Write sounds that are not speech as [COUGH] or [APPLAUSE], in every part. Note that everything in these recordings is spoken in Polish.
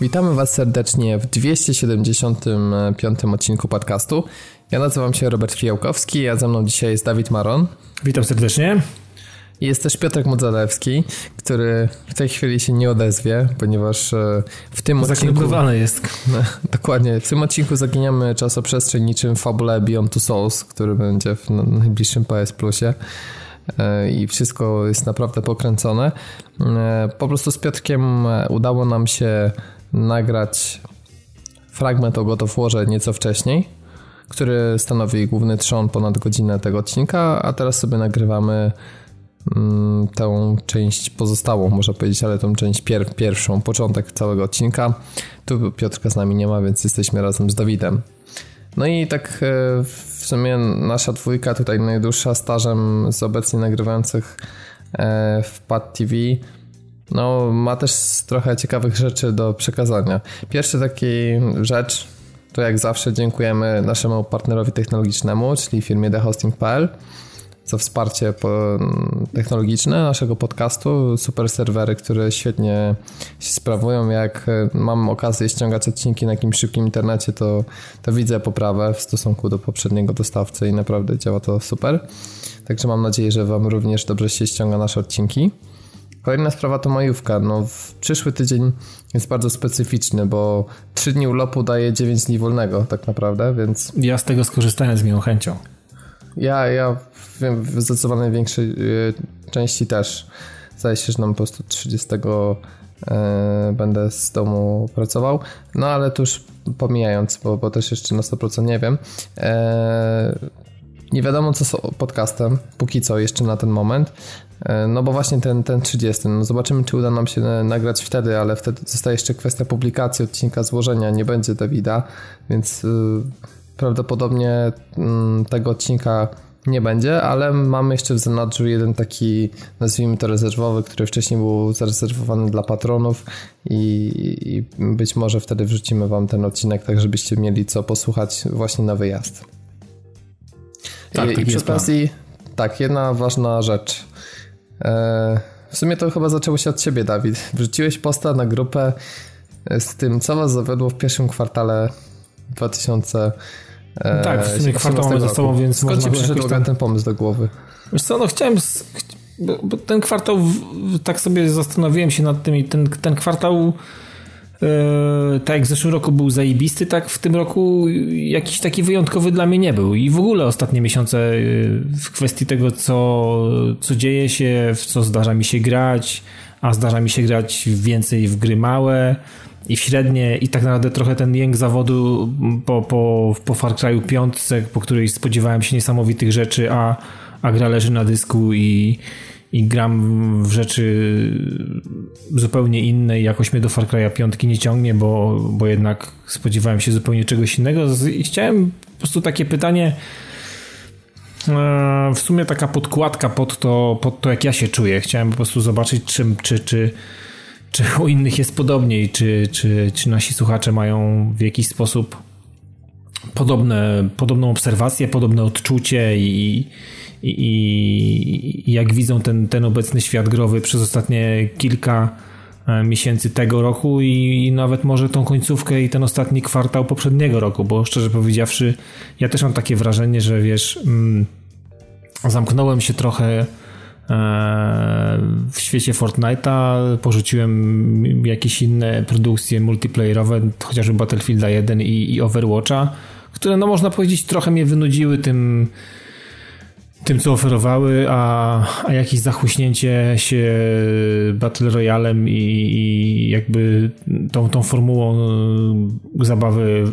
Witamy Was serdecznie w 275 odcinku podcastu. Ja nazywam się Robert Fijałkowski, a ze mną dzisiaj jest Dawid Maron. Witam serdecznie. Jest też Piotrek Modzalewski, który w tej chwili się nie odezwie, ponieważ e, w tym odcinku... jest. [LAUGHS] dokładnie. W tym odcinku zaginiamy czasoprzestrzeń niczym fabule Beyond Two Souls, który będzie w najbliższym PS Plusie e, i wszystko jest naprawdę pokręcone. E, po prostu z Piotrkiem udało nam się nagrać fragment o God of Warze nieco wcześniej, który stanowi główny trzon ponad godzinę tego odcinka, a teraz sobie nagrywamy mm, tę część pozostałą, można powiedzieć, ale tą część pier pierwszą, początek całego odcinka. Tu Piotrka z nami nie ma, więc jesteśmy razem z Dawidem. No i tak e, w sumie nasza dwójka tutaj najdłuższa stażem z obecnie nagrywających e, w Pad TV no, ma też trochę ciekawych rzeczy do przekazania. Pierwsza taki rzecz to jak zawsze dziękujemy naszemu partnerowi technologicznemu, czyli firmie thehosting.pl za wsparcie technologiczne naszego podcastu. Super serwery, które świetnie się sprawują. Jak mam okazję ściągać odcinki na jakimś szybkim internecie, to, to widzę poprawę w stosunku do poprzedniego dostawcy i naprawdę działa to super. Także mam nadzieję, że Wam również dobrze się ściąga nasze odcinki. Kolejna sprawa to majówka. No, w przyszły tydzień jest bardzo specyficzny, bo 3 dni urlopu daje 9 dni wolnego tak naprawdę, więc... Ja z tego skorzystałem z miłą chęcią. Ja, ja wiem, w zdecydowanej większej y, części też. Zdaje się, że nam po prostu 30 y, będę z domu pracował. No ale to już pomijając, bo, bo też jeszcze na 100% nie wiem. E, nie wiadomo co z podcastem, póki co jeszcze na ten moment. E, no bo właśnie ten, ten 30. No zobaczymy, czy uda nam się nagrać wtedy, ale wtedy zostaje jeszcze kwestia publikacji odcinka złożenia. Nie będzie Davida, więc yy, prawdopodobnie yy, tego odcinka nie będzie, ale mamy jeszcze w zanadrzu jeden taki, nazwijmy to rezerwowy, który wcześniej był zarezerwowany dla patronów i, i być może wtedy wrzucimy wam ten odcinek, tak żebyście mieli co posłuchać właśnie na wyjazd. Tak, I, tak i przy okazji, tak, jedna ważna rzecz. E, w sumie to chyba zaczęło się od ciebie, Dawid. Wrzuciłeś posta na grupę z tym, co was zawiodło w pierwszym kwartale 2000. E, tak, w sumie kwartał mamy za sobą, więc Skąd ci przyszedł ten pomysł do głowy? Wiesz co, no chciałem... Bo, bo ten kwartał, tak sobie zastanowiłem się nad tym i ten, ten kwartał tak jak w zeszłym roku był zajebisty, tak w tym roku jakiś taki wyjątkowy dla mnie nie był. I w ogóle ostatnie miesiące yy, w kwestii tego, co, co dzieje się, w co zdarza mi się grać, a zdarza mi się grać więcej w gry małe i w średnie i tak naprawdę trochę ten jęk zawodu po, po, po Far Cry'u 5, po której spodziewałem się niesamowitych rzeczy, a, a gra leży na dysku i i gram w rzeczy zupełnie inne i jakoś mnie do Far Cry'a 5 nie ciągnie, bo, bo jednak spodziewałem się zupełnie czegoś innego i chciałem po prostu takie pytanie e, w sumie taka podkładka pod to, pod to jak ja się czuję. Chciałem po prostu zobaczyć czy, czy, czy u innych jest podobniej, czy, czy, czy nasi słuchacze mają w jakiś sposób podobne, podobną obserwację, podobne odczucie i i, i, jak widzą ten, ten obecny świat growy przez ostatnie kilka e, miesięcy tego roku i, i nawet może tą końcówkę i ten ostatni kwartał poprzedniego roku, bo szczerze powiedziawszy, ja też mam takie wrażenie, że wiesz, mm, zamknąłem się trochę e, w świecie Fortnite'a, porzuciłem jakieś inne produkcje multiplayerowe, chociażby Battlefielda 1 i, i Overwatcha, które no można powiedzieć trochę mnie wynudziły tym tym, co oferowały, a, a jakieś zachuśnięcie się Battle Royalem i, i jakby tą, tą formułą e, zabawy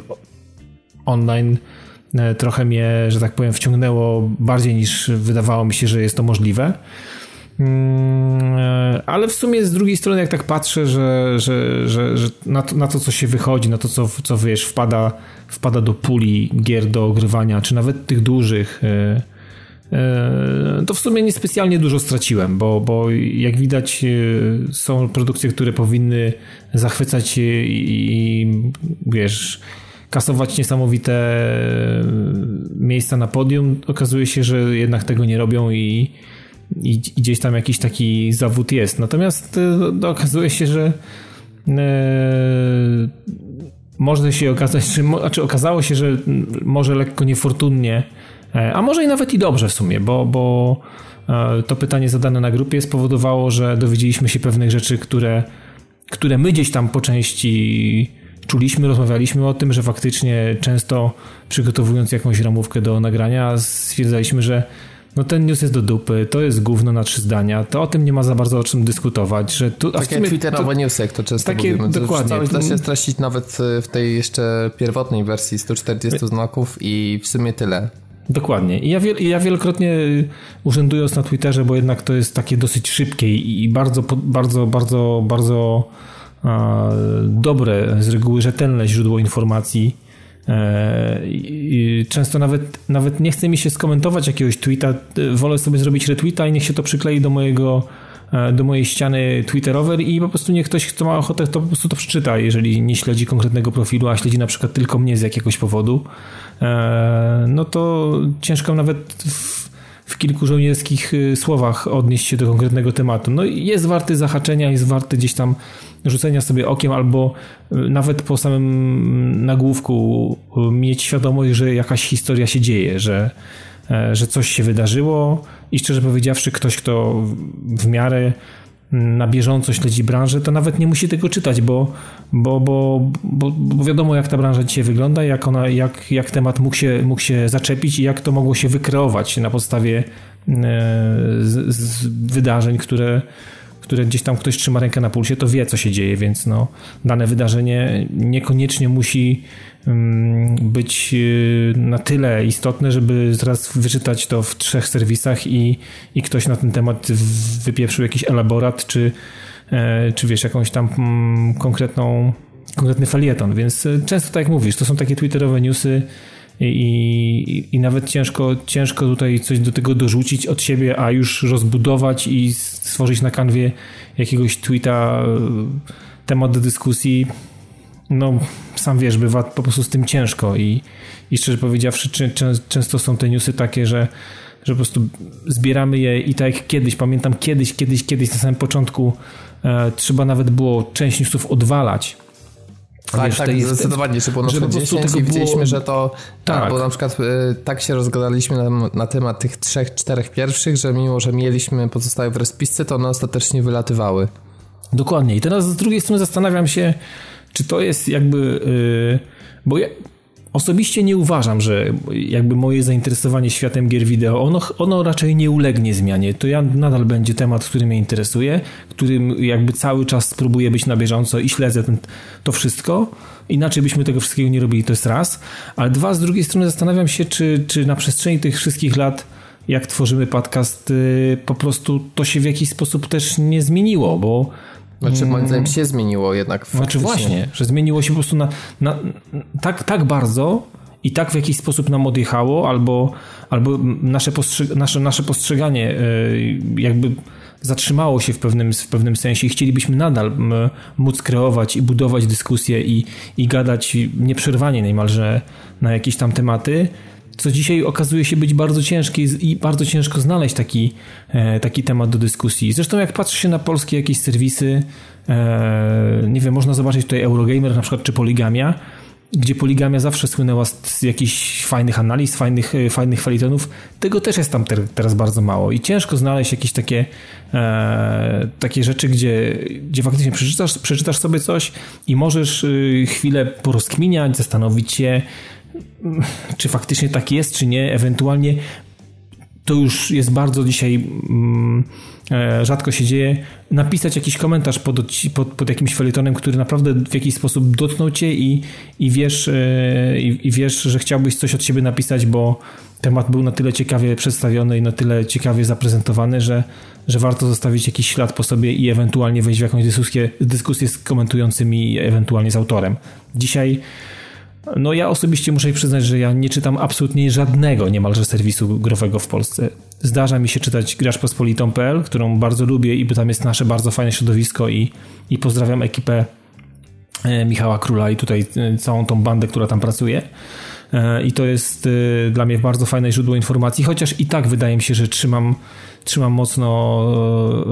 online e, trochę mnie, że tak powiem, wciągnęło bardziej niż wydawało mi się, że jest to możliwe. Mm, e, ale w sumie z drugiej strony, jak tak patrzę, że, że, że, że na, to, na to, co się wychodzi, na to, co, co wiesz, wpada, wpada do puli gier do ogrywania, czy nawet tych dużych, E, to w sumie niespecjalnie dużo straciłem, bo, bo jak widać e, są produkcje, które powinny zachwycać i wiesz, kasować niesamowite miejsca na podium. Okazuje się, że jednak tego nie robią i, i, i gdzieś tam jakiś taki zawód jest. Natomiast e, okazuje się, że może się okazać, czy znaczy okazało się, że może lekko niefortunnie, e, a może i nawet i dobrze w sumie, bo, bo e, to pytanie zadane na grupie spowodowało, że dowiedzieliśmy się pewnych rzeczy, które, które my gdzieś tam po części czuliśmy, rozmawialiśmy o tym, że faktycznie często przygotowując jakąś ramówkę do nagrania stwierdzaliśmy, że no ten news jest do dupy, to jest gówno na trzy zdania, to o tym nie ma za bardzo o czym dyskutować, że tu... A takie twitterowe to, newsy, jak to często takie, mówimy. Dokładnie. Cały da się streścić nawet w tej jeszcze pierwotnej wersji 140 znaków i w sumie tyle. Dokładnie. I ja, wiel, ja wielokrotnie urzędując na Twitterze, bo jednak to jest takie dosyć szybkie i bardzo, bardzo, bardzo, bardzo a, dobre, z reguły rzetelne źródło informacji, E, często nawet, nawet nie chce mi się skomentować jakiegoś tweeta, wolę sobie zrobić retweeta i niech się to przyklei do mojego e, do mojej ściany twitterowej i po prostu niech ktoś, kto ma ochotę, to po prostu to przeczyta, jeżeli nie śledzi konkretnego profilu, a śledzi na przykład tylko mnie z jakiegoś powodu, e, no to ciężko nawet w, w kilku żołnierskich słowach odnieść się do konkretnego tematu. No jest warty zahaczenia, jest warty gdzieś tam rzucenia sobie okiem albo y, nawet po samym nagłówku y, mieć świadomość, że jakaś historia się dzieje, że, e, że coś się wydarzyło i szczerze powiedziawszy ktoś, kto w miarę na bieżąco śledzi branżę, to nawet nie musi tego czytać, bo, bo, bo, bo, bo wiadomo jak ta branża dzisiaj wygląda, jak, ona, jak, jak temat mógł się, mógł się zaczepić i jak to mogło się wykreować na podstawie e, z, z wydarzeń, które, które gdzieś tam ktoś trzyma rękę na pulsie, to wie, co się dzieje, więc no, dane wydarzenie niekoniecznie musi być y, na tyle istotne, żeby zaraz wyczytać to w trzech serwisach i, i ktoś na ten temat wypieprzył jakiś elaborat, czy, e, czy wiesz, jakąś tam mm, konkretną, konkretny felieton, więc e, często tak jak mówisz, to są takie twitterowe newsy, i, i, i, nawet ciężko, ciężko tutaj coś do tego dorzucić od siebie, a już rozbudować i stworzyć na kanwie jakiegoś tweeta temat do dyskusji. No, sam wiesz, bywa po prostu z tym ciężko i, i szczerze powiedziawszy, czy, często są te newsy takie, że, że po prostu zbieramy je i tak jak kiedyś, pamiętam kiedyś, kiedyś, kiedyś na samym początku e, trzeba nawet było część newsów odwalać, tak, wiesz, tak, tej, zdecydowanie, że było na przykład 10 i widzieliśmy, było... że to, tak. bo na przykład y, tak się rozgadaliśmy na, na, temat tych trzech, czterech pierwszych, że mimo, że mieliśmy pozostałe w rozpisce, to one ostatecznie wylatywały. Dokładnie i teraz z drugiej strony zastanawiam się, czy to jest jakby, yy, bo ja, Osobiście nie uważam, że jakby moje zainteresowanie światem gier wideo, ono, ono raczej nie ulegnie zmianie. To ja nadal będzie temat, który mnie interesuje, którym jakby cały czas spróbuję być na bieżąco i śledzę ten, to wszystko. Inaczej byśmy tego wszystkiego nie robili, to jest raz. Ale dwa, z drugiej strony zastanawiam się, czy, czy na przestrzeni tych wszystkich lat jak tworzymy podcast, y, po prostu to się w jakiś sposób też nie zmieniło, bo znaczy moim zdaniem się zmieniło jednak Znaczy właśnie, że zmieniło się po prostu na, na, tak, tak bardzo i tak w jakiś sposób nam odjechało, albo, albo nasze, nasze, nasze postrzeganie e, jakby zatrzymało się w pewnym, w pewnym sensie i chcielibyśmy nadal móc kreować i budować dyskusje i, i gadać nieprzerwanie niemalże na jakieś tam tematy, co dzisiaj okazuje się być bardzo ciężkie i bardzo ciężko znaleźć taki, e, taki temat do dyskusji. Zresztą jak patrzy się na polskie jakieś serwisy, e, nie wiem, można zobaczyć tutaj Eurogamer na przykład, czy Poligamia, gdzie poligamia zawsze słynęła z jakichś fajnych analiz, fajnych, e, fajnych felitonów. Tego też jest tam teraz bardzo mało i ciężko znaleźć jakieś takie, takie rzeczy, gdzie, gdzie faktycznie przeczytasz, przeczytasz sobie coś i możesz chwilę porozkminiać, zastanowić się, czy faktycznie tak jest, czy nie, ewentualnie to już jest bardzo dzisiaj mm, e, rzadko się dzieje, napisać jakiś komentarz pod, pod, pod jakimś felietonem, który naprawdę w jakiś sposób dotknął cię i, i, wiesz, e, i, i, wiesz, że chciałbyś coś od siebie napisać, bo temat był na tyle ciekawie przedstawiony i na tyle ciekawie zaprezentowany, że, że warto zostawić jakiś ślad po sobie i ewentualnie wejść w jakąś dyskusję, dyskusję z komentującymi, ewentualnie z autorem. Dzisiaj no ja osobiście muszę przyznać, że ja nie czytam absolutnie żadnego niemalże serwisu growego w Polsce. Zdarza mi się czytać graczpospolitą.pl, którą bardzo lubię i tam jest nasze bardzo fajne środowisko i, i pozdrawiam ekipę Michała Króla i tutaj całą tą bandę, która tam pracuje. I to jest dla mnie bardzo fajne źródło informacji, chociaż i tak wydaje mi się, że trzymam trzymam mocno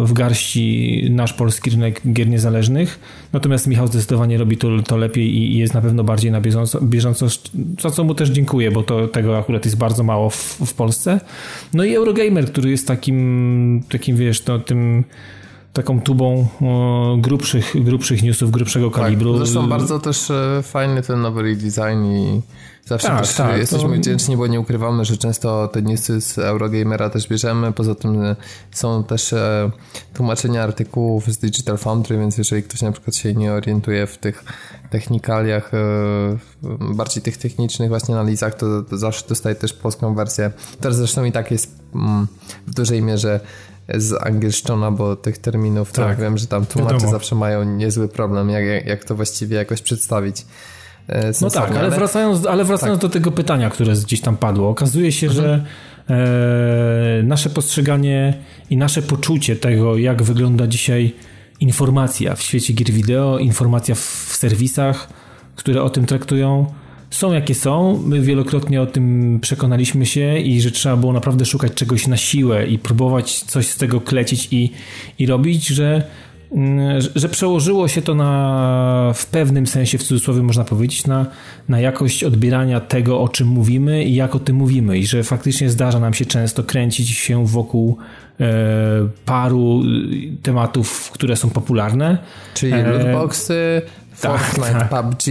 e, w garści nasz polski rynek gier niezależnych. Natomiast Michał zdecydowanie robi to, to lepiej i jest na pewno bardziej na bieżąco, bieżąco, za co mu też dziękuję, bo to, tego akurat jest bardzo mało w, w Polsce. No i Eurogamer, który jest takim, takim wiesz, to, tym taką tubą o, grubszych, grubszych newsów, grubszego tak, kalibru. Zresztą bardzo też e, fajny ten nowy redesign i Zawsze tak, też tak, jesteśmy to... wdzięczni, bo nie ukrywamy, że często te newsy z Eurogamera też bierzemy. Poza tym e, są też e, tłumaczenia artykułów z Digital Foundry, więc jeżeli ktoś na przykład się nie orientuje w tych technikaliach, e, bardziej tych technicznych właśnie analizach, to, to zawsze dostaje też polską wersję. Teraz zresztą i tak jest mm, w dużej mierze z angielszczona, bo tych terminów, tak, tak wiem, że tam tłumacze Wiadomo. zawsze mają niezły problem, jak, jak to właściwie jakoś przedstawić. E, no tak, ale wracając, ale wracając tak. do tego pytania, które gdzieś tam padło, okazuje się, mhm. że e, nasze postrzeganie i nasze poczucie tego, jak wygląda dzisiaj informacja w świecie gier wideo, informacja w serwisach, które o tym traktują, są jakie są. My wielokrotnie o tym przekonaliśmy się i że trzeba było naprawdę szukać czegoś na siłę i próbować coś z tego klecić i, i robić, że Mm, że przełożyło się to na, w pewnym sensie, w cudzysłowie można powiedzieć, na, na jakość odbierania tego, o czym mówimy i jak o tym mówimy. I że faktycznie zdarza nam się często kręcić się wokół e, paru tematów, które są popularne. Czyli e, lootboxy, tak, Fortnite, tak. PUBG,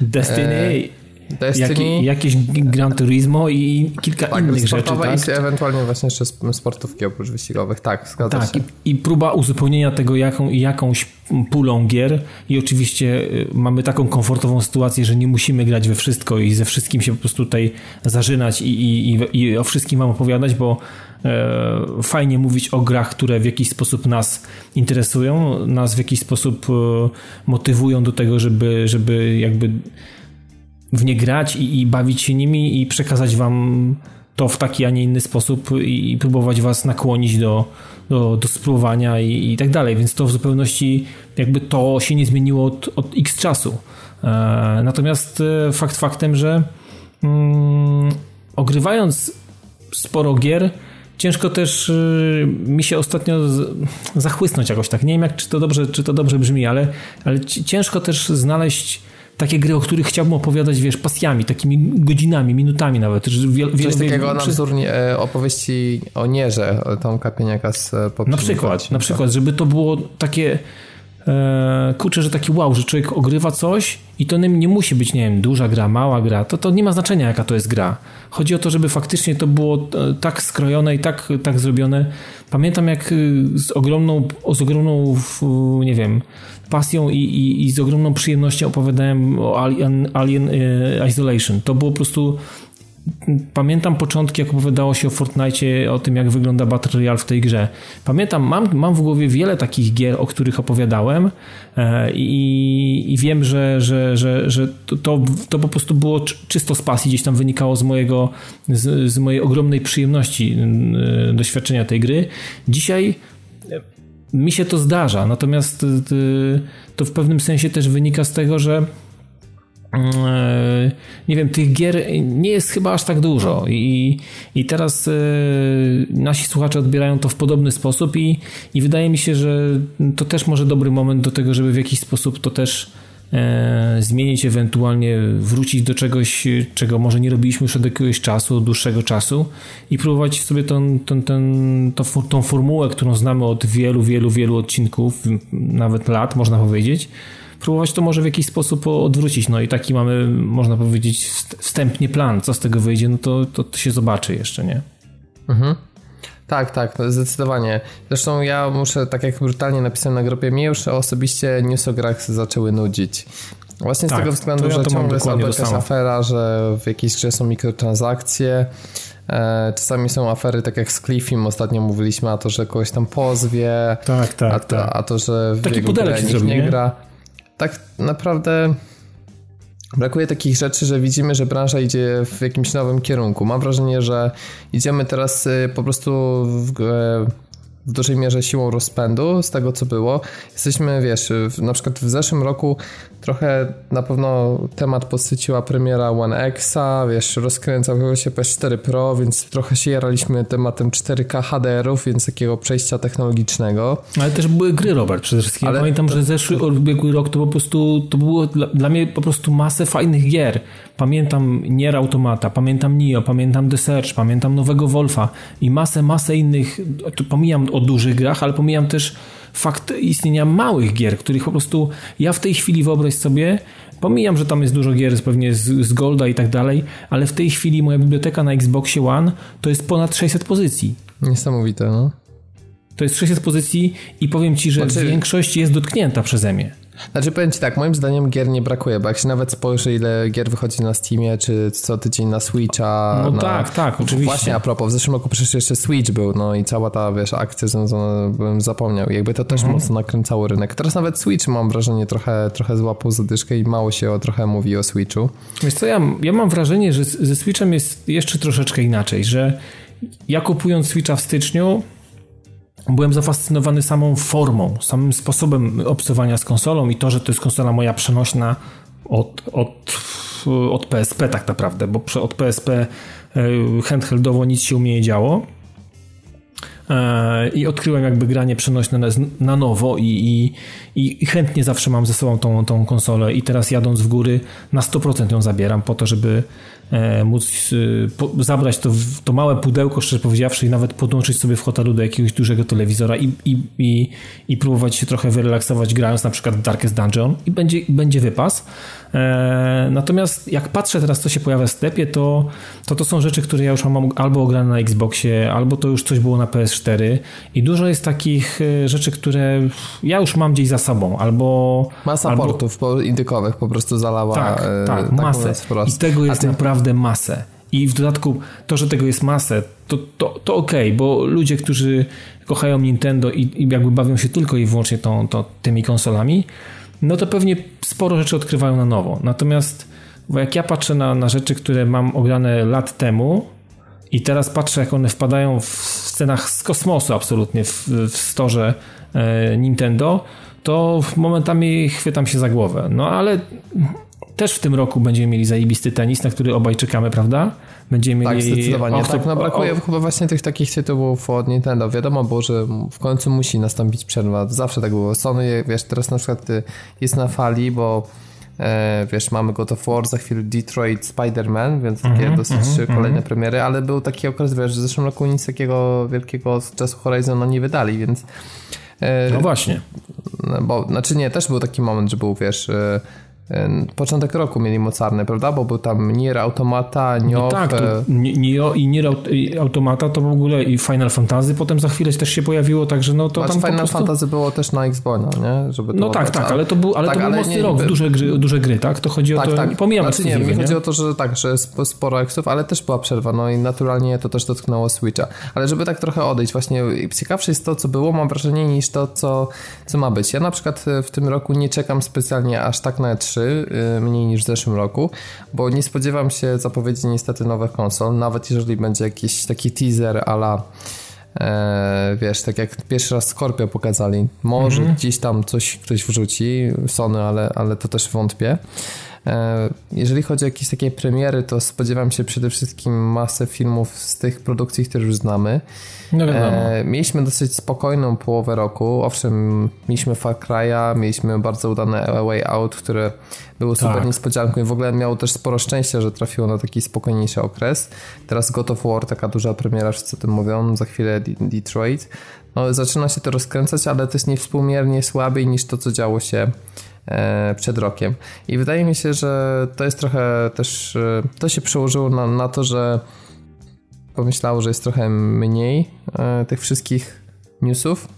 Destiny. E, Destiny. Jak, jakieś Gran Turismo i kilka tak, innych rzeczy. Tak? i ewentualnie właśnie jeszcze sportówki oprócz wyścigowych. Tak, zgadza tak, się. I, I, próba uzupełnienia tego jaką, jakąś pulą gier i oczywiście y, mamy taką komfortową sytuację, że nie musimy grać we wszystko i ze wszystkim się po prostu tutaj zażynać i, i, i o wszystkim wam opowiadać, bo e, fajnie mówić o grach, które w jakiś sposób nas interesują, nas w jakiś sposób e, motywują do tego, żeby, żeby jakby w nie grać i, i bawić się nimi i przekazać wam to w taki, a nie inny sposób i próbować was nakłonić do, do, do spróbowania i, i tak dalej. Więc to w zupełności jakby to się nie zmieniło od, od x czasu. E, natomiast e, fakt faktem, że mm, ogrywając sporo gier, ciężko też y, mi się ostatnio zachłysnąć jakoś tak. Nie wiem, jak, czy, to dobrze, czy to dobrze brzmi, ale, ale ciężko też znaleźć takie gry, o których chciałbym opowiadać, wiesz, pasjami, takimi godzinami, minutami nawet. Wiel, Coś wiel, takiego na wzór e, opowieści o Nierze, Tomka Pieniaka z e, Na przykład, na przykład, żeby to było takie e, kurczę, że taki wow, że człowiek ogrywa coś i to nie musi być, nie wiem, duża gra, mała gra, to, to nie ma znaczenia jaka to jest gra. Chodzi o to, żeby faktycznie to było tak skrojone i tak, tak zrobione. Pamiętam jak z ogromną, z ogromną nie wiem, pasją i, i, i z ogromną przyjemnością opowiadałem o Alien, Alien Isolation. To było po prostu pamiętam początki, jak opowiadało się o Fortnite, o tym, jak wygląda Battle Royale w tej grze. Pamiętam, mam, mam w głowie wiele takich gier, o których opowiadałem e, i, i wiem, że, że, że, że to, to, to, po prostu było czysto z pasji, gdzieś tam wynikało z mojego, z, z mojej ogromnej przyjemności e, doświadczenia tej gry. Dzisiaj mi się to zdarza, natomiast y, to w pewnym sensie też wynika z tego, że e, nie wiem, tych gier nie jest chyba aż tak dużo i, i teraz nasi słuchacze odbierają to w podobny sposób i, i wydaje mi się, że to też może dobry moment do tego, żeby w jakiś sposób to też zmienić, ewentualnie wrócić do czegoś, czego może nie robiliśmy już od jakiegoś czasu, dłuższego czasu i próbować sobie tą, tą, tą, tą, tą formułę, którą znamy od wielu, wielu, wielu odcinków, nawet lat, można powiedzieć, próbować to może w jakiś sposób odwrócić. No i taki mamy, można powiedzieć, wstępnie plan. Co z tego wyjdzie, no to, to, to się zobaczy jeszcze, nie? Mhm. Tak, tak, no zdecydowanie. Zresztą ja muszę, tak jak brutalnie napisałem na grupie, mnie już osobiście news o grach zaczęły nudzić. Właśnie tak, z tego względu, ja że ciągle jest jakaś afera, że w jakiejś grze są mikrotransakcje. E, czasami są afery, tak jak z Cliffim ostatnio mówiliśmy, a to, że kogoś tam pozwie, tak, tak, a, to, tak. a to, że w Taki jego grę nikt nie gra. Tak naprawdę Brakuje takich rzeczy, że widzimy, że branża idzie w jakimś nowym kierunku. Mam wrażenie, że idziemy teraz y, po prostu w, w dużej mierze siłą rozpędu z tego, co było. Jesteśmy, wiesz, w, na przykład w zeszłym roku trochę na pewno temat podsyciła premiera One Xa, wiesz, rozkręcał się PS4 Pro, więc trochę się jaraliśmy tematem 4K HDR-ów, więc takiego przejścia technologicznego. Ale też były gry, Robert, przede wszystkim. Ale ja pamiętam, to... że zeszły ubiegły rok to po prostu, to było dla, dla, mnie po prostu masę fajnych gier. Pamiętam Nier Automata, pamiętam Nio, pamiętam The Search, pamiętam Nowego Wolfa i masę, masę innych, pomijam o dużych grach, ale pomijam też fakt istnienia małych gier, których po prostu ja w tej chwili wyobraź sobie, pomijam, że tam jest dużo gier pewnie z, z Golda i tak dalej, ale w tej chwili moja biblioteka na Xboxie One to jest ponad 600 pozycji. Niesamowite, no. To jest 600 pozycji i powiem Ci, że znaczy... większość jest dotknięta przeze mnie. Znaczy powiem Ci tak, moim zdaniem gier nie brakuje, bo jak się nawet spojrzy ile gier wychodzi na Steamie, czy co tydzień na Switcha. No na... tak, tak, oczywiście. Właśnie a propos, w zeszłym roku przecież jeszcze Switch był, no i cała ta, wiesz, akcja związana, bym zapomniał. Jakby to też mhm. mocno nakręcało rynek. Teraz nawet Switch mam wrażenie trochę, trochę złapał zadyszkę i mało się o, trochę mówi o Switchu. Wiesz co, ja, ja mam wrażenie, że ze Switchem jest jeszcze troszeczkę inaczej, że ja kupując Switcha w styczniu byłem zafascynowany samą formą, samym sposobem obcowania z konsolą i to, że to jest konsola moja przenośna od, od, od PSP tak naprawdę, bo od PSP e, handheldowo nic się u mnie nie działo. E, i odkryłem jakby granie przenośne na nowo i, i, i, chętnie zawsze mam ze sobą tą, tą konsolę i teraz jadąc w góry na 100% ją zabieram po to, żeby móc e, zabrać to, to małe pudełko, szczerze powiedziawszy, i nawet podłączyć sobie w hotelu do jakiegoś dużego telewizora i, i, i, i próbować się trochę wyrelaksować grając na przykład Darkest Dungeon i będzie, będzie wypas. E, natomiast jak patrzę teraz, co się pojawia w sklepie, to, to to są rzeczy, które ja już mam albo ograne na Xboxie, albo to już coś było na PS4 i dużo jest takich rzeczy, które ja już mam gdzieś za sobą, albo... Masa albo... portów indykowych po prostu zalała. Tak, tak, masę. I tego jest naprawdę naprawdę masę. I w dodatku to, że tego jest masę, to, to, to okej, okay, bo ludzie, którzy kochają Nintendo i, i, jakby bawią się tylko i wyłącznie tą, to, tymi konsolami, no to pewnie sporo rzeczy odkrywają na nowo. Natomiast bo jak ja patrzę na, na rzeczy, które mam ograne lat temu i teraz patrzę, jak one wpadają w scenach z kosmosu absolutnie w, w storze e, Nintendo, to momentami chwytam się za głowę. No ale też w tym roku będziemy mieli zajebisty tenis, na który obaj czekamy, prawda? Będziemy tak, mieli... zdecydowanie. Och, tak, no brakuje chyba właśnie tych takich tytułów od Nintendo. Wiadomo było, że w końcu musi nastąpić przerwa. Zawsze tak było. Sony, wiesz, teraz na przykład y, jest na fali, bo e, wiesz, mamy God of War, za chwilę Detroit, Spider-Man, więc takie mm -hmm, dosyć mm -hmm, kolejne mm -hmm. premiery, ale był taki okres, wiesz, że w zeszłym roku nic takiego wielkiego z czasu Horizona nie wydali, więc... E, no właśnie. No, bo, znaczy nie, też był taki moment, że był, wiesz początek roku mieli mocarne, prawda? Bo był tam Nier Automata, Nioh. No tak, e, Nioh i Nier Automata to w ogóle i Final Fantasy potem za chwilę też się pojawiło, także no to Masz tam Final prostu... Fantasy było też na Xboxa, no nie? Żeby no tak, tak, ale to był, ale tak, to był ale mocny nie, rok, by... duże, gry, duże gry, tak? To chodzi tak, o to, tak, pomijam znaczy, nie, mi nie? chodzi o to, że tak, że sporo eksów, ale też była przerwa, no i naturalnie to też dotknęło Switcha. Ale żeby tak trochę odejść, właśnie ciekawsze jest to, co było, mam wrażenie, niż to, co, co ma być. Ja na przykład w tym roku nie czekam specjalnie aż tak na e 3 3, y, mniej niż w zeszłym roku, bo nie spodziewam się zapowiedzi niestety nowych konsol, nawet jeżeli będzie jakiś taki teaser ala e, wiesz, tak jak pierwszy raz Scorpio pokazali, może mhm. gdzieś tam coś ktoś wrzuci, Sony, ale, ale to też wątpię. E, jeżeli chodzi o jakieś takie premiery, to spodziewam się przede wszystkim masę filmów z tych produkcji, które już znamy. No e, mieliśmy dosyć spokojną połowę roku. Owszem, mieliśmy Far Cry'a, mieliśmy bardzo udane Way Out, które było super tak. niespodzianką i w ogóle miało też sporo szczęścia, że trafiło na taki spokojniejszy okres. Teraz God of War, taka duża premiera, wszyscy o tym mówią, za chwilę Detroit. No, zaczyna się to rozkręcać, ale to jest niewspółmiernie słabiej niż to, co działo się E, przed rokiem. I wydaje mi się, że to jest trochę też, e, to się przełożyło na, na to, że pomyślało, że jest trochę mniej e, tych wszystkich newsów,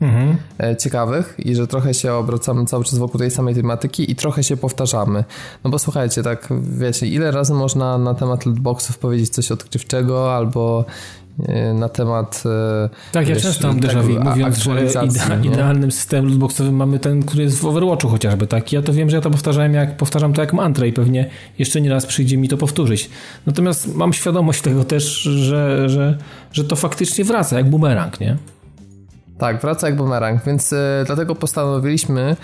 Mhm. ciekawych i że trochę się obracamy cały czas wokół tej samej tematyki i trochę się powtarzamy. No bo słuchajcie, tak wiecie, ile razy można na temat lootboxów powiedzieć coś odkrywczego albo E, na temat. E, tak, ja często mam déjà vu, mówiąc, że idea, idealnym systemem lootboxowym mamy ten, który jest w Overwatchu chociażby. Tak? Ja to wiem, że ja to powtarzałem jak, powtarzam to jak mantrę i pewnie jeszcze nie raz przyjdzie mi to powtórzyć. Natomiast mam świadomość tego też, że, że, że to faktycznie wraca, jak bumerang, nie? Tak, wraca jak bumerang, więc e, dlatego postanowiliśmy,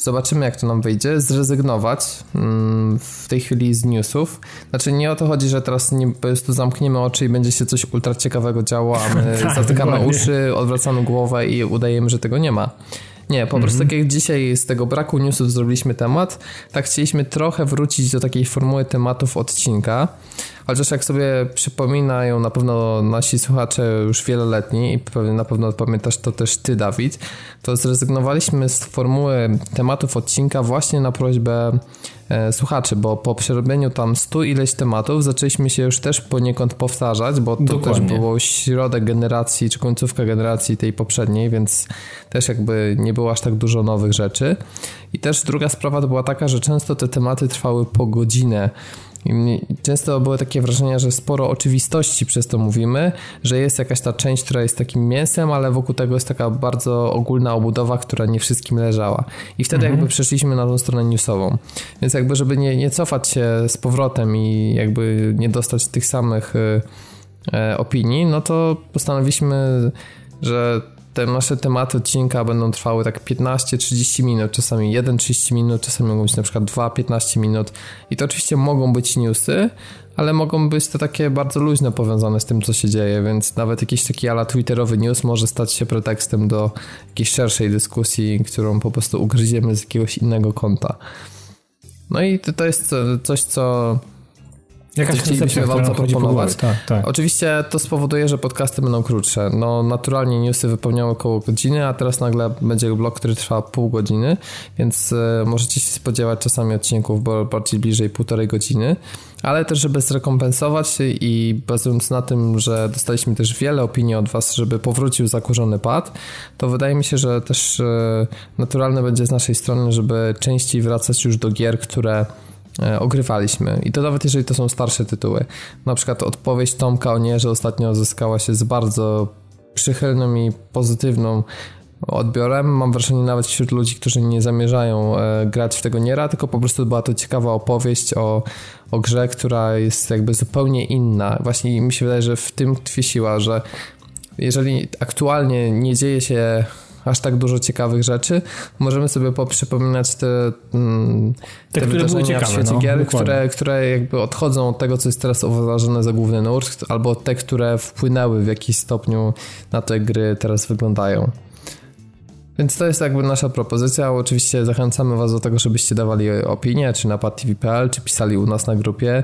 zobaczymy jak to nam wyjdzie, zrezygnować mm, w tej chwili z newsów. Znaczy nie o to chodzi, że teraz nie, po prostu zamkniemy oczy i będzie się coś ultra ciekawego działo, a my [LAUGHS] tak, zatykamy uszy, odwracamy głowę i udajemy, że tego nie ma. Nie, po prostu mhm. tak jak dzisiaj z tego braku newsów zrobiliśmy temat, tak chcieliśmy trochę wrócić do takiej formuły tematów odcinka. Chociaż jak sobie przypominają na pewno nasi słuchacze już wieloletni i pewnie na pewno pamiętasz to też ty, Dawid, to zrezygnowaliśmy z formuły tematów odcinka właśnie na prośbę e, słuchaczy, bo po przerobieniu tam stu ileś tematów zaczęliśmy się już też poniekąd powtarzać, bo to Dokładnie. też było środek generacji, czy końcówka generacji tej poprzedniej, więc też jakby nie było aż tak dużo nowych rzeczy. I też druga sprawa to była taka, że często te tematy trwały po godzinę. Często były takie wrażenia, że sporo oczywistości przez to mówimy, że jest jakaś ta część, która jest takim mięsem, ale wokół tego jest taka bardzo ogólna obudowa, która nie wszystkim leżała. I wtedy mhm. jakby przeszliśmy na tą stronę newsową. Więc jakby, żeby nie, nie cofać się z powrotem i jakby nie dostać tych samych e, opinii, no to postanowiliśmy, że te nasze tematy odcinka będą trwały tak 15-30 minut, czasami 1-30 minut, czasami mogą być na przykład 2-15 minut i to oczywiście mogą być newsy, ale mogą być to takie bardzo luźno powiązane z tym, co się dzieje, więc nawet jakiś taki ala twitterowy news może stać się pretekstem do jakiejś szerszej dyskusji, którą po prostu ugryziemy z jakiegoś innego kąta. No i to jest coś, co Jakaś chcielibyśmy wam zaproponować. Tak, tak. Oczywiście to spowoduje, że podcasty będą krótsze. No naturalnie newsy wypełniały około godziny, a teraz nagle będzie blok, który trwa pół godziny, więc e, możecie się spodziewać czasami odcinków bardziej bliżej półtorej godziny, ale też żeby zrekompensować i bazując na tym, że dostaliśmy też wiele opinii od was, żeby powrócił zakurzony pad, to wydaje mi się, że też e, naturalne będzie z naszej strony, żeby częściej wracać już do gier, które ogrywaliśmy. I to nawet jeżeli to są starsze tytuły. Na przykład odpowiedź Tomka o nie, że ostatnio zyskała się z bardzo przychylną i pozytywną odbiorem. Mam wrażenie nawet wśród ludzi, którzy nie zamierzają e, grać w tego Niera, tylko po prostu była to ciekawa opowieść o, o grze, która jest jakby zupełnie inna. Właśnie mi się wydaje, że w tym tkwi siła, że jeżeli aktualnie nie dzieje się aż tak dużo ciekawych rzeczy. Możemy sobie poprzypominać te, mm, te, te wydarzenia ciekawe, w świecie no, gier, które, które jakby odchodzą od tego, co jest teraz uważane za główny nurt, albo te, które wpłynęły w jakiś stopniu na te gry teraz wyglądają. Więc to jest jakby nasza propozycja. Oczywiście zachęcamy Was do tego, żebyście dawali opinie, czy na padtv.pl, czy pisali u nas na grupie.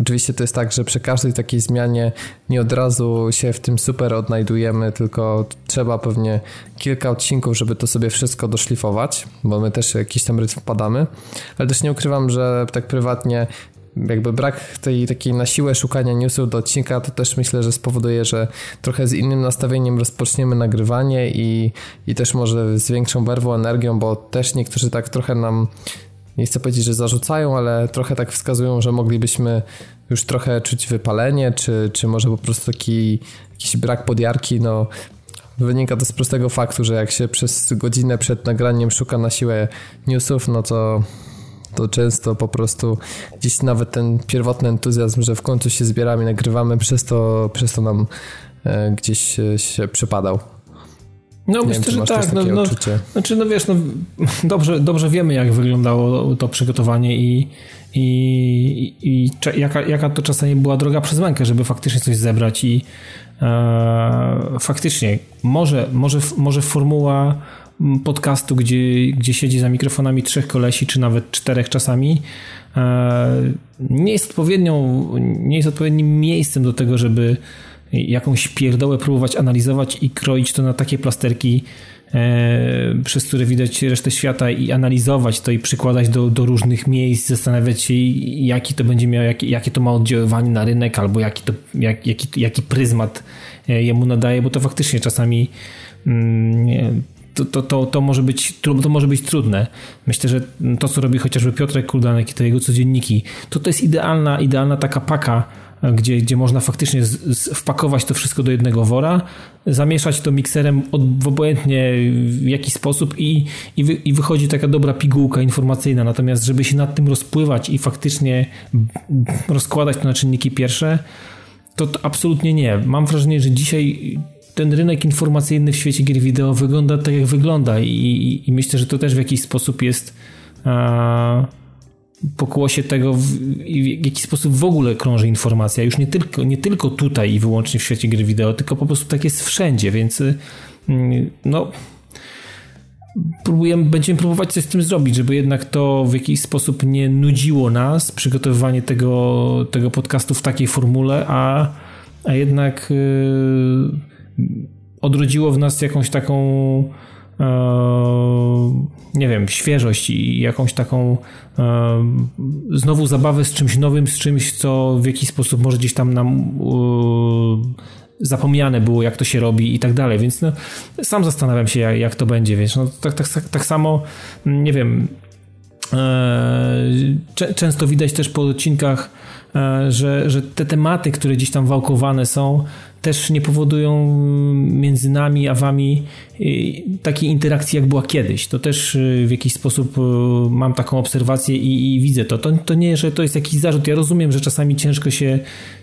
Oczywiście to jest tak, że przy każdej takiej zmianie nie od razu się w tym super odnajdujemy, tylko trzeba pewnie kilka odcinków, żeby to sobie wszystko doszlifować, bo my też jakiś tam rytm wpadamy, ale też nie ukrywam, że tak prywatnie jakby brak tej takiej na siłę szukania newsów do odcinka, to też myślę, że spowoduje, że trochę z innym nastawieniem rozpoczniemy nagrywanie i, i też może z większą werwą, energią, bo też niektórzy tak trochę nam nie chcę powiedzieć, że zarzucają, ale trochę tak wskazują, że moglibyśmy już trochę czuć wypalenie, czy, czy może po prostu taki jakiś brak podjarki, no wynika to z prostego faktu, że jak się przez godzinę przed nagraniem szuka na siłę newsów, no to to często po prostu gdzieś nawet ten pierwotny entuzjazm, że w końcu się zbieramy, nagrywamy, przez to, przez to nam e, gdzieś się przypadał. No nie myślę, wiem, że tak. No, no, znaczy, no wiesz, no, dobrze, dobrze wiemy, jak wyglądało to przygotowanie i, i, i, i jaka, jaka to czasami była droga przez mękę, żeby faktycznie coś zebrać i e, faktycznie może, może, może formuła podcastu, gdzie, gdzie siedzi za mikrofonami trzech kolesi, czy nawet czterech czasami, e, nie jest odpowiednią, nie jest odpowiednim miejscem do tego, żeby jakąś pierdołę próbować analizować i kroić to na takie plasterki, e, przez które widać resztę świata i analizować to i przykładać do, do różnych miejsc, zastanawiać się jaki to będzie miał, jakie, jakie to ma oddziaływanie na rynek albo jaki, to, jak, jaki, jaki pryzmat e, jemu nadaje, bo to faktycznie czasami mm, to, to, to, to, może być, to może być trudne. Myślę, że to, co robi chociażby Piotrek Kuldanek i te jego codzienniki, to to jest idealna, idealna taka paka gdzie, gdzie można faktycznie z, z, wpakować to wszystko do jednego wora, zamieszać to mikserem od, w obojętnie w jakiś sposób i, i, wy, i wychodzi taka dobra pigułka informacyjna. Natomiast, żeby się nad tym rozpływać i faktycznie rozkładać to na czynniki pierwsze, to, to absolutnie nie. Mam wrażenie, że dzisiaj ten rynek informacyjny w świecie gier wideo wygląda tak, jak wygląda i, i, i myślę, że to też w jakiś sposób jest a, pokłosie tego, w, jaki sposób w ogóle krąży informacja. Już nie tylko, nie tylko tutaj i wyłącznie w świecie gry wideo, tylko po prostu tak jest wszędzie, więc y, no próbujemy, będziemy próbować coś z tym zrobić, żeby jednak to w jakiś sposób nie nudziło nas, przygotowywanie tego, tego podcastu w takiej formule, a, a jednak yy, odrodziło w nas jakąś taką nie wiem, świeżość i jakąś taką yy, znowu zabawę z czymś nowym, z czymś, co w jakiś sposób może gdzieś tam nam zapomniane było, jak to się robi i tak dalej, więc no, sam zastanawiam się, jak, to będzie, wiesz, no, tak, tak, tak, tak samo, nie wiem, często widać też po odcinkach, że, że te tematy, które gdzieś tam wałkowane są, też nie powodują między nami a wami y, takiej interakcji, jak była kiedyś. To też y, w jakiś sposób y, mam taką obserwację i, i widzę to. to. To nie, że to jest jakiś zarzut. Ja rozumiem, że czasami ciężko się,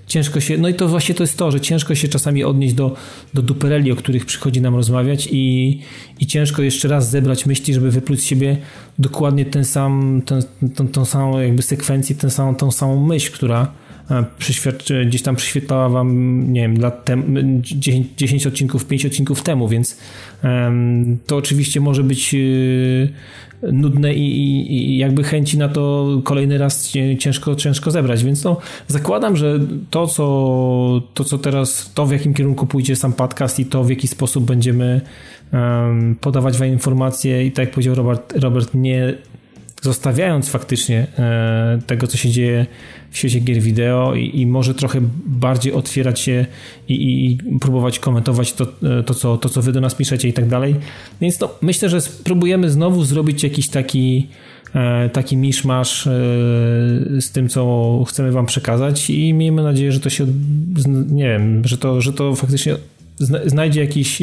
ciężko się, no i to właśnie to jest to, że ciężko się czasami odnieść do, do dupereli, o których przychodzi nam rozmawiać i, i ciężko jeszcze raz zebrać myśli, żeby wypluć z siebie dokładnie ten sam, ten, tą, tą samą jakby sekwencję, tę samą, tą samą myśl, która gdzieś tam przyświetlała wam, nie wiem, lat temu, 10, 10 odcinków, 5 odcinków temu, więc um, to oczywiście może być yy, nudne i, i, i, jakby chęci na to kolejny raz ciężko, ciężko zebrać, więc no, zakładam, że to co, to, co teraz, to w jakim kierunku pójdzie sam podcast i to w jaki sposób będziemy podawać wam informacje i tak jak powiedział Robert, Robert nie zostawiając faktycznie e, tego, co się dzieje w świecie gier wideo i, i może trochę bardziej otwierać się i, i, próbować komentować to, e, to, co, to, co wy do nas piszecie i tak dalej. Więc no, myślę, że spróbujemy znowu zrobić jakiś taki e, taki miszmasz z tym, co chcemy wam przekazać i miejmy nadzieję, że to się nie wiem, że to, że to faktycznie znajdzie jakiś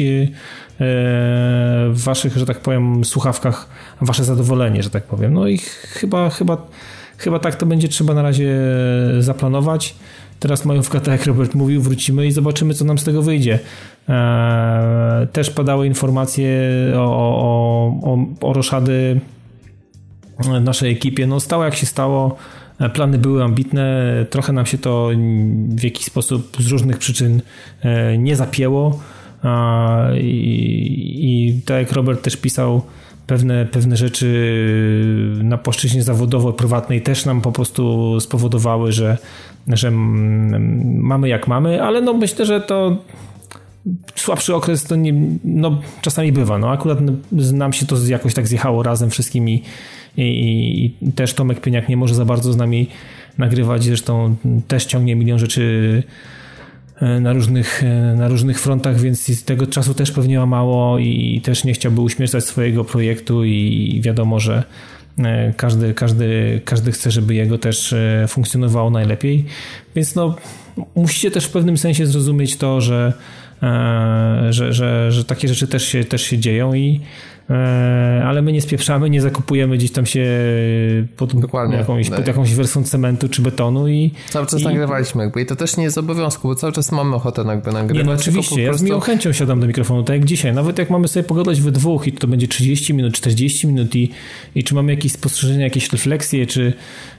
w waszych, że tak powiem, słuchawkach wasze zadowolenie, że tak powiem. No i chyba, chyba, chyba tak to będzie trzeba na razie zaplanować. Teraz majówka, tak jak Robert mówił, wrócimy i zobaczymy, co nam z tego wyjdzie. Eee, też padały informacje o, o, o, o roszady naszej ekipie. No stało jak się stało. Plany były ambitne, trochę nam się to w jakiś sposób z różnych przyczyn e, nie zapięło. I, i tak jak Robert też pisał, pewne, pewne rzeczy na płaszczyźnie zawodowo-prywatnej też nam po prostu spowodowały, że, że mamy jak mamy, ale no myślę, że to słabszy okres to nie, no, czasami bywa. No, akurat nam się to jakoś tak zjechało razem wszystkimi i, i, i też Tomek Pieniak nie może za bardzo z nami nagrywać, zresztą też ciągnie milion rzeczy na różnych, e, na różnych frontach, więc tego czasu też pewnie ma mało i też nie chciałby uśmiercać swojego projektu i wiadomo, że e, każdy, każdy, każdy chce, żeby jego też funkcjonowało najlepiej. Więc no, musicie też w pewnym sensie zrozumieć to, że, że, że, że takie rzeczy też się, też się dzieją i E, ale my nie spieprzamy, nie zakupujemy gdzieś tam się pod, jakąś, pod jakąś wersją cementu czy betonu i... Cały czas i... nagrywaliśmy jakby i to też nie jest obowiązku, bo cały czas mamy ochotę jakby nagrywać. Nie, no oczywiście, ja z miłą chęcią siadam do mikrofonu, tak jak dzisiaj, nawet jak mamy sobie pogadać we dwóch i to będzie 30 minut, 40 minut i, i czy mamy jakieś spostrzeżenia, jakieś refleksje, czy,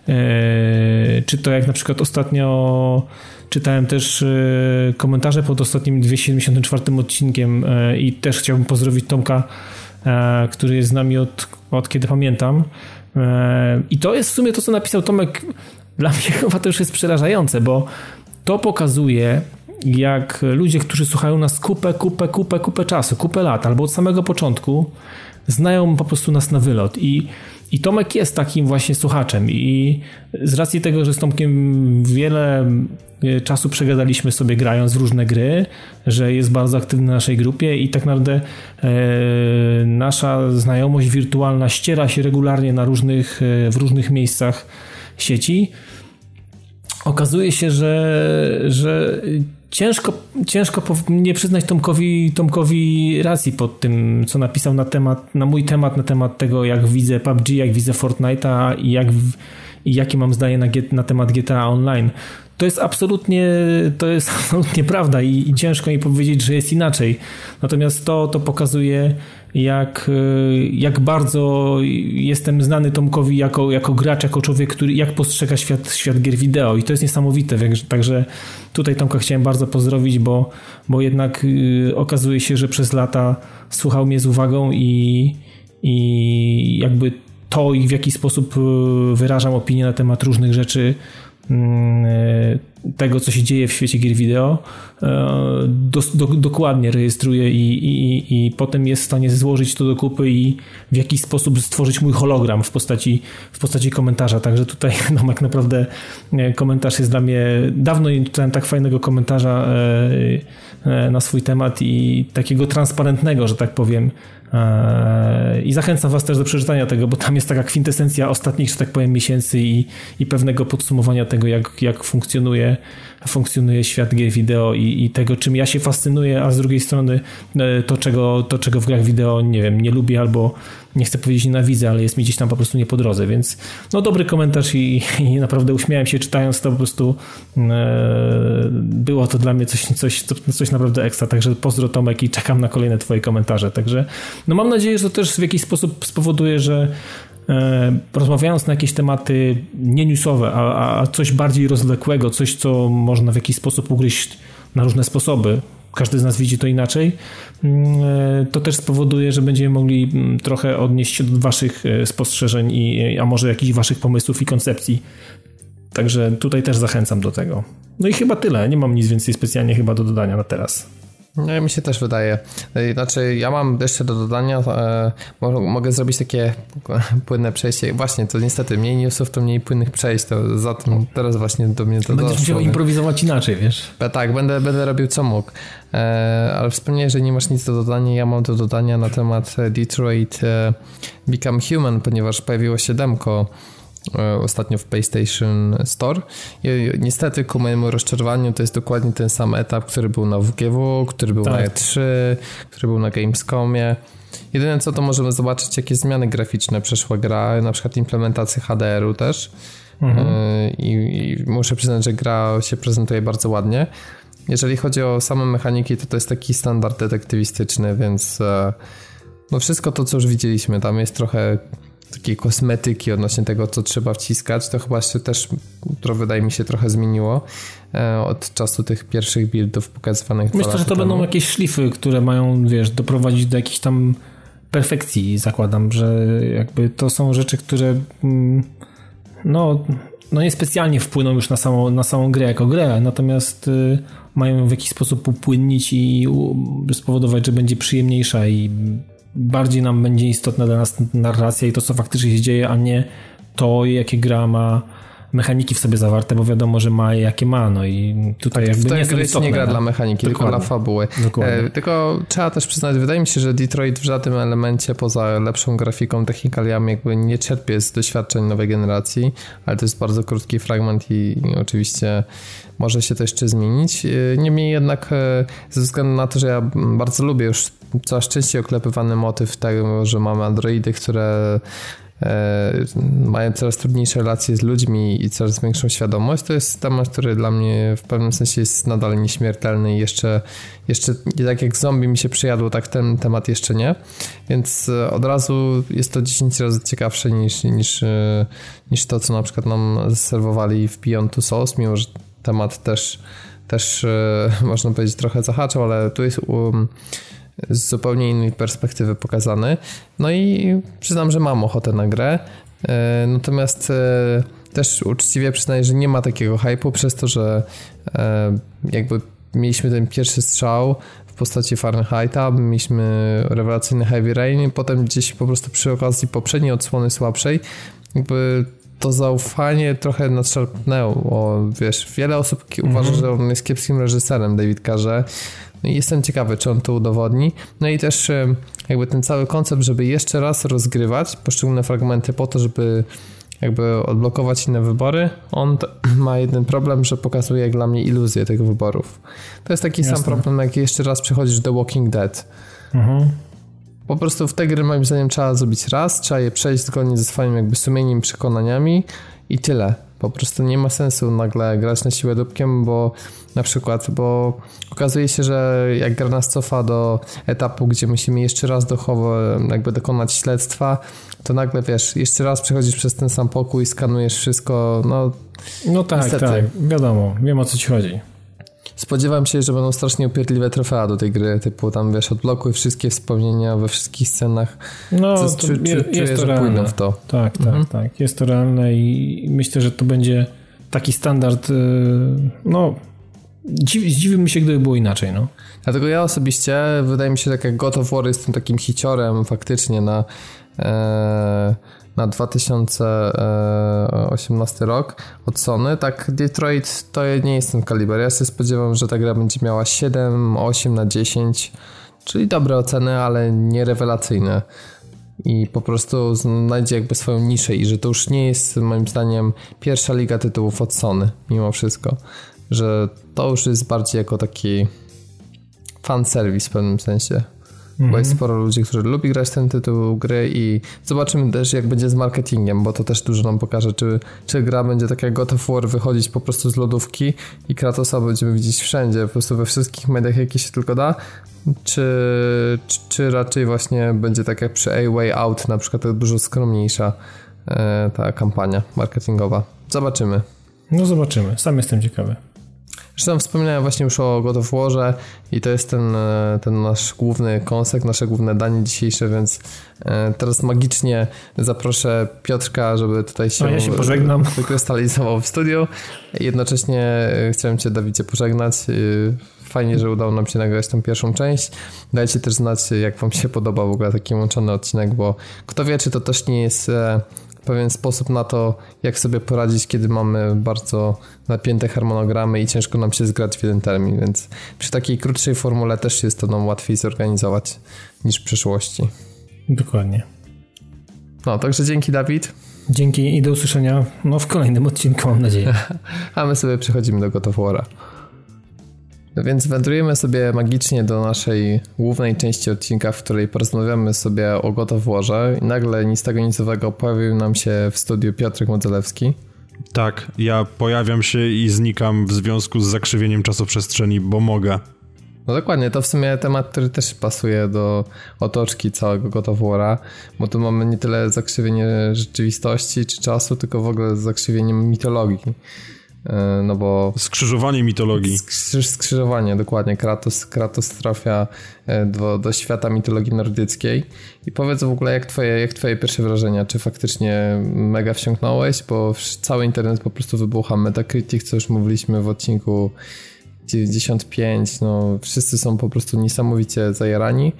e, czy to jak na przykład ostatnio czytałem też e, komentarze pod ostatnim 274 odcinkiem e, i też chciałbym pozdrowić Tomka E, który jest z nami od, od kiedy pamiętam. E, I to jest w sumie to, co napisał Tomek. Dla [LAUGHS] mnie chyba to już jest przerażające, bo to pokazuje, jak ludzie, którzy słuchają nas kupę, kupę, kupę, kupę czasu, kupę lat, albo od samego początku, znają po prostu nas na wylot. I i Tomek jest takim właśnie słuchaczem i z racji tego, że z Tomkiem wiele e, czasu przegadaliśmy sobie grając w różne gry, że jest bardzo aktywny w naszej grupie i tak naprawdę e, nasza znajomość wirtualna ściera się regularnie na różnych, e, w różnych miejscach sieci. Okazuje się, że, że ciężko, ciężko nie przyznać Tomkowi, Tomkowi racji pod tym, co napisał na temat, na mój temat, na temat tego, jak widzę PUBG, jak widzę Fortnite'a i jak, i jakie mam zdanie na, na temat GTA Online. To jest absolutnie, to jest [LAUGHS] absolutnie prawda i, i, ciężko mi powiedzieć, że jest inaczej. Natomiast to, to pokazuje, jak, y, jak bardzo jestem znany Tomkowi jako, jako gracz, jako człowiek, który jak postrzega świat, świat gier wideo i to jest niesamowite. Także tutaj Tomka chciałem bardzo pozdrowić, bo, bo jednak y, okazuje się, że przez lata słuchał mnie z uwagą i, i jakby to w jaki sposób y, wyrażam opinię na temat różnych rzeczy tego, co się dzieje w świecie gier wideo, e, do, do, dokładnie rejestruje i, i, i potem jest w stanie złożyć to do kupy i w jakiś sposób stworzyć mój hologram w postaci, w postaci komentarza. Także tutaj [LAUGHS] no, tak naprawdę e, komentarz jest dla mnie. Dawno nie czytałem tak fajnego komentarza e, na swój temat i takiego transparentnego, że tak powiem. I zachęcam Was też do przeczytania tego, bo tam jest taka kwintesencja ostatnich, że tak powiem, miesięcy i, i pewnego podsumowania tego, jak, jak funkcjonuje funkcjonuje świat gier wideo i, i, tego, czym ja się fascynuję, a z drugiej strony e, to czego, to, czego w grach wideo, nie wiem, nie lubię albo nie chcę powiedzieć nienawidzę, ale jest mi gdzieś tam po prostu nie po drodze, więc no dobry komentarz i, i naprawdę uśmiałem się czytając to po prostu e, było to dla mnie coś, coś, coś naprawdę ekstra, także pozdro Tomek i czekam na kolejne twoje komentarze, także no mam nadzieję, że to też w jakiś sposób spowoduje, że rozmawiając na jakieś tematy nie newsowe, a, a coś bardziej rozwlekłego, coś, co można w jakiś sposób ugryźć na różne sposoby, każdy z nas widzi to inaczej, mm, e, to też spowoduje, że będziemy mogli mm, trochę odnieść się do Waszych e, spostrzeżeń, i, a może jakichś Waszych pomysłów i koncepcji. Także tutaj też zachęcam do tego. No i chyba tyle. Nie mam nic więcej specjalnie chyba do dodania na teraz. No mi się też wydaje. E, znaczy, ja mam jeszcze do dodania, e, mogę zrobić takie [LAUGHS] płynne przejście. Właśnie, to niestety mniej newsów, to mniej płynnych przejść, to za tym teraz właśnie do mnie to Będziesz doszło. musiał improwizować inaczej, wiesz? Tak, będę, będę robił co mógł. E, ale wspomniałeś, że nie masz nic do dodania, ja mam do dodania na temat Detroit Become Human, ponieważ pojawiło się demko ostatnio w PlayStation Store. I niestety ku mojemu rozczarowaniu to jest dokładnie ten sam etap, który był na WGW, który był tak. na E3, który był na Gamescomie. Jedyne co to możemy zobaczyć, jakie zmiany graficzne przeszła gra, na przykład implementację HDR-u też. Mhm. E, I, I, muszę przyznać, że gra się prezentuje bardzo ładnie. Jeżeli chodzi o same mechaniki, to to jest taki standard detektywistyczny, więc e, no wszystko to, co już widzieliśmy, tam jest trochę takiej kosmetyki odnośnie tego, co trzeba wciskać, to chyba się też, to wydaje mi się, trochę zmieniło e, od czasu tych pierwszych buildów pokazywanych. Myślę, że to temu. będą jakieś szlify, które mają, wiesz, doprowadzić do jakiejś tam perfekcji. Zakładam, że jakby to są rzeczy, które mm, no, no niespecjalnie wpłyną już na samą, na samą grę jako grę, natomiast y, mają w jakiś sposób upłynnić i spowodować, że będzie przyjemniejsza i bardziej nam będzie istotna dla nas narracja i to, co faktycznie się dzieje, a nie to, jakie gra ma mechaniki w sobie zawarte, bo wiadomo, że ma jakie ma, no i tutaj tak, jakby nie jest istotne, nie gra no. dla mechaniki, Dokładnie. tylko dla fabuły. E, tylko trzeba też przyznać, wydaje mi się, że Detroit w żadnym elemencie poza lepszą grafiką, technikaliami jakby nie czerpie z doświadczeń nowej generacji, ale to jest bardzo krótki fragment i, i oczywiście może się to jeszcze zmienić. E, niemniej jednak e, ze względu na to, że ja bardzo lubię już coraz częściej oklepywany motyw tego, że mamy androidy, które e, mają coraz trudniejsze relacje z ludźmi i coraz większą świadomość, to jest temat, który dla mnie w pewnym sensie jest nadal nieśmiertelny i jeszcze, jeszcze tak jak zombie mi się przyjadło, tak ten temat jeszcze nie, więc od razu jest to 10 razy ciekawsze niż, niż, niż to, co na przykład nam zaserwowali w Beyond Two Souls, mimo że temat też, też e, można powiedzieć trochę zahaczał, ale tu jest um, z zupełnie innej perspektywy pokazany. No i przyznam, że mam ochotę na grę. E, natomiast e, też uczciwie przyznaję, że nie ma takiego hypu przez to, że jakby mieliśmy ten pierwszy strzał w postaci Fahrenheita, mieliśmy rewelacyjny Heavy Rain, potem gdzieś po prostu przy okazji poprzedniej odsłony słabszej jakby to zaufanie trochę nadszarpnęło. Wiesz, wiele osób mm -hmm. uważa, że on jest kiepskim reżyserem, David Carze. No i jestem ciekawy, czy on to udowodni. No i też jakby ten cały koncept, żeby jeszcze raz rozgrywać poszczególne fragmenty po to, żeby jakby odblokować inne wybory, on [CLEARS THROAT] ma jeden problem, że pokazuje jak dla mnie iluzję tych wyborów. To jest taki Jasne. sam problem, jak jeszcze raz przechodzisz do Walking Dead. Mhm. Po prostu w te gry moim zdaniem trzeba zrobić raz, trzeba je przejść zgodnie ze swoimi jakby sumieniem, przekonaniami i tyle. Po prostu nie ma sensu nagle grać na siłę dupkiem, bo na przykład, bo okazuje się, że jak gra nas cofa do etapu, gdzie musimy jeszcze raz dochowo, jakby dokonać śledztwa, to nagle wiesz, jeszcze raz przechodzisz przez ten sam pokój, skanujesz wszystko, no. No tak, niestety. tak, wiadomo, wiem o co ci chodzi. Spodziewam się, że będą strasznie upierdliwe trofea do tej gry, typu tam wiesz, odblokuj wszystkie wspomnienia we wszystkich scenach. No, to czu, czu, jest, czuję, to realne. w to. Tak, tak, mhm. tak. Jest to realne i myślę, że to będzie taki standard, y, no dziwi, zdziwiłbym się, gdyby było inaczej, no. Dlatego ja osobiście, wydaje mi się, tak jak God of War jestem takim hiciorem faktycznie na e, na 2018 rok od Sony, tak Detroit to nie jest ten kaliber. Ja się spodziewam, że ta gra będzie miała 7, 8 na 10, czyli dobre oceny, ale nie rewelacyjne. I po prostu znajdzie jakby swoją niszę i że to już nie jest moim zdaniem pierwsza liga tytułów od Sony, mimo wszystko. Że to już jest bardziej jako taki fan service w pewnym sensie. Mhm. Bo jest sporo ludzi, którzy lubi grać ten tytuł gry i zobaczymy też jak będzie z marketingiem, bo to też dużo nam pokaże, czy, czy gra będzie tak jak God of War wychodzić po prostu z lodówki i Kratosa będziemy widzieć wszędzie, po prostu we wszystkich mediach jakie się tylko da, czy, czy, czy raczej właśnie będzie tak jak przy A Way Out, na przykład dużo skromniejsza e, ta kampania marketingowa. Zobaczymy. No zobaczymy, sam jestem ciekawy. Zresztą wspominałem właśnie już o God of Warze i to jest ten, e, ten nasz główny kąsek, nasze główne danie dzisiejsze, więc e, teraz magicznie zaproszę Piotrka, żeby tutaj się, ja się pożegnam. [LAUGHS] wykrystalizował w studiu. Jednocześnie e, chciałem Cię, Dawidzie, pożegnać. Fajnie, że udało nam się nagrać tą pierwszą część. Dajcie też znać, jak Wam się podoba w ogóle taki łączony odcinek, bo kto wie, czy to też nie jest pewien sposób na to, jak sobie poradzić, kiedy mamy bardzo napięte harmonogramy i ciężko nam się zgrać w jeden termin, więc przy takiej krótszej formule też jest to nam łatwiej zorganizować niż w przyszłości. Dokładnie. No, także dzięki Dawid. Dzięki i do usłyszenia no, w kolejnym odcinku, mam nadzieję. [LAUGHS] A my sobie przechodzimy do Gotowora. No więc wędrujemy sobie magicznie do naszej głównej części odcinka, w której porozmawiamy sobie o gotowłoże i nagle nic tego nicowego pojawił nam się w studiu Piotrek Modzelewski. Tak, ja pojawiam się i znikam w związku z zakrzywieniem czasoprzestrzeni, bo mogę. No dokładnie, to w sumie temat, który też pasuje do otoczki całego gotowora, bo tu mamy nie tyle zakrzywienie rzeczywistości czy czasu, tylko w ogóle zakrzywienie mitologii. E, no bo... Skrzyżowanie mitologii. Skrzyżowanie, dokładnie. Kratos, Kratos trafia e, do, do świata mitologii nordyckiej. I powiedz w ogóle, jak twoje, jak twoje pierwsze wrażenia? Czy faktycznie mega wsiąknąłeś? Bo cały internet po prostu wybucha. Metacritic, co już mówiliśmy w odcinku 95, no wszyscy są po prostu niesamowicie zajarani.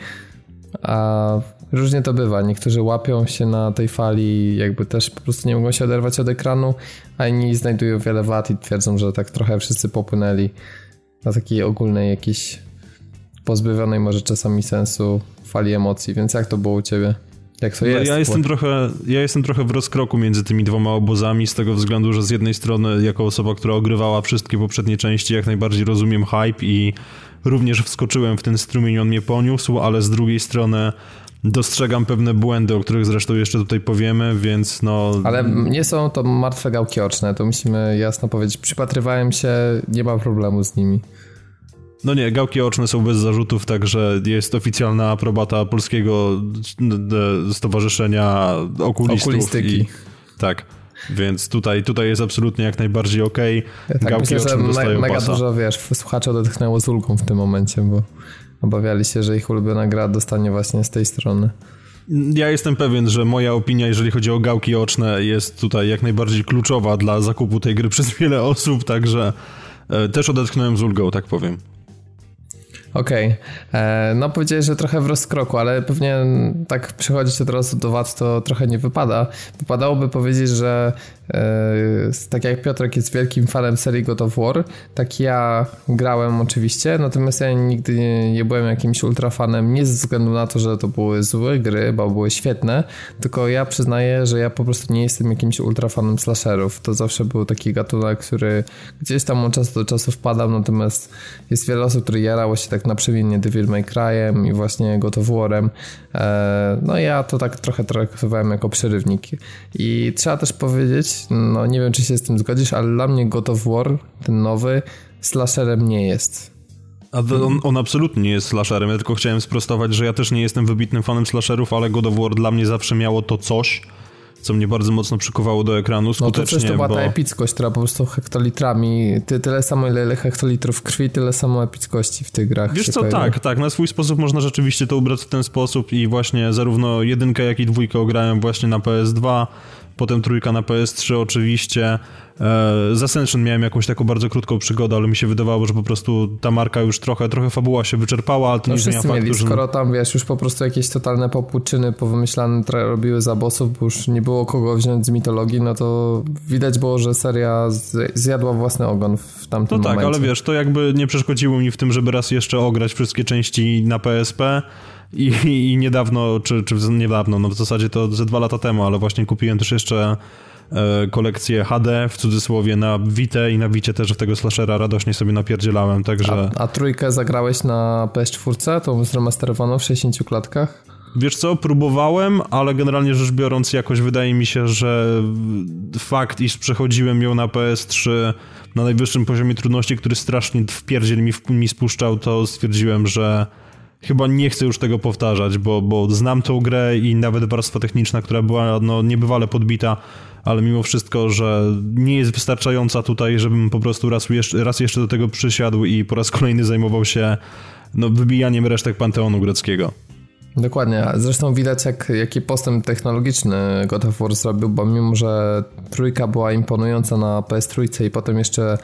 A różnie to bywa. Niektórzy łapią się na tej fali, jakby też po prostu nie mogą się oderwać od ekranu, a inni znajdują wiele wad i twierdzą, że tak trochę wszyscy popłynęli na takiej ogólnej jakiejś pozbawionej może czasami sensu fali emocji. Więc jak to było u ciebie? Jak to no jest? Ja jestem, trochę, ja jestem trochę w rozkroku między tymi dwoma obozami z tego względu, że z jednej strony jako osoba, która ogrywała wszystkie poprzednie części, jak najbardziej rozumiem hype i również wskoczyłem w ten strumień, on mnie poniósł, ale z drugiej strony dostrzegam pewne błędy, o których zresztą jeszcze tutaj powiemy, więc no... Ale nie są to martwe gałki oczne, to musimy jasno powiedzieć. Przypatrywałem się, nie ma problemu z nimi. No nie, gałki oczne są bez zarzutów, także jest oficjalna aprobata Polskiego Stowarzyszenia Okulistów. Okulistyki. I, tak. Więc tutaj, tutaj jest absolutnie jak najbardziej okej. Okay. tak, Gałki myślę, oczne dostają mega pasa. dużo, wiesz, słuchacze odetchnęło z ulgą w tym momencie, bo obawiali się, że ich ulubiona gra dostanie właśnie z tej strony. Ja jestem pewien, że moja opinia, jeżeli chodzi o gałki oczne, jest tutaj jak najbardziej kluczowa dla zakupu tej gry [LAUGHS] przez wiele osób, także e, też odetchnąłem z ulgą, tak powiem. Okej. Okay. E, no powiedziałeś, że trochę w rozkroku, ale pewnie tak przychodzić od razu do wad to trochę nie wypada. Wypadałoby powiedzieć, że tak jak Piotrek jest wielkim fanem serii God of War, tak ja grałem oczywiście, natomiast ja nigdy nie, nie byłem jakimś ultrafanem, nie ze względu na to, że to były złe gry, bo były świetne, tylko ja przyznaję, że ja po prostu nie jestem jakimś ultrafanem slasherów. To zawsze był taki gatunek, który gdzieś tam od czasu do czasu wpadał, natomiast jest wiele osób, które jarało się tak tak naprzemiennie Devil May Cry'em i właśnie God of War'em. E, no ja to tak trochę traktowałem jako przerywnik. I trzeba też powiedzieć, no nie wiem czy się z tym zgodzisz, ale dla mnie God of War, ten nowy, slasherem nie jest. A on, on, absolutnie nie jest slasherem, ja tylko chciałem sprostować, że ja też nie jestem wybitnym fanem slasherów, ale God of War dla mnie zawsze miało to coś, co mnie bardzo mocno przykuwało do ekranu skutecznie. No to to była bo... ta epickość, która po prostu hektolitrami, ty, tyle samo ile hektolitrów krwi, tyle samo epickości w tych grach. Wiesz co, tak, tak, na swój sposób można rzeczywiście to ubrać w ten sposób i właśnie zarówno jedynkę, jak i dwójkę ograłem właśnie na PS2, potem trójka na PS3 oczywiście. E, z Ascension miałem jakąś taką bardzo krótką przygodę, ale mi się wydawało, że po prostu ta marka już trochę, trochę fabuła się wyczerpała, ale to no nie zmienia faktu, mieli, że... skoro tam, wiesz, już po prostu jakieś totalne popłuczyny powymyślane robiły za bossów, bo już nie było kogo wziąć z mitologii, no to widać było, że seria zjadła własny ogon w tamtym no tak, momencie. ale wiesz, to jakby nie przeszkodziło mi w tym, żeby raz jeszcze ograć wszystkie części na PSP, i, i niedawno, czy, czy niedawno, no w zasadzie to ze dwa lata temu, ale właśnie kupiłem też jeszcze e, kolekcję HD w cudzysłowie na Vita i na Vicie też w tego slashera radośnie sobie napierdzielałem, także... A, a trójkę zagrałeś na PS4, tą zremasterowaną w 60 klatkach? Wiesz co, próbowałem, ale generalnie rzecz biorąc jakoś wydaje mi się, że fakt, iż przechodziłem ją na PS3 na najwyższym poziomie trudności, który strasznie w pierdziel mi, mi spuszczał, to stwierdziłem, że chyba nie chcę już tego powtarzać, bo, bo znam tą grę i nawet warstwa techniczna, która była no, niebywale podbita, ale mimo wszystko, że nie jest wystarczająca tutaj, żebym po prostu raz, raz jeszcze do tego przysiadł i po raz kolejny zajmował się no, wybijaniem resztek Panteonu greckiego. Dokładnie, zresztą widać jak, jaki postęp technologiczny God of War zrobił, bo mimo, że trójka była imponująca na PS3 i potem jeszcze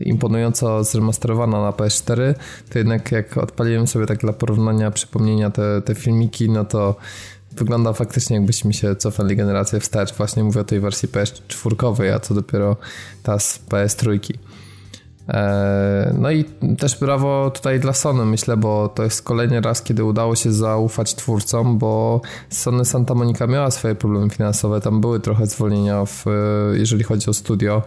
imponująco zremasterowana na PS4, to jednak jak odpaliłem sobie tak dla porównania, przypomnienia te, te filmiki, no to wygląda faktycznie jakbyśmy się cofnęli generację wstecz. Właśnie mówię o tej wersji PS4, a co dopiero ta z PS3. E, no i też brawo tutaj dla Sony, myślę, bo to jest kolejny raz, kiedy udało się zaufać twórcom, bo Sony Santa Monica miała swoje problemy finansowe, tam były trochę zwolnienia, w, jeżeli chodzi o studio.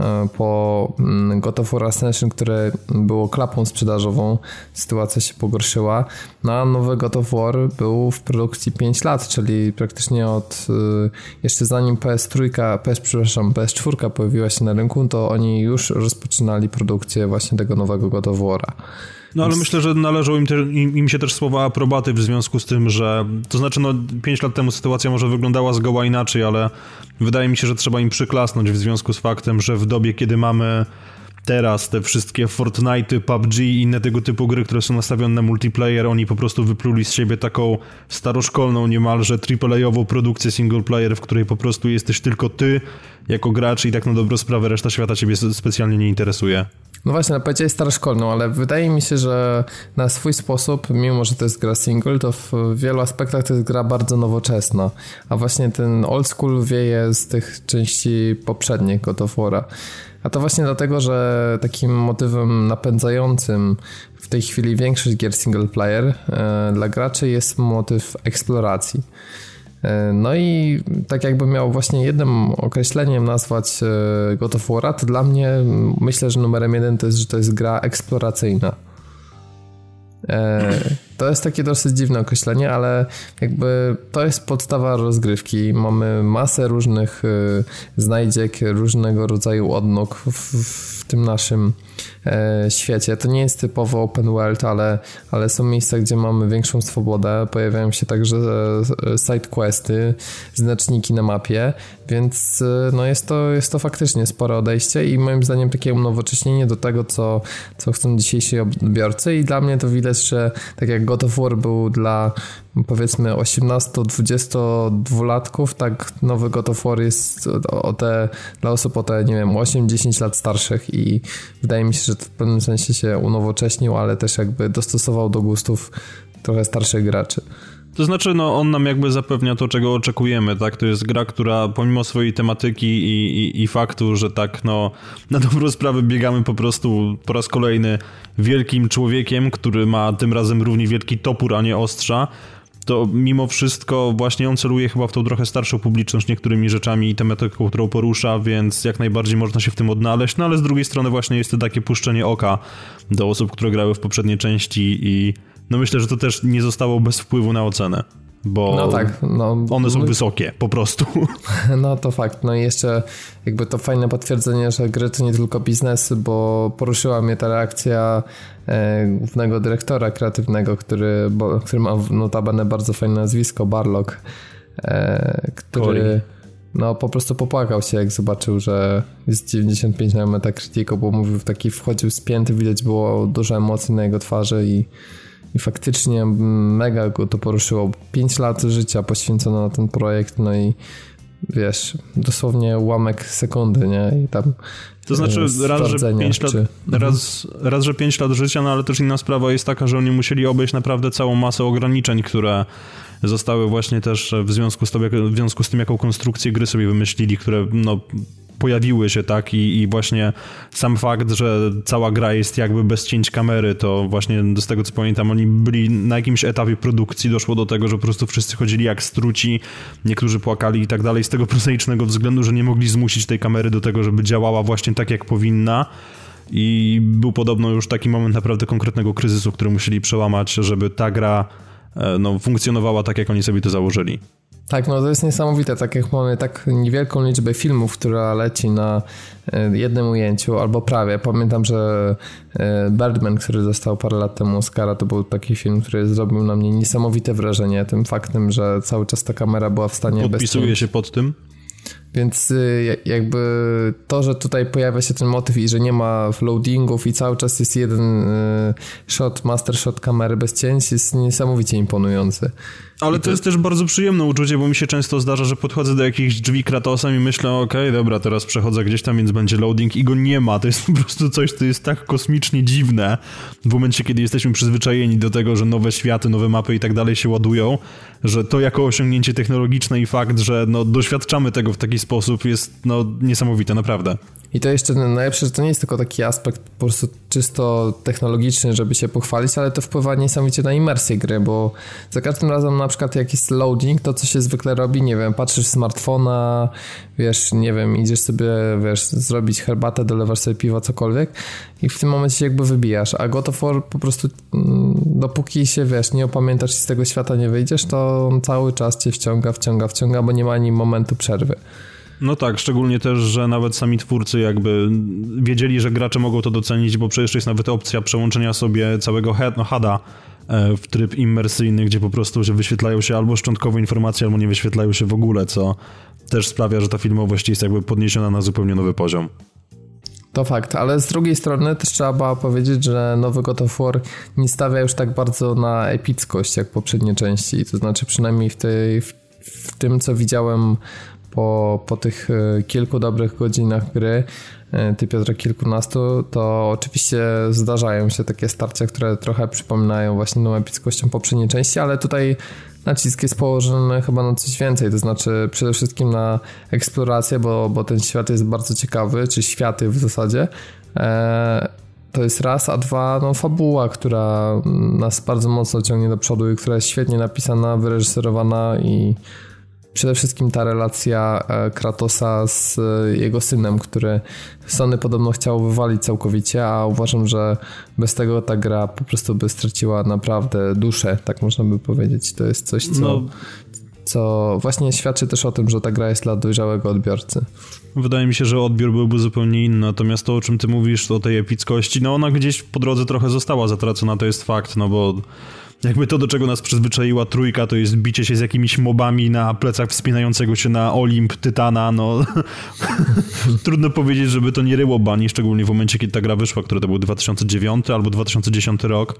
E, po mm, God of War Ascension, które było klapą sprzedażową, sytuacja się pogorszyła. No a nowy God of War był w produkcji 5 lat, czyli praktycznie od e, jeszcze zanim PS3, PS, przepraszam, PS4 pojawiła się na rynku, to oni już rozpoczynali produkcję produkcję właśnie tego nowego God of War'a. No ale myślę, że należą im, te, im, im, się też słowa aprobaty w związku z tym, że to znaczy no 5 lat temu sytuacja może wyglądała zgoła inaczej, ale wydaje mi się, że trzeba im przyklasnąć w związku z faktem, że w dobie, kiedy mamy teraz te wszystkie Fortnite, PUBG i inne tego typu gry, które są nastawione na multiplayer, oni po prostu wypluli z siebie taką staroszkolną niemalże AAA-ową produkcję single player, w której po prostu jesteś tylko ty jako gracz i tak na dobrą sprawę reszta świata ciebie specjalnie nie interesuje. No właśnie, no powiedziałeś staroszkolną, ale wydaje mi się, że na swój sposób, mimo że to jest gra single, to w wielu aspektach to jest gra bardzo nowoczesna. A właśnie ten old school wieje z tych części poprzednich God of War'a. A to właśnie dlatego, że takim motywem napędzającym w tej chwili większość gier single player e, dla graczy jest motyw eksploracji. E, no i tak jakby miał właśnie jednym określeniem nazwać e, God of War, to dla mnie myślę, że numerem jeden to jest, że to jest gra eksploracyjna. E, to jest takie dosyć dziwne określenie, ale jakby to jest podstawa rozgrywki. Mamy masę różnych znajdziek, różnego rodzaju odnóg w, w tym naszym E, świecie. To nie jest typowo open world, ale, ale są miejsca, gdzie mamy większą swobodę. Pojawiają się także e, side questy, znaczniki na mapie, więc e, no jest, to, jest to faktycznie spore odejście i moim zdaniem takie unowocześnienie do tego, co, co chcą dzisiejsi odbiorcy i dla mnie to widać, że tak jak God of War był dla powiedzmy 18-22 latków, tak nowy God of War jest o te, dla osób o te, nie wiem, 8-10 lat starszych i wydaje mi się, że w pewnym sensie się unowocześnił, ale też jakby dostosował do gustów trochę starszych graczy. To znaczy, no, on nam jakby zapewnia to, czego oczekujemy, tak? To jest gra, która pomimo swojej tematyki i, i, i faktu, że tak, no, na dobrą sprawę biegamy po prostu po raz kolejny wielkim człowiekiem, który ma tym razem równie wielki topór, a nie ostrza, to mimo wszystko właśnie on celuje chyba w tą trochę starszą publiczność niektórymi rzeczami i tematyką, którą porusza, więc jak najbardziej można się w tym odnaleźć, no ale z drugiej strony właśnie jest to takie puszczenie oka do osób, które grały w poprzedniej części i no myślę, że to też nie zostało bez wpływu na ocenę bo no tak, no, one są wysokie po prostu. [LAUGHS] No to fakt. No i jeszcze jakby to fajne potwierdzenie, że gry to nie tylko biznes, bo poruszyła mnie ta reakcja e, głównego dyrektora kreatywnego, który, bo, który ma notabene bardzo fajne nazwisko, Barlock, e, który no po prostu popłakał się, jak zobaczył, że jest 95 na Metacriticu, bo mówił, taki wchodził spięty, widać było dużo emocji na jego twarzy i i faktycznie mega go to poruszyło. 5 lat życia poświęcono na ten projekt, no i wiesz, dosłownie ułamek sekundy, nie? I tam to znaczy raz, że 5 lat, czy... raz, raz, że 5 lat życia, no ale też inna sprawa jest taka, że oni musieli obejść naprawdę całą masę ograniczeń, które zostały właśnie też w związku z, to, w związku z tym, jaką konstrukcję gry sobie wymyślili, które no pojawiły się, tak, I, i właśnie sam fakt, że cała gra jest jakby bez cięć kamery, to właśnie z tego co pamiętam, oni byli na jakimś etapie produkcji, doszło do tego, że po prostu wszyscy chodzili jak struci, niektórzy płakali i tak dalej, z tego prozaicznego względu, że nie mogli zmusić tej kamery do tego, żeby działała właśnie tak, jak powinna. I był podobno już taki moment naprawdę konkretnego kryzysu, który musieli przełamać, żeby ta gra e, no, funkcjonowała tak, jak oni sobie to założyli. Tak, no to jest niesamowite, tak jak mamy tak niewielką liczbę filmów, która leci na e, jednym ujęciu, albo prawie. Pamiętam, że e, Birdman, który został parę lat temu Oscara, to był taki film, który zrobił na mnie niesamowite wrażenie tym faktem, że cały czas ta kamera była w stanie... Podpisuje się pod tym? Więc y, jakby to, że tutaj pojawia się ten motyw i że nie ma loadingów i cały czas jest jeden y, shot, master shot kamery bez cięć jest niesamowicie imponujący. Ale to jest też bardzo przyjemne uczucie, bo mi się często zdarza, że podchodzę do jakichś drzwi Kratosem i myślę, okej, okay, dobra, teraz przechodzę gdzieś tam, więc będzie loading i go nie ma. To jest [LAUGHS] po prostu coś, co jest tak kosmicznie dziwne w momencie, kiedy jesteśmy przyzwyczajeni do tego, że nowe światy, nowe mapy i tak dalej się ładują, że to jako osiągnięcie technologiczne i fakt, że no, doświadczamy tego w taki sposób jest no, niesamowite, naprawdę. I to jeszcze najlepsze, że to nie jest tylko taki aspekt po prostu czysto technologiczny, żeby się pochwalić, ale to wpływa niesamowicie na imersję gry, bo za każdym razem na przykład jak jest loading, to co się zwykle robi, nie wiem, patrzysz smartfona, wiesz, nie wiem, idziesz sobie, wiesz, zrobić herbatę, dolewasz sobie piwa, cokolwiek i w tym momencie się jakby wybijasz, a God of War po prostu mm, dopóki się, wiesz, nie opamiętasz i z tego świata nie wyjdziesz, to on cały czas cię wciąga, wciąga, wciąga, bo nie ma ani momentu przerwy. No tak, szczególnie też, że nawet sami twórcy jakby wiedzieli, że gracze mogą to docenić, bo przecież jest nawet opcja przełączenia sobie całego no, HUD-a e, w tryb immersyjny, gdzie po prostu się wyświetlają się albo szczątkowe informacje, albo nie wyświetlają się w ogóle, co też sprawia, że ta filmowość jest jakby podniesiona na zupełnie nowy poziom. To fakt, ale z drugiej strony też trzeba powiedzieć, że nowy God of War nie stawia już tak bardzo na epickość jak poprzednie części, to znaczy przynajmniej w, tej, w, w tym, co widziałem po, po tych e, kilku dobrych godzinach gry, e, ty Piotrek kilkunastu, to oczywiście zdarzają się takie starcia, które trochę przypominają właśnie tą epickością poprzedniej części, ale tutaj nacisk jest położony chyba na coś więcej, to znaczy przede wszystkim na eksplorację, bo, bo ten świat jest bardzo ciekawy, czy światy w zasadzie. E, to jest raz, a dwa, no fabuła, która nas bardzo mocno ciągnie do przodu i która jest świetnie napisana, wyreżyserowana i przede wszystkim ta relacja e, Kratosa z e, jego synem, który Sony podobno chciał wywalić całkowicie, a uważam, że bez tego ta gra po prostu by straciła naprawdę duszę, tak można by powiedzieć. To jest coś, co, no. co właśnie świadczy też o tym, że ta gra jest dla dojrzałego odbiorcy. Wydaje mi się, że odbiór byłby zupełnie inny, natomiast to, o czym ty mówisz, o tej epickości, no ona gdzieś po drodze trochę została zatracona, to jest fakt, no bo jakby to, do czego nas przyzwyczaiła trójka, to jest bicie się z jakimiś mobami na plecach wspinającego się na Olimp Tytana, no [LAUGHS] trudno powiedzieć, żeby to nie ryło bani, szczególnie w momencie, kiedy ta gra wyszła, która to był 2009 albo 2010 rok.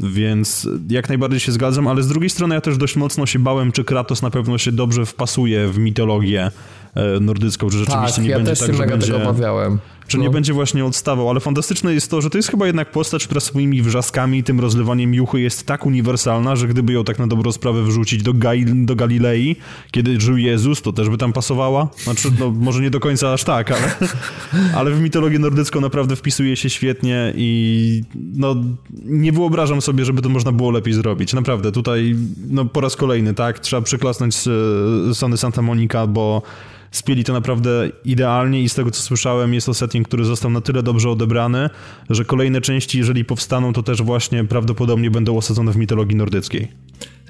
Więc jak najbardziej się zgadzam, ale z drugiej strony ja też dość mocno się bałem, czy Kratos na pewno się dobrze wpasuje w mitologię e, nordycką, że rzeczywiście tak, nie ja będzie też tak, się że będzie, tego obawiałem. Nie no. będzie właśnie odstawał, ale fantastyczne jest to, że to jest chyba jednak postać, która swoimi wrzaskami i tym rozlewaniem juchy jest tak uniwersalna, że gdyby ją tak na dobrą sprawę wrzucić do, Gai, do Galilei, kiedy żył Jezus, to też by tam pasowała. Znaczy, no może nie do końca aż tak, ale, [LAUGHS] ale w mitologię nordycką naprawdę wpisuje się świetnie i no nie wyobrażam sobie, żeby to można było lepiej zrobić. Naprawdę, tutaj no po raz kolejny, tak, trzeba przyklasnąć Sony Santa Monica, bo spieli to naprawdę idealnie i z tego co słyszałem jest to setting, który został na tyle dobrze odebrany, że kolejne części, jeżeli powstaną, to też właśnie prawdopodobnie będą osadzone w mitologii nordyckiej.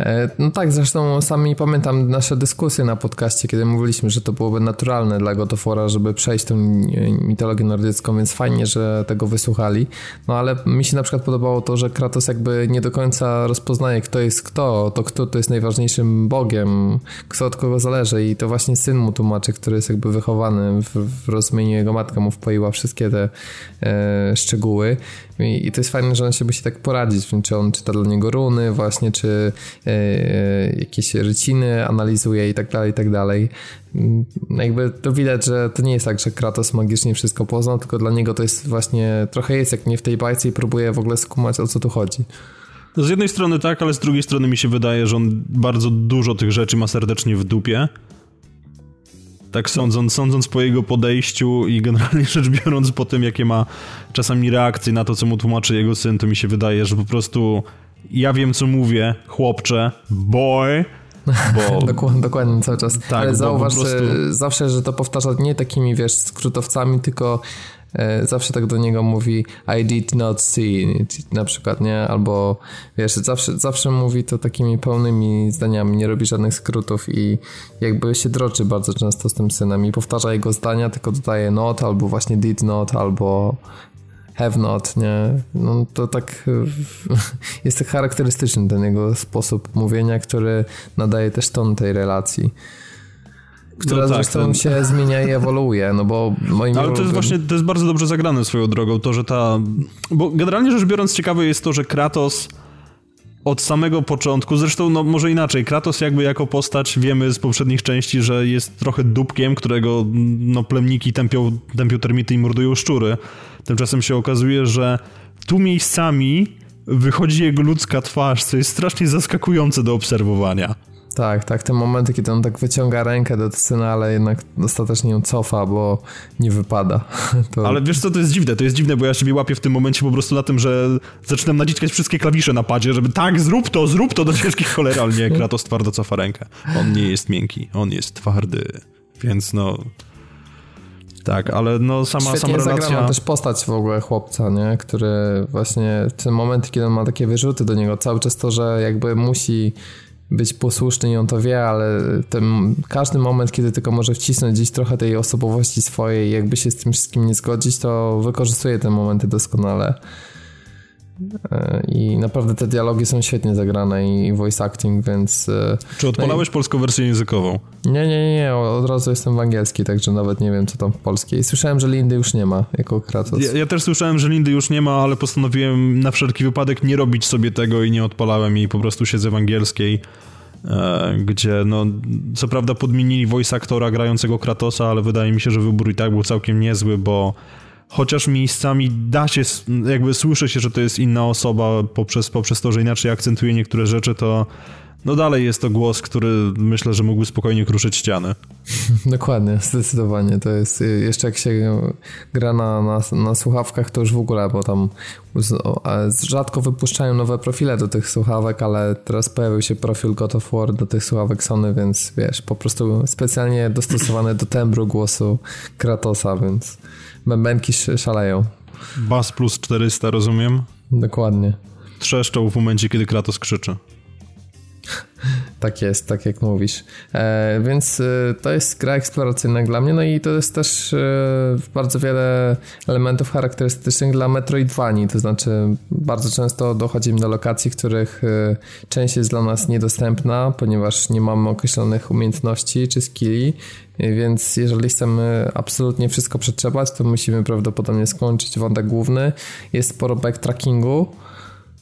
E, no tak, zresztą sami pamiętam nasze dyskusje na podcaście, kiedy mówiliśmy, że to byłoby naturalne dla Godofora, żeby przejść tą mitologię nordycką, więc fajnie, że tego wysłuchali. No ale mi się na przykład podobało to, że Kratos jakby nie do końca rozpoznaje, kto jest kto, to kto to jest najważniejszym bogiem, kto od kogo zależy i to właśnie syn mu tłumaczy, który jest jakby wychowany w, w rozumieniu jego matka mu wpoiła wszystkie te e, szczegóły i, I, to jest fajne, że on się musi tak poradzić, czy on czyta dla niego runy właśnie, czy jakieś ryciny analizuje i tak dalej, i tak dalej. Mm, jakby to widać, że to nie jest tak, że Kratos magicznie wszystko poznał, tylko dla niego to jest właśnie, trochę jest jak nie w tej bajce i próbuje w ogóle skumać o co tu chodzi. Z jednej strony tak, ale z drugiej strony mi się wydaje, że on bardzo dużo tych rzeczy ma serdecznie w dupie tak sądząc, sądząc po jego podejściu i generalnie [LAUGHS] rzecz biorąc po tym, jakie ma czasami reakcje na to, co mu tłumaczy jego syn, to mi się wydaje, że po prostu ja wiem, co mówię, chłopcze, boy, [LAUGHS] bo... dokładnie, dokładnie cały czas. Tak, Ale zauważ prostu... zawsze, że to powtarza nie takimi, wiesz, skrótowcami, tylko E, zawsze tak do niego mówi I did not see it, na przykład, nie? Albo wiesz, zawsze, zawsze mówi to takimi pełnymi zdaniami, nie robi żadnych skrótów i jakby się droczy bardzo często z tym synem i powtarza jego zdania, tylko dodaje not, albo właśnie did not, albo have not, nie? No to tak [LAUGHS] jest tak charakterystyczny ten jego sposób mówienia, który nadaje też ton tej relacji która no tak, zresztą ten... się zmienia i ewoluuje, no bo moim Ale to jest właśnie, to jest bardzo dobrze zagrane swoją drogą, to, że ta... Bo generalnie rzecz biorąc ciekawe jest to, że Kratos od samego początku, zresztą no może inaczej, Kratos jakby jako postać wiemy z poprzednich części, że jest trochę dupkiem, którego no plemniki tępią, tępią termity i mordują szczury. Tymczasem się okazuje, że tu miejscami wychodzi jego ludzka twarz, co jest strasznie zaskakujące do obserwowania. Tak, tak, te momenty, kiedy on tak wyciąga rękę do syna, ale jednak ostatecznie ją cofa, bo nie wypada. [LAUGHS] To... Ale wiesz co, to jest dziwne, to jest dziwne, bo ja siebie łapię w tym momencie po prostu na tym, że zaczynam naciskać wszystkie klawisze na padzie, żeby tak, zrób to, zrób to do ciężkich cholery, ale nie, Kratos twardo cofa rękę. On nie jest miękki, on jest twardy, więc no... Tak, ale no sama, Świetnie sama relacja... zagrana też postać w ogóle chłopca, nie? Który właśnie w tym momencie, kiedy on ma takie wyrzuty do niego, cały czas to, że jakby musi być posłuszny i on to wie, ale ten, każdy moment, kiedy tylko może wcisnąć gdzieś trochę tej osobowości swojej, jakby się z tym wszystkim nie zgodzić, to wykorzystuje te momenty doskonale. E, I naprawdę te dialogi są świetnie zagrane i voice acting, więc. E, Czy odpalałeś no i... polską wersję językową? Nie, nie, nie, od razu jestem w angielski, także nawet nie wiem, co tam w polskiej. Słyszałem, że Lindy już nie ma jako Kratos. Ja, ja, też słyszałem, że Lindy już nie ma, ale postanowiłem na wszelki wypadek nie robić sobie tego i nie odpalałem i po prostu siedzę w angielskiej. E, gdzie no, co prawda podmienili voice aktora grającego Kratosa, ale wydaje mi się, że wybór i tak był całkiem niezły, bo chociaż miejscami da się, jakby słyszy się, że to jest inna osoba poprzez, poprzez to, że inaczej akcentuje niektóre rzeczy, to no dalej jest to głos, który myślę, że mógłby spokojnie kruszyć ściany. [LAUGHS] Dokładnie, zdecydowanie. To jest jeszcze jak się gra na, na, na słuchawkach, to już w ogóle, bo tam rzadko wypuszczają nowe profile do tych słuchawek, ale teraz pojawił się profil God of War do tych słuchawek Sony, więc wiesz, po prostu specjalnie dostosowany do tembru głosu Kratosa, więc bębenki szaleją. Bas plus 400, rozumiem? Dokładnie. Trzeszczą w momencie, kiedy Kratos krzyczy. [LAUGHS] Tak jest, tak jak mówisz. E, więc e, to jest gra eksploracyjna dla mnie, no i to jest też e, bardzo wiele elementów charakterystycznych dla Metroidvanii, to znaczy bardzo często dochodzimy do lokacji, których e, część jest dla nas niedostępna, ponieważ nie mamy określonych umiejętności czy skilli, e, więc jeżeli chcemy absolutnie wszystko przetrzebać, to musimy prawdopodobnie skończyć wątek główny. Jest sporo backtrackingu,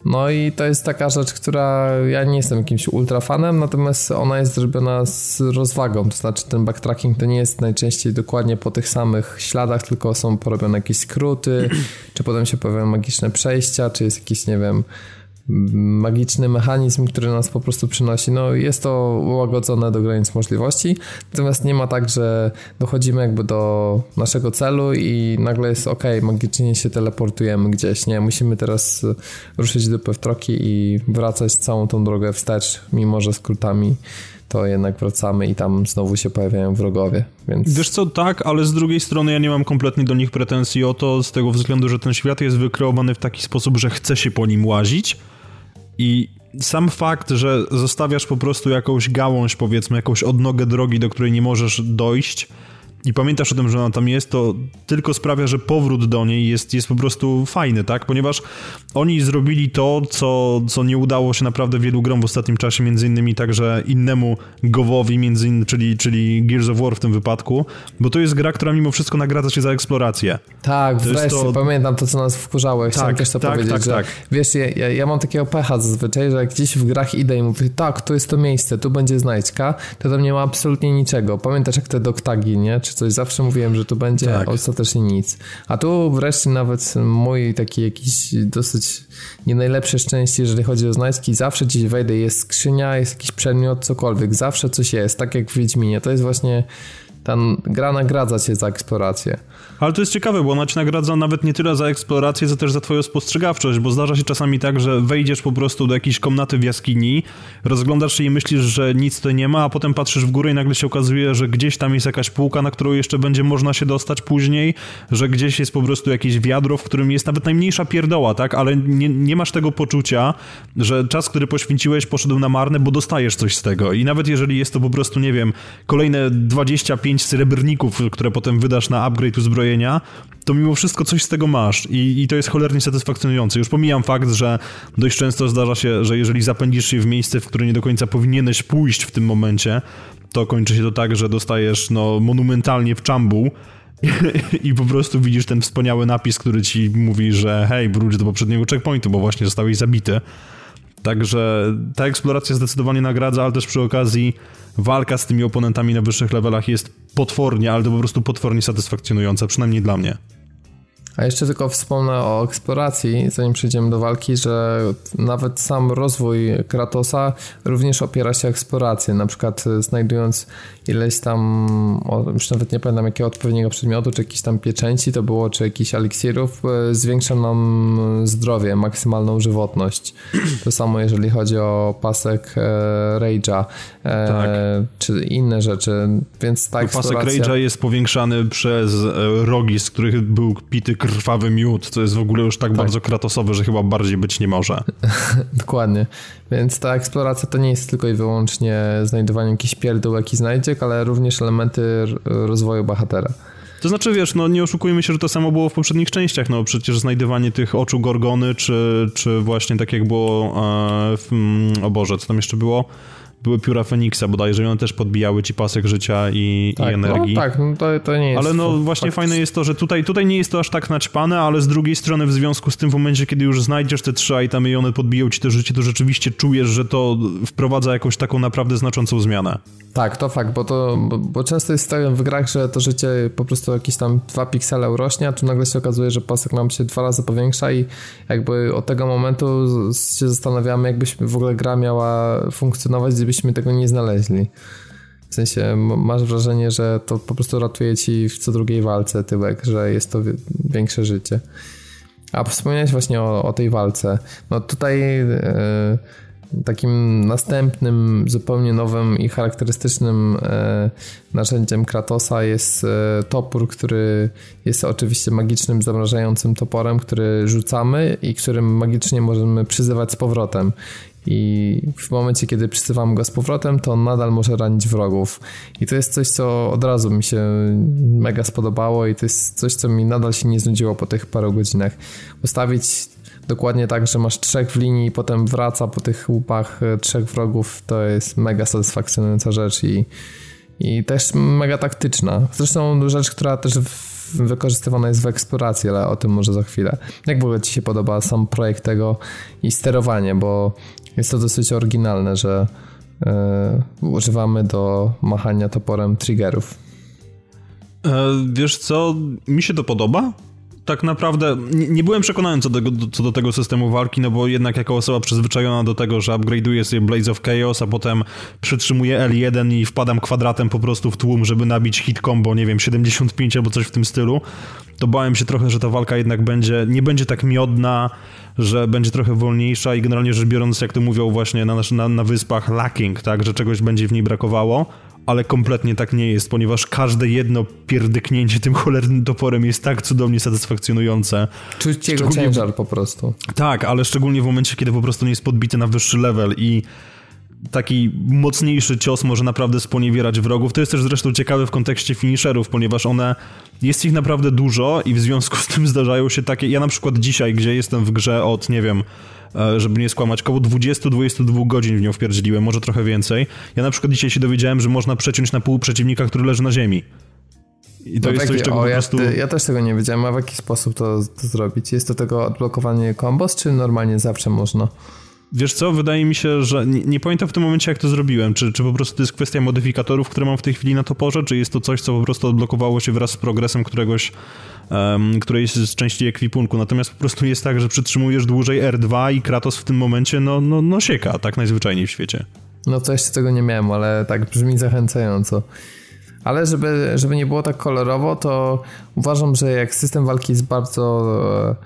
No i to jest taka rzecz, która ja nie jestem jakimś ultrafanem, natomiast ona jest zrobiona z rozwagą, to znaczy ten backtracking to nie jest najczęściej dokładnie po tych samych śladach, tylko są porobione jakieś skróty, [CLEARS THROAT] czy potem się pojawiają magiczne przejścia, czy jest jakiś, nie wiem, magiczny mechanizm, który nas po prostu przynosi. No jest to ułagodzone do granic możliwości, natomiast nie ma tak, że dochodzimy jakby do naszego celu i nagle jest ok, magicznie się teleportujemy gdzieś, nie? Musimy teraz ruszyć dupę w troki i wracać całą tą drogę wstecz, mimo że skrótami to jednak wracamy i tam znowu się pojawiają wrogowie. Więc... Wiesz co, tak, ale z drugiej strony ja nie mam kompletnie do nich pretensji o to, z tego względu, że ten świat jest wykreowany w taki sposób, że chce się po nim łazić i sam fakt, że zostawiasz po prostu jakąś gałąź, powiedzmy, jakąś odnogę drogi, do której nie możesz dojść, i pamiętasz o tym, że ona tam jest, to tylko sprawia, że powrót do niej jest, jest po prostu fajny, tak? Ponieważ oni zrobili to, co, co nie udało się naprawdę wielu grom w ostatnim czasie, między innymi także innemu Gowowi, między innymi, czyli, czyli Gears of War w tym wypadku, bo to jest gra, która mimo wszystko nagradza się za eksplorację. Tak, to wreszcie, to... pamiętam to, co nas wkurzało, chciałem tak, też to tak, powiedzieć, tak, że tak. wiesz, ja, ja, mam takiego pecha zazwyczaj, że jak gdzieś w grach idę i mówię, tak, to jest to miejsce, tu będzie znajdźka, to tam nie ma absolutnie niczego. Pamiętasz jak te doktagi, nie? Czy coś, zawsze mówiłem, że tu będzie, tak. ostatecznie nic. A tu wreszcie nawet mój taki jakiś dosyć nie najlepsze szczęście, jeżeli chodzi o znajdźki, zawsze gdzieś wejdę, jest skrzynia, jest jakiś przedmiot, cokolwiek, zawsze coś jest, tak jak w Wiedźminie. To jest właśnie ta gra nagradza cię za eksplorację. Ale to jest ciekawe, bo ona ci nagradza nawet nie tyle za eksplorację, co też za twoją spostrzegawczość, bo zdarza się czasami tak, że wejdziesz po prostu do jakiejś komnaty w jaskini, rozglądasz się i myślisz, że nic tutaj nie ma, a potem patrzysz w górę i nagle się okazuje, że gdzieś tam jest jakaś półka, na którą jeszcze będzie można się dostać później, że gdzieś jest po prostu jakieś wiadro, w którym jest nawet najmniejsza pierdoła, tak? Ale nie, nie masz tego poczucia, że czas, który poświęciłeś, poszedł na marne, bo dostajesz coś z tego. I nawet jeżeli jest to po prostu, nie wiem, kolejne 25 srebrników, które potem wydasz na upgrade uzbrojenia, to mimo wszystko coś z tego masz i, i to jest cholernie satysfakcjonujące. Już pomijam fakt, że dość często zdarza się, że jeżeli zapędzisz się w miejsce, w które nie do końca powinieneś pójść w tym momencie, to kończy się to tak, że dostajesz no, monumentalnie w czambu [LAUGHS] i po prostu widzisz ten wspaniały napis, który ci mówi, że hej, wróć do poprzedniego checkpointu, bo właśnie zostałeś zabity. Także ta eksploracja zdecydowanie nagradza, ale też przy okazji walka z tymi oponentami na wyższych levelach jest potwornie, ale to po prostu potwornie satysfakcjonująca, przynajmniej dla mnie. A jeszcze tylko wspomnę o eksploracji, zanim przejdziemy do walki, że nawet sam rozwój Kratosa również opiera się o eksplorację. Na przykład e, znajdując ileś tam, już nawet nie pamiętam jakiego odpowiedniego przedmiotu, czy jakieś tam pieczęci to było, czy jakichś eliksirów, e, zwiększa nam zdrowie, maksymalną żywotność. To samo jeżeli chodzi o pasek e, Rage'a, tak. czy inne rzeczy, więc ta eksploracja... Pasek Rage'a jest powiększany przez rogi, z których był pity krwawy miód, to jest w ogóle już tak, tak. bardzo kratosowe, że chyba bardziej być nie może. [LAUGHS] Dokładnie. Więc ta eksploracja to nie jest tylko i wyłącznie znajdowanie jakichś pierdółek i ale również elementy rozwoju bohatera. To znaczy, wiesz, no nie oszukujmy się, że to samo było w poprzednich częściach, no przecież znajdywanie tych oczu Gorgony, czy, czy właśnie tak jak było e, w, mm, o Boże, co tam jeszcze było? Były pióra Feniksa bodajże, one też podbijały ci pasek życia i, tak, i energii. No, tak, no to, to nie jest... Ale no właśnie fakt. fajne jest to, że tutaj, tutaj nie jest to aż tak naćpane, ale z drugiej strony w związku z tym w momencie, kiedy już znajdziesz te trzy itemy i one podbiją ci to życie, to rzeczywiście czujesz, że to wprowadza jakąś taką naprawdę znaczącą zmianę. Tak, to fakt, bo, to, bo, bo często jest tak w grach, że to życie po prostu jakieś tam dwa piksele urośnie, a tu nagle się okazuje, że pasek nam się dwa razy powiększa i jakby od tego momentu się zastanawiamy, jakbyśmy w ogóle gra miała funkcjonować, gdybyśmy tego nie znaleźli. W sensie masz wrażenie, że to po prostu ratuje ci w co drugiej walce tyłek, że jest to większe życie. A wspomniałeś właśnie o, o tej walce. No tutaj... Yy, Takim następnym, zupełnie nowym i charakterystycznym e, narzędziem Kratosa jest e, topór, który jest oczywiście magicznym, zamrażającym toporem, który rzucamy i którym magicznie możemy przyzywać z powrotem. I w momencie, kiedy przyzywam go z powrotem, to on nadal może ranić wrogów. I to jest coś, co od razu mi się mega spodobało, i to jest coś, co mi nadal się nie znudziło po tych paru godzinach. Ustawić dokładnie tak, że masz trzech w linii i potem wraca po tych łupach e, trzech wrogów, to jest mega satysfakcjonująca rzecz i, i też mega taktyczna. Zresztą rzecz, która też wykorzystywana jest w eksploracji, ale o tym może za chwilę. Jak w ogóle Ci się podoba sam projekt tego i sterowanie, bo jest to dosyć oryginalne, że yy, używamy do machania toporem triggerów. E, wiesz co, mi się to podoba tak naprawdę nie, nie byłem przekonany co do, co do, tego systemu walki, no bo jednak jako osoba przyzwyczajona do tego, że upgrade'uję sobie Blaze of Chaos, a potem przytrzymuję L1 i wpadam kwadratem po prostu w tłum, żeby nabić hit combo, nie wiem, 75 albo coś w tym stylu, to bałem się trochę, że ta walka jednak będzie, nie będzie tak miodna, że będzie trochę wolniejsza i generalnie rzecz biorąc, jak to mówią właśnie na, na, na wyspach, lacking, tak, że czegoś będzie w niej brakowało ale kompletnie tak nie jest, ponieważ każde jedno pierdyknięcie tym cholernym toporem jest tak cudownie satysfakcjonujące. Czuć jego ciężar po prostu. Tak, ale szczególnie w momencie, kiedy po prostu nie jest podbity na wyższy level i taki mocniejszy cios może naprawdę sponiewierać wrogów. To jest też zresztą ciekawe w kontekście finisherów, ponieważ one, jest ich naprawdę dużo i w związku z tym [LAUGHS] zdarzają się takie, ja na przykład dzisiaj, gdzie jestem w grze od, nie wiem, żeby nie skłamać, około 20-22 godzin w nią wpierdzieliłem, może trochę więcej. Ja na przykład dzisiaj się dowiedziałem, że można przeciąć na pół przeciwnika, który leży na ziemi. I to no jest coś, czego o, po prostu... Ja, ja, też tego nie wiedziałem, a w jaki sposób to, to zrobić? Jest to tego odblokowanie kombos, czy normalnie zawsze można? Wiesz co, wydaje mi się, że nie, nie, pamiętam w tym momencie, jak to zrobiłem. Czy, czy po prostu to jest kwestia modyfikatorów, które mam w tej chwili na toporze, czy jest to coś, co po prostu odblokowało się wraz z progresem któregoś, um, którejś z części ekwipunku. Natomiast po prostu jest tak, że przytrzymujesz dłużej R2 i Kratos w tym momencie, no, no, no sieka, tak najzwyczajniej w świecie. No coś z tego nie miałem, ale tak brzmi zachęcająco. Ale żeby, żeby nie było tak kolorowo, to uważam, że jak system walki jest bardzo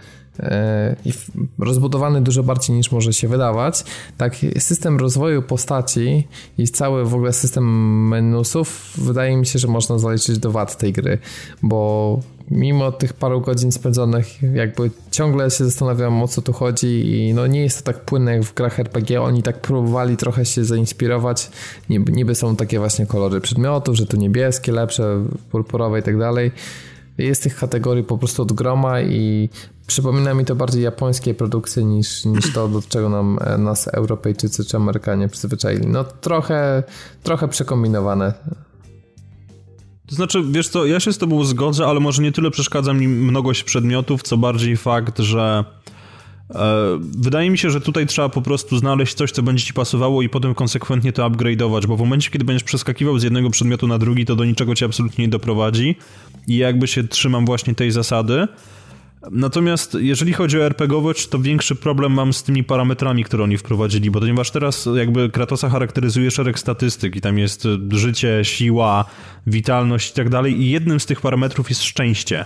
i rozbudowany dużo bardziej niż może się wydawać. Tak, system rozwoju postaci i cały w ogóle system menusów wydaje mi się, że można zaliczyć do wad tej gry, bo mimo tych paru godzin spędzonych jakby ciągle się zastanawiam o co tu chodzi i no nie jest to tak płynne jak w grach RPG, oni tak próbowali trochę się zainspirować, niby, niby są takie właśnie kolory przedmiotów, że tu niebieskie, lepsze, purpurowe i tak dalej, jest tych kategorii po prostu od groma i przypomina mi to bardziej japońskie produkcje niż, niż to, do czego nam, e, nas Europejczycy czy Amerykanie przyzwyczaili. No trochę, trochę przekombinowane. To znaczy, wiesz co, ja się z tobą zgodzę, ale może nie tyle przeszkadza mi mnogość przedmiotów, co bardziej fakt, że e, Wydaje mi się, że tutaj trzeba po prostu znaleźć coś, co będzie ci pasowało i potem konsekwentnie to upgrade'ować, bo w momencie, kiedy będziesz przeskakiwał z jednego przedmiotu na drugi, to do niczego cię absolutnie nie doprowadzi i jakby się trzymam właśnie tej zasady. Natomiast jeżeli chodzi o RPGowość, to większy problem mam z tymi parametrami, które oni wprowadzili, bo ponieważ teraz jakby Kratosa charakteryzuje szereg statystyk i tam jest życie, siła, witalność i tak dalej i jednym z tych parametrów jest szczęście.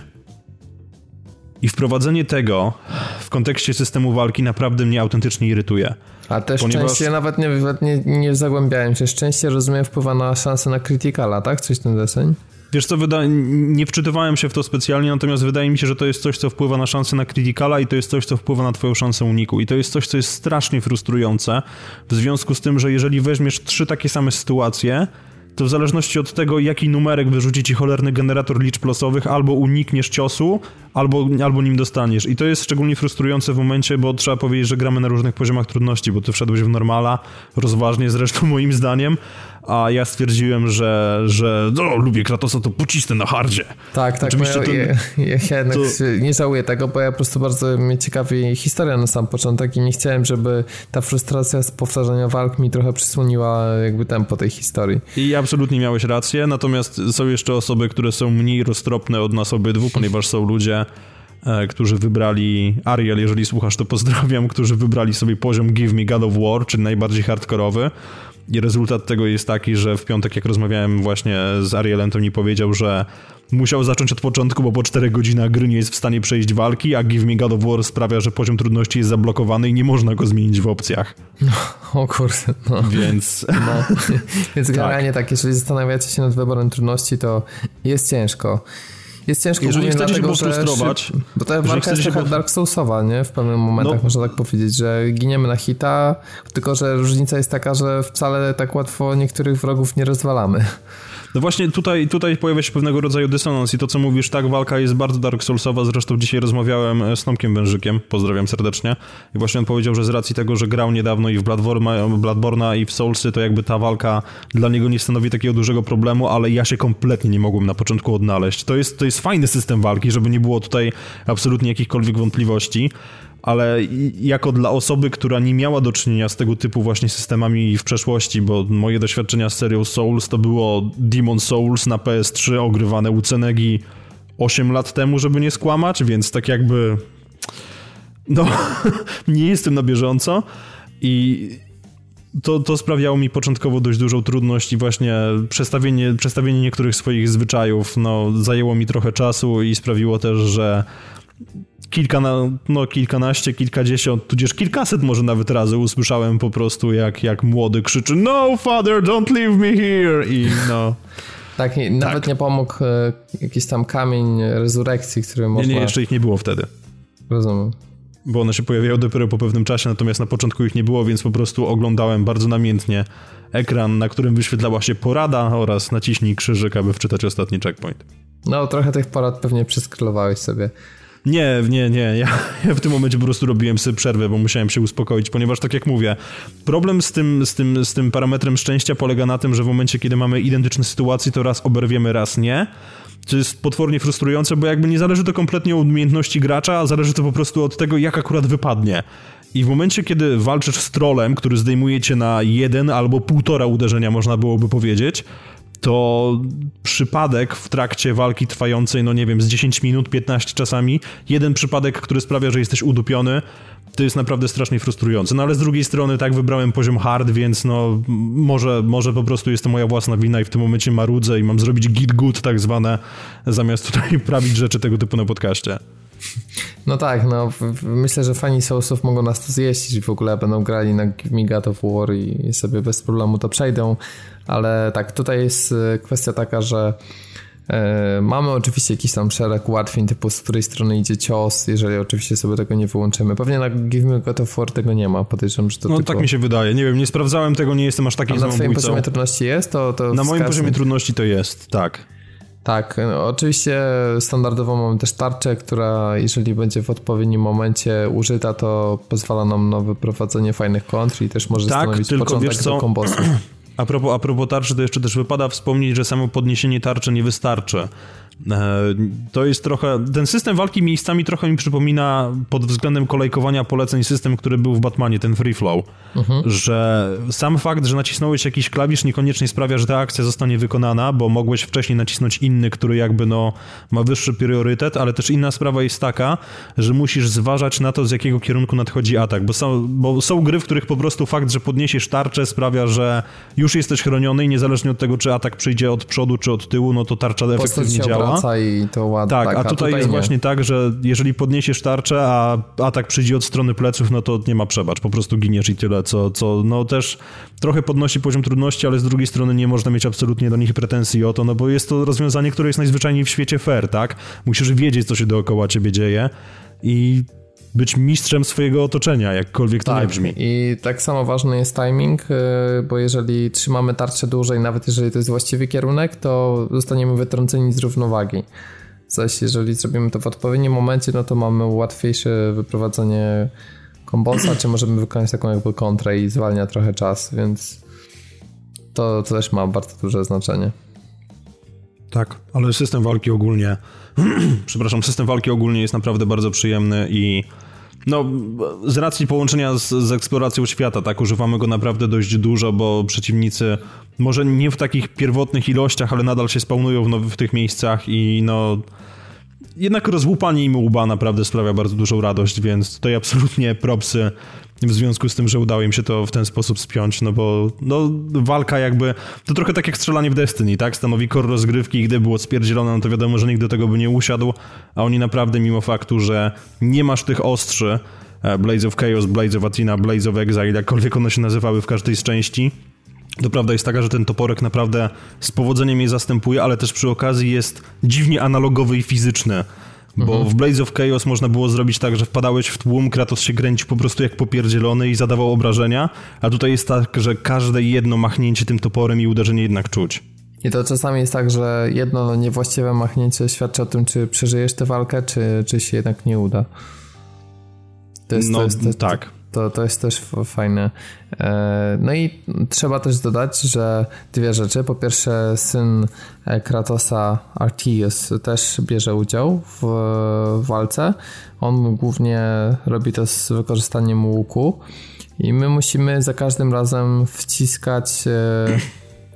I wprowadzenie tego w kontekście systemu walki naprawdę mnie autentycznie irytuje. A też ponieważ... szczęście, nawet nie, nie, nie zagłębiałem się, szczęście rozumiem wpływa na szansę na krytykala, tak? Coś ten deseń? Wiesz co, wyda... nie wczytywałem się w to specjalnie, natomiast wydaje mi się, że to jest coś, co wpływa na szansę na criticala i to jest coś, co wpływa na twoją szansę uniku. I to jest coś, co jest strasznie frustrujące, w związku z tym, że jeżeli weźmiesz trzy takie same sytuacje, to w zależności od tego, jaki numerek wyrzuci ci cholerny generator liczb losowych, albo unikniesz ciosu, albo, albo nim dostaniesz. I to jest szczególnie frustrujące w momencie, bo trzeba powiedzieć, że gramy na różnych poziomach trudności, bo ty wszedłeś w normala, rozważnie zresztą moim zdaniem, a ja stwierdziłem, że, że no, lubię Kratosa, to pocisnę na hardzie. Tak, tak, Oczywiście ja, to, ja, ja [LAUGHS] jednak to... nie żałuję tego, bo ja po prostu bardzo mnie ciekawi historia na sam początek i nie chciałem, żeby ta frustracja z powtarzania walk mi trochę przysłoniła jakby tempo tej historii. I absolutnie miałeś rację, natomiast są jeszcze osoby, które są mniej roztropne od nas obydwu, ponieważ są ludzie, e, którzy wybrali, Ariel, jeżeli słuchasz, to pozdrawiam, którzy wybrali sobie poziom Give Me God of War, czyli najbardziej hardkorowy. I rezultat tego jest taki, że w piątek, jak rozmawiałem właśnie z Arielem, to mi powiedział, że musiał zacząć od początku, bo po 4 godzinach gry nie jest w stanie przejść walki, a Give Me God of War sprawia, że poziom trudności jest zablokowany i nie można go zmienić w opcjach. No, o kurde, no. Więc... No. Więc [LAUGHS] tak. generalnie tak, jeżeli zastanawiacie się nad wyborem trudności, to jest ciężko jest ciężko Jeżeli chcecie dlatego, się frustrować, bo ta walka jest trochę Dark Soulsowa, nie? W pewnym momentach no. można tak powiedzieć, że giniemy na hita, tylko że różnica jest taka, że wcale tak łatwo niektórych wrogów nie rozwalamy. No właśnie tutaj, tutaj pojawia się pewnego rodzaju dysonans i to, co mówisz, tak, walka jest bardzo Dark Soulsowa, zresztą dzisiaj rozmawiałem z Tomkiem Wężykiem, pozdrawiam serdecznie, i właśnie on powiedział, że z racji tego, że grał niedawno i w Bloodborne'a i w Soulsy, to jakby ta walka dla niego nie stanowi takiego dużego problemu, ale ja się kompletnie nie mogłem na początku odnaleźć. To jest, to jest fajny system walki, żeby nie było tutaj absolutnie jakichkolwiek wątpliwości, ale jako dla osoby, która nie miała do czynienia z tego typu właśnie systemami w przeszłości, bo moje doświadczenia z serią Souls to było Demon Souls na PS3 ogrywane u Cenegi 8 lat temu, żeby nie skłamać, więc tak jakby no, [LAUGHS] nie jestem na bieżąco i to, to sprawiało mi początkowo dość dużą trudność i właśnie przestawienie, przestawienie niektórych swoich zwyczajów no, zajęło mi trochę czasu i sprawiło też, że kilka, no, kilkanaście, kilkadziesiąt, tudzież kilkaset może nawet razy usłyszałem po prostu jak, jak młody krzyczy No father, don't leave me here i no... [LAUGHS] Tak, nawet tak. nie pomógł e, jakiś tam kamień rezurekcji, który można... Nie, nie, jeszcze ich nie było wtedy. Rozumiem. Bo one się pojawiały dopiero po pewnym czasie, natomiast na początku ich nie było, więc po prostu oglądałem bardzo namiętnie ekran, na którym wyświetlała się porada oraz naciśnij krzyżyk, aby wczytać ostatni checkpoint. No, trochę tych porad pewnie przeskrolowałeś sobie. Nie, nie, nie. Ja, [LAUGHS] ja, w tym momencie po prostu robiłem sobie przerwę, bo musiałem się uspokoić, ponieważ tak jak mówię, problem z tym, z tym, z tym parametrem szczęścia polega na tym, że w momencie, kiedy mamy identyczne sytuacje, to raz oberwiemy, raz nie. To jest potwornie frustrujące, bo jakby nie zależy to kompletnie od umiejętności gracza, a zależy to po prostu od tego, jak akurat wypadnie. I w momencie, kiedy walczysz z trolem, który zdejmuje cię na jeden albo półtora uderzenia, można byłoby powiedzieć, to przypadek w trakcie walki trwającej, no nie wiem, z 10 minut, 15 czasami, jeden przypadek, który sprawia, że jesteś udupiony, to jest naprawdę strasznie frustrujące. No ale z drugiej strony tak wybrałem poziom hard, więc no może, może po prostu jest to moja własna wina i w tym momencie marudzę i mam zrobić git good tak zwane, zamiast tutaj [LAUGHS] prawić rzeczy tego typu na podcaście. No tak, no myślę, że fani Soulsów mogą nas to zjeść i w ogóle będą grali na Give Me God of War i sobie bez problemu to przejdą, ale tak, tutaj jest e, kwestia taka, że e, Mamy oczywiście jakiś tam szereg ułatwień, typu z której strony idzie cios, jeżeli oczywiście sobie tego nie wyłączymy. Pewnie na Give Me God of War tego nie ma, podejrzewam, że to No tylko... tak mi się wydaje, nie wiem, nie sprawdzałem tego, nie jestem aż taki A na twoim poziomie trudności jest? To, to na moim poziomie trudności to jest, tak. Tak, no, oczywiście standardowo mamy też tarczę, która jeżeli będzie w odpowiednim momencie użyta, to pozwala nam na wyprowadzenie fajnych kontr i też może tak, stanowić tylko, początek wiesz co? do kombosu. [CLEARS THROAT] A propos, a propos tarczy, to jeszcze też wypada wspomnieć, że samo podniesienie tarczy nie wystarczy. E, to jest trochę. Ten system walki miejscami trochę mi przypomina pod względem kolejkowania poleceń system, który był w Batmanie, ten free flow. Mhm. Że sam fakt, że nacisnąłeś jakiś klawisz, niekoniecznie sprawia, że ta akcja zostanie wykonana, bo mogłeś wcześniej nacisnąć inny, który jakby no ma wyższy priorytet, ale też inna sprawa jest taka, że musisz zważać na to, z jakiego kierunku nadchodzi atak, bo są, bo są gry, w których po prostu fakt, że podniesiesz tarczę sprawia, że już jesteś chroniony i niezależnie od tego, czy atak przyjdzie od przodu, czy od tyłu, no to tarcza efektywnie działa i to ładnie. Tak, tak, a, tutaj, tutaj jest nie. właśnie tak, że jeżeli podniesiesz tarczę, a atak przyjdzie od strony pleców, no to nie ma przebacz, po prostu giniesz i tyle, co, co no też trochę podnosi poziom trudności, ale z drugiej strony nie można mieć absolutnie do nich pretensji o to, no bo jest to rozwiązanie, które jest najzwyczajniej w świecie fair, tak? Musisz wiedzieć, co się dookoła ciebie dzieje i być mistrzem swojego otoczenia, jakkolwiek to tak, nie brzmi. I tak samo ważny jest timing, y, bo jeżeli trzymamy tarczę dłużej, nawet jeżeli to jest właściwy kierunek, to zostaniemy wytrąceni z równowagi. Zaś jeżeli zrobimy to w odpowiednim momencie, no to mamy łatwiejsze wyprowadzenie kombosa, czy możemy wykonać taką jakby kontrę i zwalnia trochę czas, więc to, to też ma bardzo duże znaczenie. Tak, ale system walki ogólnie, [CLEARS THROAT] przepraszam, system walki ogólnie jest naprawdę bardzo przyjemny i no, z racji połączenia z, z, eksploracją świata, tak, używamy go naprawdę dość dużo, bo przeciwnicy może nie w takich pierwotnych ilościach, ale nadal się spawnują w, w tych miejscach i no jednak rozłupanie im łba naprawdę sprawia bardzo dużą radość, więc tutaj absolutnie propsy w związku z tym, że udało im się to w ten sposób spiąć, no bo no, walka jakby, to trochę tak jak strzelanie w Destiny, tak? Stanowi kor rozgrywki i gdy było spierdzielone, no to wiadomo, że nikt do tego by nie usiadł, a oni naprawdę mimo faktu, że nie masz tych ostrzy, e, Blades of Chaos, Blades of Athena, Blades of Exile, jakkolwiek one się nazywały w każdej z części, to prawda jest taka, że ten toporek naprawdę z powodzeniem je zastępuje, ale też przy okazji jest dziwnie analogowy i fizyczny. Bo mhm. w Blades of Chaos można było zrobić tak, że wpadałeś w tłum, Kratos się kręcił po prostu jak popierdzielony i zadawał obrażenia, a tutaj jest tak, że każde jedno machnięcie tym toporem i uderzenie jednak czuć. I to czasami jest tak, że jedno niewłaściwe machnięcie świadczy o tym, czy przeżyjesz tę walkę, czy, czy się jednak nie uda. To jest, no, to jest, to, tak. To, to jest też fajne. E, no i trzeba też dodać, że dwie rzeczy. Po pierwsze, syn Kratosa Artius też bierze udział w walce. On głównie robi to z wykorzystaniem łuku. I my musimy za każdym razem wciskać e,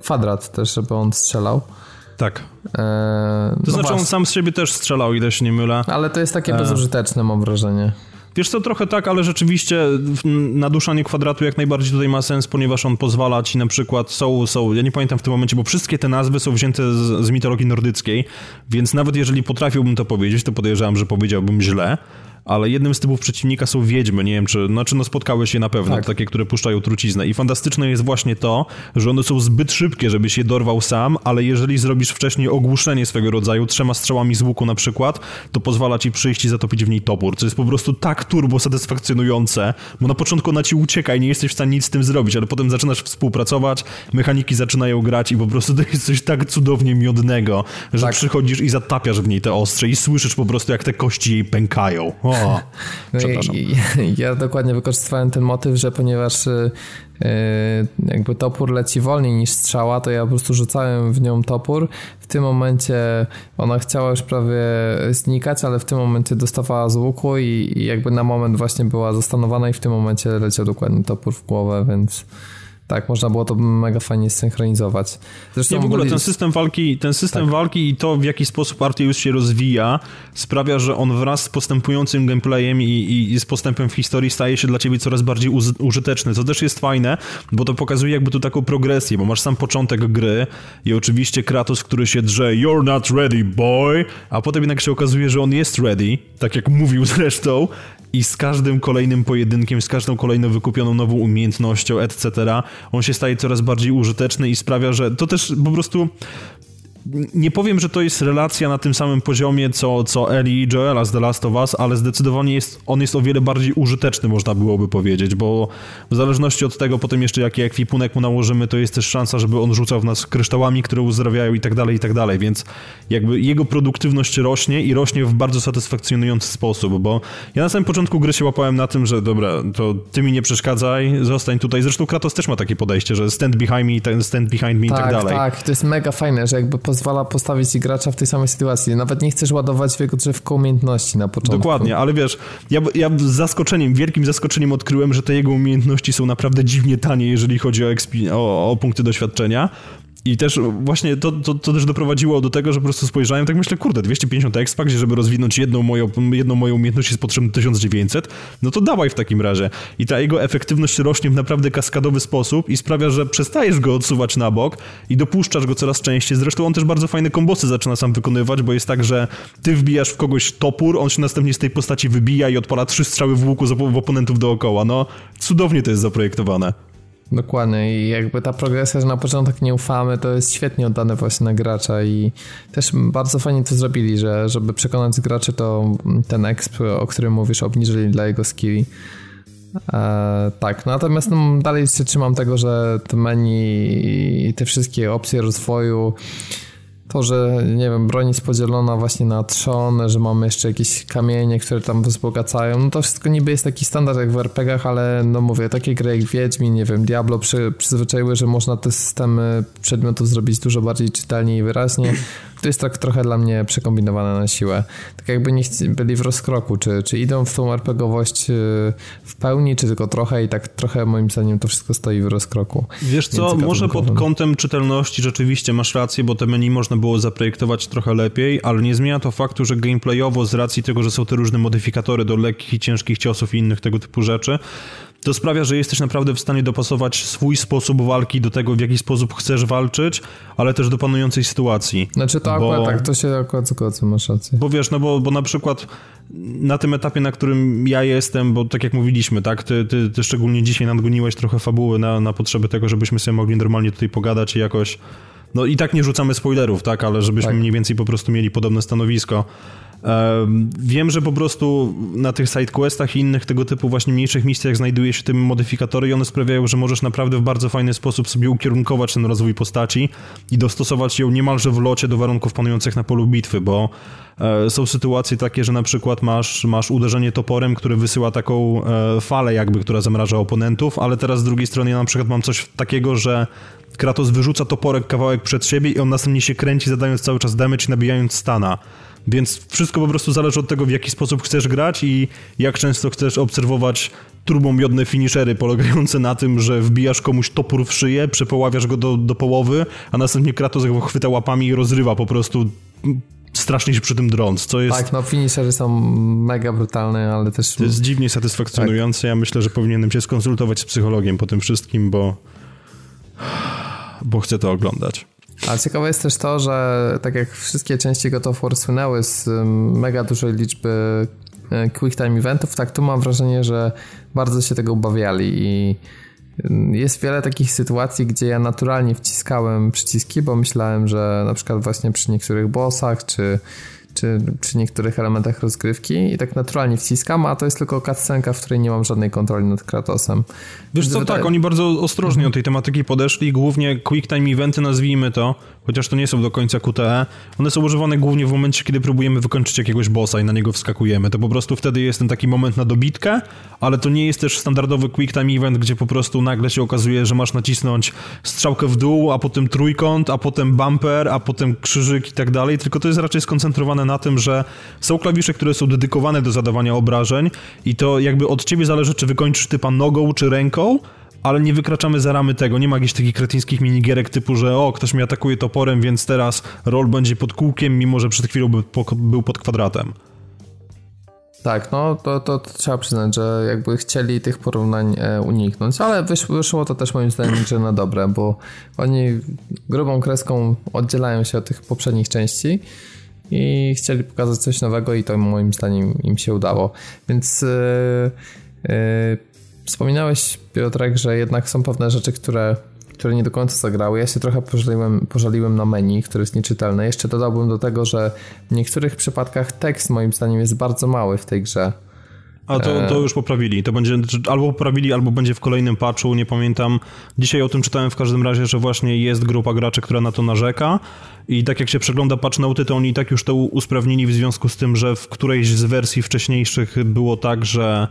kwadrat też, żeby on strzelał. Tak. E, to no znaczy właśnie. on sam z siebie też strzelał, ile się nie mylę. Ale to jest takie e... bezużyteczne, mam wrażenie. Wiesz co, trochę tak, ale rzeczywiście naduszanie kwadratu jak najbardziej tutaj ma sens, ponieważ on pozwala ci na przykład, są, są, ja nie pamiętam w tym momencie, bo wszystkie te nazwy są wzięte z, z mitologii nordyckiej, więc nawet jeżeli potrafiłbym to powiedzieć, to podejrzewam, że powiedziałbym źle, ale jednym z typów przeciwnika są wiedźmy, nie wiem czy, znaczy no spotkałeś się na pewno, tak. takie, które puszczają truciznę i fantastyczne jest właśnie to, że one są zbyt szybkie, żebyś je dorwał sam, ale jeżeli zrobisz wcześniej ogłuszenie swego rodzaju, trzema strzałami z łuku na przykład, to pozwala ci przyjść i zatopić w niej topór, co jest po prostu tak turbo satysfakcjonujące, bo na początku ona ci ucieka i nie jesteś w stanie nic z tym zrobić, ale potem zaczynasz współpracować, mechaniki zaczynają grać i po prostu to jest coś tak cudownie miodnego, że tak. przychodzisz i zatapiasz w niej te ostrze i słyszysz po prostu jak te kości jej pękają. O. O, [LAUGHS] no przepraszam. I, ja dokładnie wykorzystywałem ten motyw, że ponieważ y, y, jakby topór leci wolniej niż strzała, to ja po prostu rzucałem w nią topór. W tym momencie ona chciała już prawie znikać, ale w tym momencie dostawała z łuku i, i jakby na moment właśnie była zastanowana i w tym momencie leciał dokładnie topór w głowę, więc tak, można było to mega fajnie synchronizować. Zresztą nie, w ogóle ten system walki, ten system tak. walki i to w jaki sposób Arceus się rozwija sprawia, że on wraz z postępującym gameplayem i, i, i z postępem w historii staje się dla ciebie coraz bardziej użyteczny, co też jest fajne, bo to pokazuje jakby tu taką progresję, bo masz sam początek gry i oczywiście Kratos, który się drze you're not ready boy, a potem jednak się okazuje, że on jest ready, tak jak mówił [LAUGHS] zresztą i z każdym kolejnym pojedynkiem, z każdą kolejną wykupioną nową umiejętnością, etc., on się staje coraz bardziej użyteczny i sprawia, że to też po prostu nie powiem, że to jest relacja na tym samym poziomie, co, co Ellie i Joela z The Last of Us, ale zdecydowanie jest, on jest o wiele bardziej użyteczny, można byłoby powiedzieć, bo w zależności od tego potem jeszcze jaki ekwipunek mu nałożymy, to jest też szansa, żeby on rzucał w nas kryształami, które uzdrawiają i tak dalej, i tak dalej, więc jakby jego produktywność rośnie i rośnie w bardzo satysfakcjonujący sposób, bo ja na samym początku gry się łapałem na tym, że dobra, to ty mi nie przeszkadzaj, zostań tutaj. Zresztą Kratos też ma takie podejście, że stand behind me, stand behind me tak, i tak dalej. Tak, to jest mega fajne, że jakby po pozwala postawić gracza w tej samej sytuacji. Nawet nie chcesz ładować w jego drzewko umiejętności na początku. Dokładnie, ale wiesz, ja, ja z zaskoczeniem, wielkim zaskoczeniem odkryłem, że te jego umiejętności są naprawdę dziwnie tanie, jeżeli chodzi o, o, o punkty doświadczenia. I też właśnie to, to, to, też doprowadziło do tego, że po prostu spojrzałem, tak myślę, kurde, 250 expa, gdzie żeby rozwinąć jedną moją, jedną moją umiejętność jest potrzebne 1900, no to dawaj w takim razie. I ta jego efektywność rośnie w naprawdę kaskadowy sposób i sprawia, że przestajesz go odsuwać na bok i dopuszczasz go coraz częściej. Zresztą on też bardzo fajne kombosy zaczyna sam wykonywać, bo jest tak, że ty wbijasz w kogoś topór, on się następnie z tej postaci wybija i odpala trzy strzały w łuku w oponentów dookoła. No, cudownie to jest zaprojektowane. Dokładnie i jakby ta progresja, że na początek nie ufamy, to jest świetnie oddane właśnie na gracza i też bardzo fajnie to zrobili, że żeby przekonać graczy, to ten exp, o którym mówisz, obniżyli dla jego skilli. E, tak, natomiast no, dalej się trzymam tego, że te menu i te wszystkie opcje rozwoju to, że nie wiem, broń jest podzielona właśnie na trzon, że mamy jeszcze jakieś kamienie, które tam wzbogacają, no to wszystko niby jest taki standard jak w RPGach, ale no mówię, takie gry jak Wiedźmin, nie wiem, Diablo przy, przyzwyczaiły, że można te systemy przedmiotów zrobić dużo bardziej czytelnie i wyraźnie, to jest tak trochę dla mnie przekombinowane na siłę. Tak jakby nie byli w rozkroku, czy, czy idą w tą RPGowość y, w pełni, czy tylko trochę i tak trochę moim zdaniem to wszystko stoi w rozkroku. Wiesz co, może pod kątem czytelności rzeczywiście masz rację, bo te menu można było zaprojektować trochę lepiej, ale nie zmienia to faktu, że gameplayowo z racji tego, że są te różne modyfikatory do lekkich i ciężkich ciosów i innych tego typu rzeczy, to sprawia, że jesteś naprawdę w stanie dopasować swój sposób walki do tego, w jaki sposób chcesz walczyć, ale też do panującej sytuacji. Znaczy to bo, akurat tak, to się akurat zgodzę, masz rację. Bo wiesz, no bo, bo na przykład na tym etapie, na którym ja jestem, bo tak jak mówiliśmy, tak, ty, ty, ty szczególnie dzisiaj nadgoniłeś trochę fabuły na, na potrzeby tego, żebyśmy sobie mogli normalnie tutaj pogadać i jakoś no i tak nie rzucamy spoilerów, tak, ale żebyśmy tak. mniej więcej po prostu mieli podobne stanowisko. Wiem, że po prostu na tych sidequestach i innych tego typu właśnie mniejszych misjach znajduje się tym modyfikatory i one sprawiają, że możesz naprawdę w bardzo fajny sposób sobie ukierunkować ten rozwój postaci i dostosować ją niemalże w locie do warunków panujących na polu bitwy, bo e, są sytuacje takie, że na przykład masz, masz uderzenie toporem, który wysyła taką e, falę jakby, która zamraża oponentów, ale teraz z drugiej strony ja na przykład mam coś takiego, że Kratos wyrzuca toporek kawałek przed siebie i on następnie się kręci, zadając cały czas damage nabijając stana. Więc wszystko po prostu zależy od tego, w jaki sposób chcesz grać i jak często chcesz obserwować turbomiodne finishery polegające na tym, że wbijasz komuś topór w szyję, przepoławiasz go do, do połowy, a następnie Kratos go chwyta łapami i rozrywa po prostu strasznie się przy tym drąc, co jest... Tak, no finishery są mega brutalne, ale też... To jest dziwnie satysfakcjonujące. Tak. Ja myślę, że powinienem się skonsultować z psychologiem po tym wszystkim, bo... bo chcę to oglądać. A ciekawe jest też to, że tak jak wszystkie części God of War słynęły z mega dużej liczby e, quick time eventów, tak tu mam wrażenie, że bardzo się tego obawiali i jest wiele takich sytuacji, gdzie ja naturalnie wciskałem przyciski, bo myślałem, że na przykład właśnie przy niektórych bossach czy czy przy niektórych elementach rozgrywki i tak naturalnie wciskam, a to jest tylko cutscenka, w której nie mam żadnej kontroli nad Kratosem. Wiesz co, wydaje... tak, oni bardzo ostrożnie mhm. do tej tematyki podeszli, głównie quick time eventy, nazwijmy to, chociaż to nie są do końca QTE, one są używane głównie w momencie, kiedy próbujemy wykończyć jakiegoś bossa i na niego wskakujemy. To po prostu wtedy jest ten taki moment na dobitkę, ale to nie jest też standardowy quick time event, gdzie po prostu nagle się okazuje, że masz nacisnąć strzałkę w dół, a potem trójkąt, a potem bumper, a potem krzyżyk i tak dalej, tylko to jest raczej skoncentrowane na tym, że są klawisze, które są dedykowane do zadawania obrażeń i to jakby od ciebie zależy, czy wykończysz typa nogą czy ręką, ale nie wykraczamy za ramy tego. Nie ma jakichś takich kretyńskich minigierek typu, że o, ktoś mnie atakuje toporem, więc teraz roll będzie pod kółkiem, mimo że przed chwilą był pod kwadratem. Tak, no to, to, to, trzeba przyznać, że jakby chcieli tych porównań e, uniknąć, ale wyszło, wyszło to też moim zdaniem że na dobre, bo oni grubą kreską oddzielają się od tych poprzednich części i chcieli pokazać coś nowego i to moim zdaniem im się udało. Więc yy, yy, wspominałeś Piotrek, że jednak są pewne rzeczy, które, które nie do końca zagrały. Ja się trochę pożaliłem, pożaliłem na menu, które jest nieczytelne. Jeszcze dodałbym do tego, że w niektórych przypadkach tekst moim zdaniem jest bardzo mały w tej grze. A to, to już poprawili. To będzie albo poprawili, albo będzie w kolejnym patchu, nie pamiętam. Dzisiaj o tym czytałem w każdym razie, że właśnie jest grupa graczy, która na to narzeka i tak jak się przegląda patch noty, to oni i tak już to usprawnili w związku z tym, że w którejś z wersji wcześniejszych było tak, że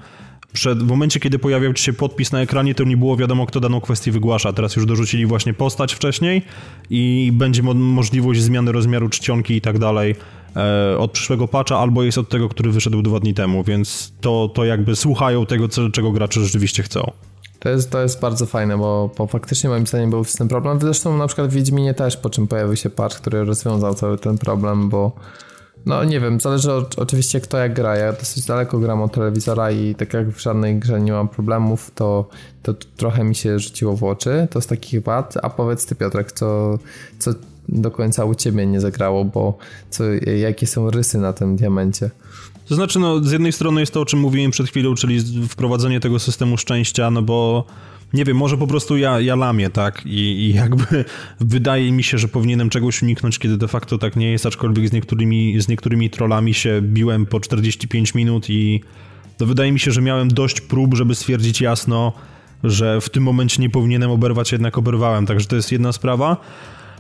przed, w momencie, kiedy pojawiał się podpis na ekranie, to nie było wiadomo, kto daną kwestię wygłasza. Teraz już dorzucili właśnie postać wcześniej i będzie mo możliwość zmiany rozmiaru czcionki i tak dalej e, od przyszłego patcha, albo jest od tego, który wyszedł dwa dni temu, więc to, to jakby słuchają tego, czego gracze rzeczywiście chcą. To jest, to jest bardzo fajne, bo, bo faktycznie moim zdaniem był z tym problem. Zresztą na przykład w Wiedźminie też, po czym pojawił się patch, który rozwiązał cały ten problem, bo no nie wiem, zależy od, oczywiście kto jak gra. Ja dosyć daleko gram od telewizora i tak jak w żadnej grze nie mam problemów, to, to trochę mi się rzuciło w oczy. To z takich wad. A powiedz ty Piotrek, co, co do końca u ciebie nie zagrało, bo co, jakie są rysy na tym diamencie? To znaczy, no, z jednej strony jest to, o czym mówiłem przed chwilą, czyli wprowadzenie tego systemu szczęścia, no bo nie wiem, może po prostu ja, ja lamię, tak? I, I, jakby [LAUGHS] wydaje mi się, że powinienem czegoś uniknąć, kiedy de facto tak nie jest, aczkolwiek z niektórymi, z niektórymi trollami się biłem po 45 minut i to wydaje mi się, że miałem dość prób, żeby stwierdzić jasno, że w tym momencie nie powinienem oberwać, jednak oberwałem, także to jest jedna sprawa.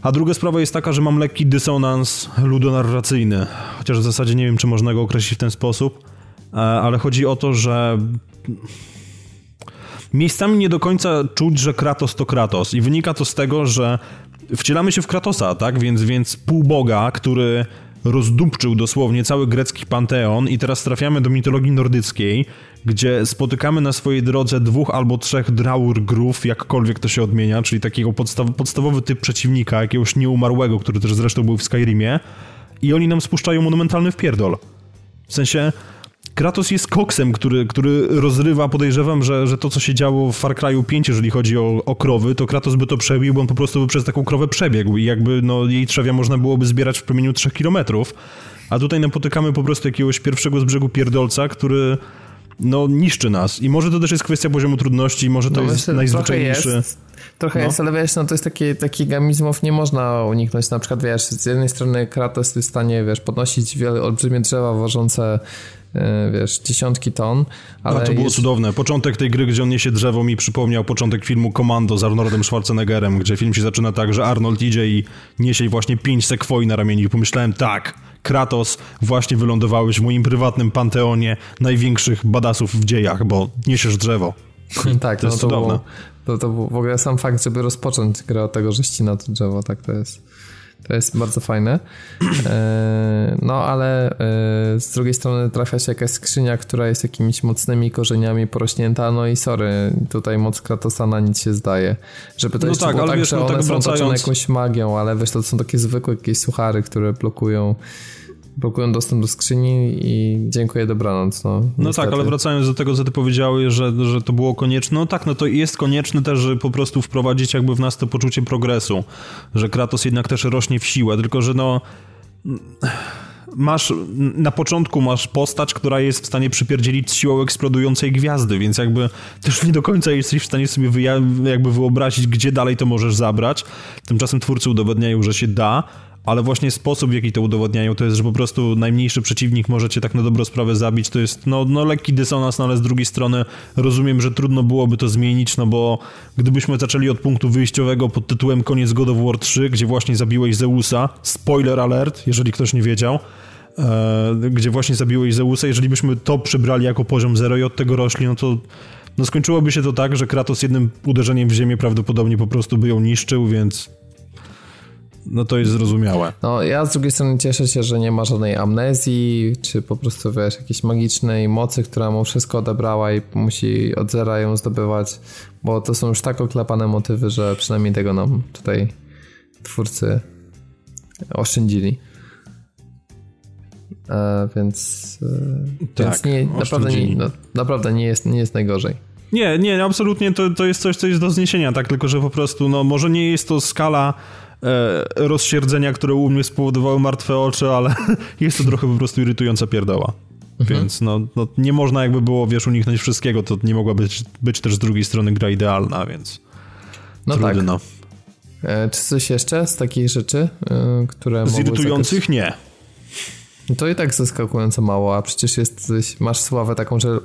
A druga sprawa jest taka, że mam lekki dysonans ludonarracyjny, chociaż w zasadzie nie wiem, czy można go określić w ten sposób, e, ale chodzi o to, że miejscami nie do końca czuć, że Kratos to Kratos. I wynika to z tego, że wcielamy się w Kratosa, tak? Więc, więc półboga, który rozdupczył dosłownie cały grecki panteon i teraz trafiamy do mitologii nordyckiej, gdzie spotykamy na swojej drodze dwóch albo trzech draurgrów, jakkolwiek to się odmienia, czyli takiego podstaw podstawowy typ przeciwnika, jakiegoś nieumarłego, który też zresztą był w Skyrimie i oni nam spuszczają monumentalny wpierdol. W sensie Kratos jest koksem, który, który rozrywa, podejrzewam, że, że to, co się działo w Far Cry'u 5, jeżeli chodzi o, o krowy, to Kratos by to przebił, bo on po prostu by przez taką krowę przebiegł i jakby no, jej trzewia można byłoby zbierać w promieniu 3 kilometrów. A tutaj napotykamy po prostu jakiegoś pierwszego z brzegu pierdolca, który no niszczy nas. I może to też jest kwestia poziomu trudności, może to no jest najzwyczajniejszy... Trochę jest, trochę no. jest, ale wiesz, no to jest taki, taki gamizmów nie można uniknąć. Na przykład, wiesz, z jednej strony Kratos jest w stanie, wiesz, podnosić wiele, olbrzymie drzewa ważące e, wiesz, dziesiątki ton. Ale no, to było jest... cudowne. Początek tej gry, gdzie on niesie drzewo mi przypomniał początek filmu Commando z Arnoldem Schwarzeneggerem, gdzie film się zaczyna tak, że Arnold idzie i niesie właśnie pięć sekwoi na ramieniu i pomyślałem tak, Kratos, właśnie wylądowałeś w moim prywatnym panteonie największych badasów w dziejach, bo niesiesz drzewo. [LAUGHS] tak, to no jest to cudowne. Było, to, to był w ogóle sam fakt, żeby rozpocząć grę od tego, że ścina to drzewo, tak to jest. To jest bardzo fajne. E, no ale e, z drugiej strony trafia się jakaś skrzynia, która jest jakimiś mocnymi korzeniami porośnięta, no i sorry, tutaj moc Kratosa na nic się zdaje. Żeby to no jeszcze tak, było tak, wiesz, że no one tak są wracając... jakąś magią, ale wiesz, to są takie zwykłe jakieś suchary, które blokują blokują dostęp do skrzyni i dziękuję, dobranoc. No, no tak, ale wracając do tego, co ty powiedziałeś, że, że to było konieczne, no tak, no to jest konieczne też, żeby po prostu wprowadzić jakby w nas to poczucie progresu, że Kratos jednak też rośnie w siłę, tylko że no masz, na początku masz postać, która jest w stanie przypierdzielić siłą eksplodującej gwiazdy, więc jakby też nie do końca jesteś w stanie sobie jakby wyobrazić, gdzie dalej to możesz zabrać. Tymczasem twórcy udowodniają, że się da, ale właśnie sposób, w jaki to udowodniają, to jest, że po prostu najmniejszy przeciwnik może cię tak na dobrą sprawę zabić, to jest no, no lekki dysonans, no ale z drugiej strony rozumiem, że trudno byłoby to zmienić, no bo gdybyśmy zaczęli od punktu wyjściowego pod tytułem Koniec God of War 3, gdzie właśnie zabiłeś Zeusa, spoiler alert, jeżeli ktoś nie wiedział, e, gdzie właśnie zabiłeś Zeusa, jeżeli byśmy to przybrali jako poziom zero i od tego rośli, no to no skończyłoby się to tak, że Kratos jednym uderzeniem w ziemię prawdopodobnie po prostu by ją niszczył, więc no to jest zrozumiałe. No ja z drugiej strony cieszę się, że nie ma żadnej amnezji, czy po prostu wiesz, jakiejś magicznej mocy, która mu wszystko odebrała i musi od zera ją zdobywać, bo to są już tak oklepane motywy, że przynajmniej tego nam tutaj twórcy oszczędzili. E, więc, e, tak, więc nie, naprawdę, nie, no, naprawdę nie, jest, nie jest najgorzej. Nie, nie, absolutnie to, to jest coś, co jest do zniesienia, tak, tylko że po prostu, no może nie jest to skala rozsierdzenia, które u mnie spowodowały martwe oczy, ale [LAUGHS] jest to trochę po prostu irytująca pierdoła. Mhm. Więc no, no, nie można jakby było, wiesz, uniknąć wszystkiego, to nie mogła być, być też z drugiej strony gra idealna, więc no trudno. Tak. E, czy coś jeszcze z takich rzeczy, e, które Z irytujących nie. To i tak zaskakująco mało, a przecież jesteś, masz sławę taką, że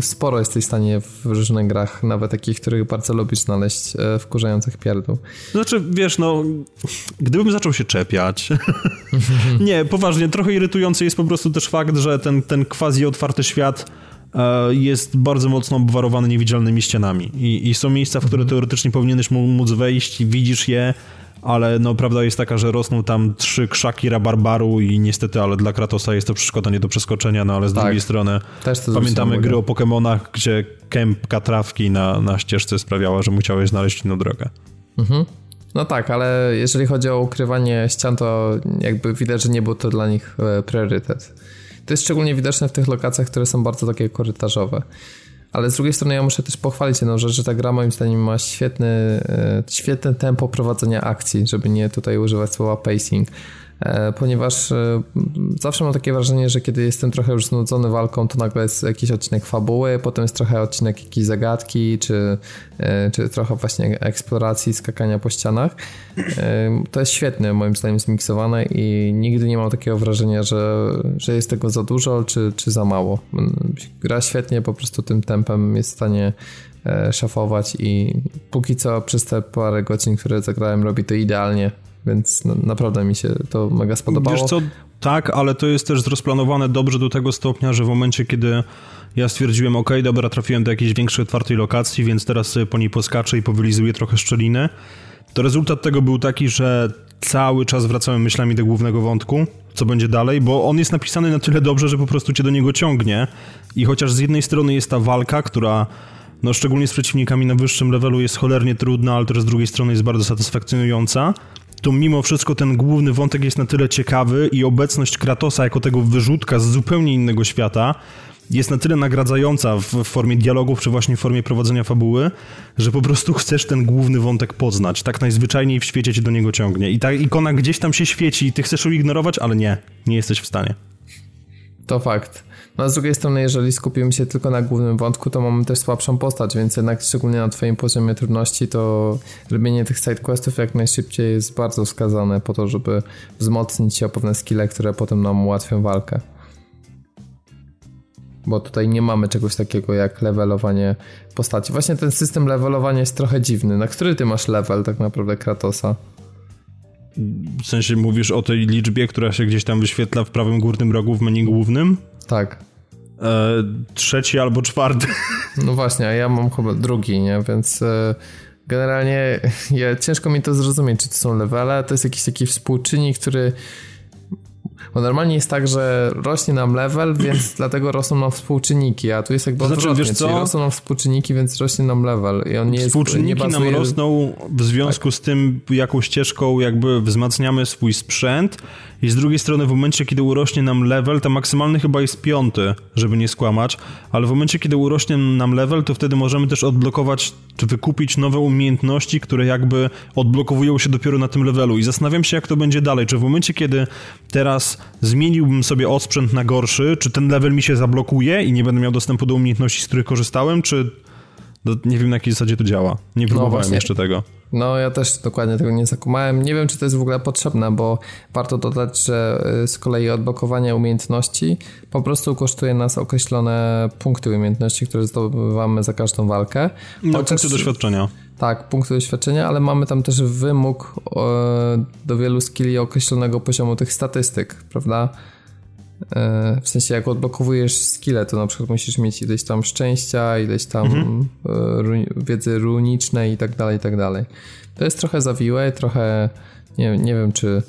sporo jesteś w stanie w różnych grach, nawet takich, których bardzo lubisz znaleźć, e, wkurzających pierdół. Znaczy, wiesz, no, gdybym zaczął się czepiać... [LAUGHS] nie, poważnie, trochę irytujący jest po prostu też fakt, że ten, ten quasi otwarty świat e, jest bardzo mocno obwarowany niewidzialnymi ścianami I, i są miejsca, w które mhm. teoretycznie powinieneś móc wejść, widzisz je, ale no prawda jest taka, że rosną tam trzy krzaki rabarbaru i niestety, ale dla Kratosa jest to przeszkoda nie do przeskoczenia, no ale z tak. drugiej strony pamiętamy gry o Pokémonach, gdzie kępka trawki na, na ścieżce sprawiała, że musiałeś znaleźć inną drogę. Mhm. No tak, ale jeżeli chodzi o ukrywanie ścian, to jakby widać, że nie był to dla nich e, priorytet. To jest szczególnie widoczne w tych lokacjach, które są bardzo takie korytarzowe. Ale z drugiej strony ja muszę też pochwalić jedną rzecz, że ta gra moim zdaniem ma świetny, e, świetne tempo prowadzenia akcji, żeby nie tutaj używać słowa pacing. E, ponieważ e, zawsze mam takie wrażenie, że kiedy jestem trochę już znudzony walką, to nagle jest jakiś odcinek fabuły, potem jest trochę odcinek jakiejś zagadki, czy, e, czy trochę właśnie eksploracji, skakania po ścianach. To jest świetne moim zdaniem zmiksowane i nigdy nie mam takiego wrażenia, że, że jest tego za dużo, czy, czy za mało. Gra świetnie, po prostu tym tempem jest w stanie szafować i póki co przez te parę godzin, które zagrałem, robi to idealnie więc no, naprawdę mi się to mega spodobało. Wiesz co, tak, ale to jest też rozplanowane dobrze do tego stopnia, że w momencie, kiedy ja stwierdziłem, ok, dobra, trafiłem do jakiejś większej, otwartej lokacji, więc teraz po niej poskaczę i powylizuję trochę szczeliny, to rezultat tego był taki, że cały czas wracałem myślami do głównego wątku, co będzie dalej, bo on jest napisany na tyle dobrze, że po prostu cię do niego ciągnie i chociaż z jednej strony jest ta walka, która no szczególnie z przeciwnikami na wyższym levelu jest cholernie trudna, ale też z drugiej strony jest bardzo satysfakcjonująca, to mimo wszystko ten główny wątek jest na tyle ciekawy i obecność Kratosa jako tego wyrzutka z zupełnie innego świata jest na tyle nagradzająca w formie dialogów, czy właśnie w formie prowadzenia fabuły, że po prostu chcesz ten główny wątek poznać. Tak najzwyczajniej w świecie cię do niego ciągnie. I ta ikona gdzieś tam się świeci i ty chcesz ją ignorować, ale nie, nie jesteś w stanie. To fakt. No a z drugiej strony, jeżeli skupimy się tylko na głównym wątku, to mamy też słabszą postać, więc jednak szczególnie na twoim poziomie trudności, to robienie tych sidequestów jak najszybciej jest bardzo wskazane po to, żeby wzmocnić się o pewne skille, które potem nam ułatwią walkę. Bo tutaj nie mamy czegoś takiego jak levelowanie postaci. Właśnie ten system levelowania jest trochę dziwny. Na który ty masz level tak naprawdę Kratosa? W sensie mówisz o tej liczbie, która się gdzieś tam wyświetla w prawym górnym rogu w menu głównym? Tak. E, trzeci albo czwarty. [LAUGHS] No właśnie, a ja mam chyba drugi, nie? Więc e, generalnie ja, ciężko mi to zrozumieć, czy to są levele. To jest jakiś taki współczynnik, który bo normalnie jest tak, że rośnie nam level, więc [CLEARS THROAT] dlatego rosną nam współczynniki, a tu jest jakby to znaczy, odwrotnie, wiesz co? czyli rosną nam współczynniki, więc rośnie nam level i on nie Współczynniki jest, nie bazuje... nam rosną w związku tak. z tym, jaką ścieżką jakby wzmacniamy swój sprzęt i z drugiej strony w momencie, kiedy urośnie nam level, to maksymalny chyba jest piąty, żeby nie skłamać, ale w momencie, kiedy urośnie nam level, to wtedy możemy też odblokować, czy wykupić nowe umiejętności, które jakby odblokowują się dopiero na tym levelu i zastanawiam się, jak to będzie dalej, czy w momencie, kiedy teraz zmieniłbym sobie osprzęt na gorszy, czy ten level mi się zablokuje i nie będę miał dostępu do umiejętności, z których korzystałem, czy nie wiem na jakiej zasadzie to działa. Nie no próbowałem no jeszcze tego. No ja też dokładnie tego nie zakumałem. Nie wiem, czy to jest w ogóle potrzebne, bo warto dodać, że y, z kolei odblokowanie umiejętności po prostu kosztuje nas określone punkty umiejętności, które zdobywamy za każdą walkę. No, Chociaż, punkty doświadczenia. Tak, punkty doświadczenia, ale mamy tam też wymóg do wielu skilli określonego poziomu tych statystyk, prawda? E, w sensie jak odblokowujesz skille, to na przykład musisz mieć ileś tam szczęścia, ileś tam mhm. E, wiedzy runicznej i tak dalej, i tak dalej. To jest trochę zawiłe, trochę nie, nie wiem czy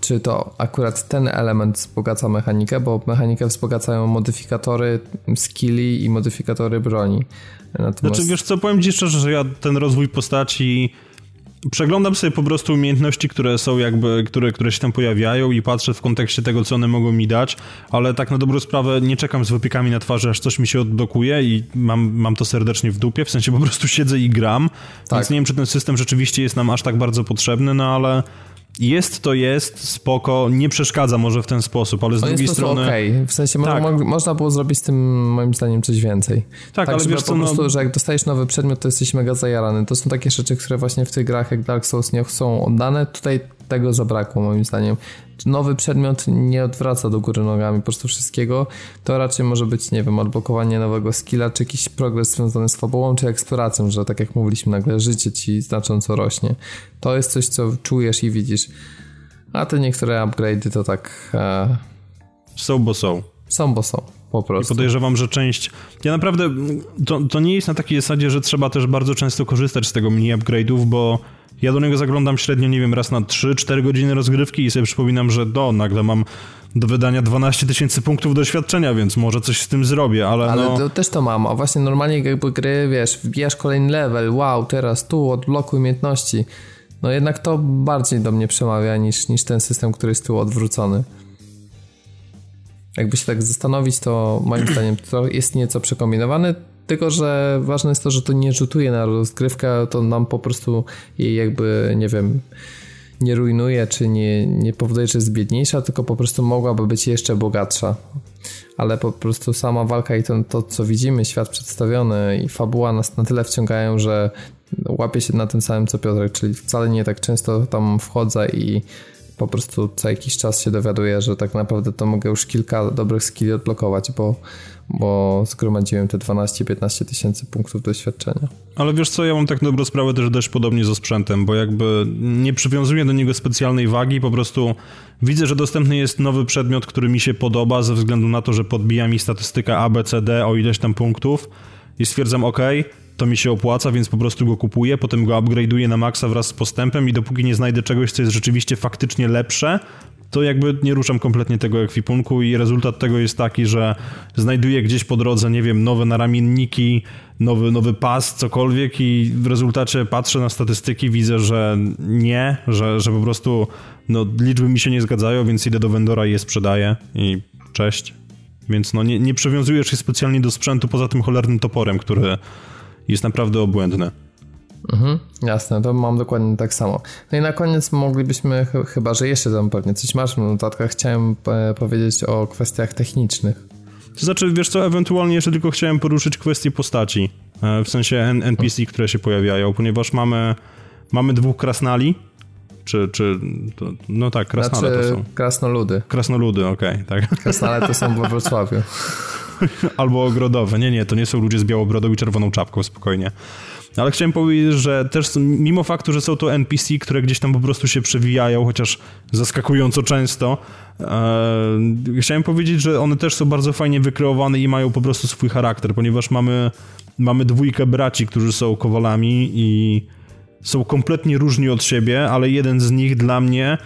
czy to akurat ten element wzbogaca mechanikę, bo mechanikę wzbogacają modyfikatory skilli i modyfikatory broni. Natomiast... Znaczy wiesz co, powiem ci szczerze, że ja ten rozwój postaci przeglądam sobie po prostu umiejętności, które są jakby, które, które się tam pojawiają i patrzę w kontekście tego, co one mogą mi dać, ale tak na dobrą sprawę nie czekam z wypiekami na twarzy, aż coś mi się odblokuje i mam, mam to serdecznie w dupie, w sensie po prostu siedzę i gram, tak. więc nie wiem, czy ten system rzeczywiście jest nam aż tak bardzo potrzebny, no ale jest to jest, spoko, nie przeszkadza może w ten sposób, ale z On drugiej jest strony... okay. w sensie tak. mo można było zrobić z tym moim zdaniem coś więcej. Tak, tak ale wiesz co, po no- prostu, no... że jak dostajesz nowy przedmiot, to jesteś mega zajarany. To są takie rzeczy, które właśnie w tych grach jak Dark Souls nie są oddane. Tutaj tego zabrakło moim zdaniem nowy przedmiot nie odwraca do góry nogami po prostu wszystkiego. To raczej może być, nie wiem, odblokowanie nowego skilla, czy jakiś progres związany z fabułą, czy eksploracją, że tak jak mówiliśmy, nagle życie ci znacząco rośnie. To jest coś, co czujesz i widzisz. A te niektóre upgrade'y to tak... E... Są, bo są. Są, bo są. Po prostu. I podejrzewam, że część. Ja naprawdę. To, to nie jest na takiej zasadzie, że trzeba też bardzo często korzystać z tego mini upgrade'ów, bo ja do niego zaglądam średnio, nie wiem, raz na 3-4 godziny rozgrywki i sobie przypominam, że do, nagle mam do wydania 12 tysięcy punktów doświadczenia, więc może coś z tym zrobię, ale Ale no... to też to mam, a właśnie normalnie jakby gry, wiesz, wbijasz kolejny level, wow, teraz tu, odblokuj umiejętności. No jednak to bardziej do mnie przemawia niż, niż ten system, który jest tu odwrócony. Jakby się tak zastanowić, to moim zdaniem to jest nieco przekombinowane. Tylko, że ważne jest to, że to nie rzutuje na rozgrywkę, to nam po prostu jej jakby, nie wiem, nie rujnuje, czy nie, nie powoduje, że jest biedniejsza, tylko po prostu mogłaby być jeszcze bogatsza. Ale po prostu sama walka i to, to co widzimy, świat przedstawiony i fabuła nas na tyle wciągają, że łapie się na tym samym co Piotrek, czyli wcale nie tak często tam wchodzę i po prostu co jakiś czas się dowiaduję, że tak naprawdę to mogę już kilka dobrych skilli odblokować, bo bo zgromadziłem te 12-15 tysięcy punktów doświadczenia. Ale wiesz co, ja mam tak dobrą sprawę też dość podobnie ze sprzętem, bo jakby nie przywiązuję do niego specjalnej wagi, po prostu widzę, że dostępny jest nowy przedmiot, który mi się podoba ze względu na to, że podbija mi statystykę ABCD o ileś tam punktów i stwierdzam, ok, to mi się opłaca, więc po prostu go kupuję, potem go upgrade'uję na maksa wraz z postępem i dopóki nie znajdę czegoś, co jest rzeczywiście faktycznie lepsze, to jakby nie ruszam kompletnie tego ekwipunku i rezultat tego jest taki, że znajduję gdzieś po drodze, nie wiem, nowe naramienniki, nowy, nowy pas, cokolwiek i w rezultacie patrzę na statystyki, widzę, że nie, że, że po prostu no, liczby mi się nie zgadzają, więc idę do vendora i je sprzedaję i cześć. Więc no, nie, nie przywiązujesz się specjalnie do sprzętu poza tym cholernym toporem, który jest naprawdę obłędny. Mhm, jasne, to mam dokładnie tak samo. No i na koniec moglibyśmy, ch chyba że jeszcze tam pewnie coś masz w notatkach, chciałem e, powiedzieć o kwestiach technicznych. To znaczy, wiesz co, ewentualnie jeszcze tylko chciałem poruszyć kwestię postaci, e, w sensie NPC, które się pojawiają, ponieważ mamy, mamy dwóch krasnali, czy, czy to, no tak, krasnale znaczy, to są. krasnoludy. Krasnoludy, okej, okay, tak. Krasnale to są we [LAUGHS] Wrocławiu. [LAUGHS] Albo ogrodowe. Nie, nie, to nie są ludzie z białobrodą i czerwoną czapką, spokojnie. Ale chciałem powiedzieć, że też mimo faktu, że są to NPC, które gdzieś tam po prostu się przewijają, chociaż zaskakująco często, e, chciałem powiedzieć, że one też są bardzo fajnie wykreowane i mają po prostu swój charakter, ponieważ mamy, mamy dwójkę braci, którzy są kowalami i są kompletnie różni od siebie, ale jeden z nich dla mnie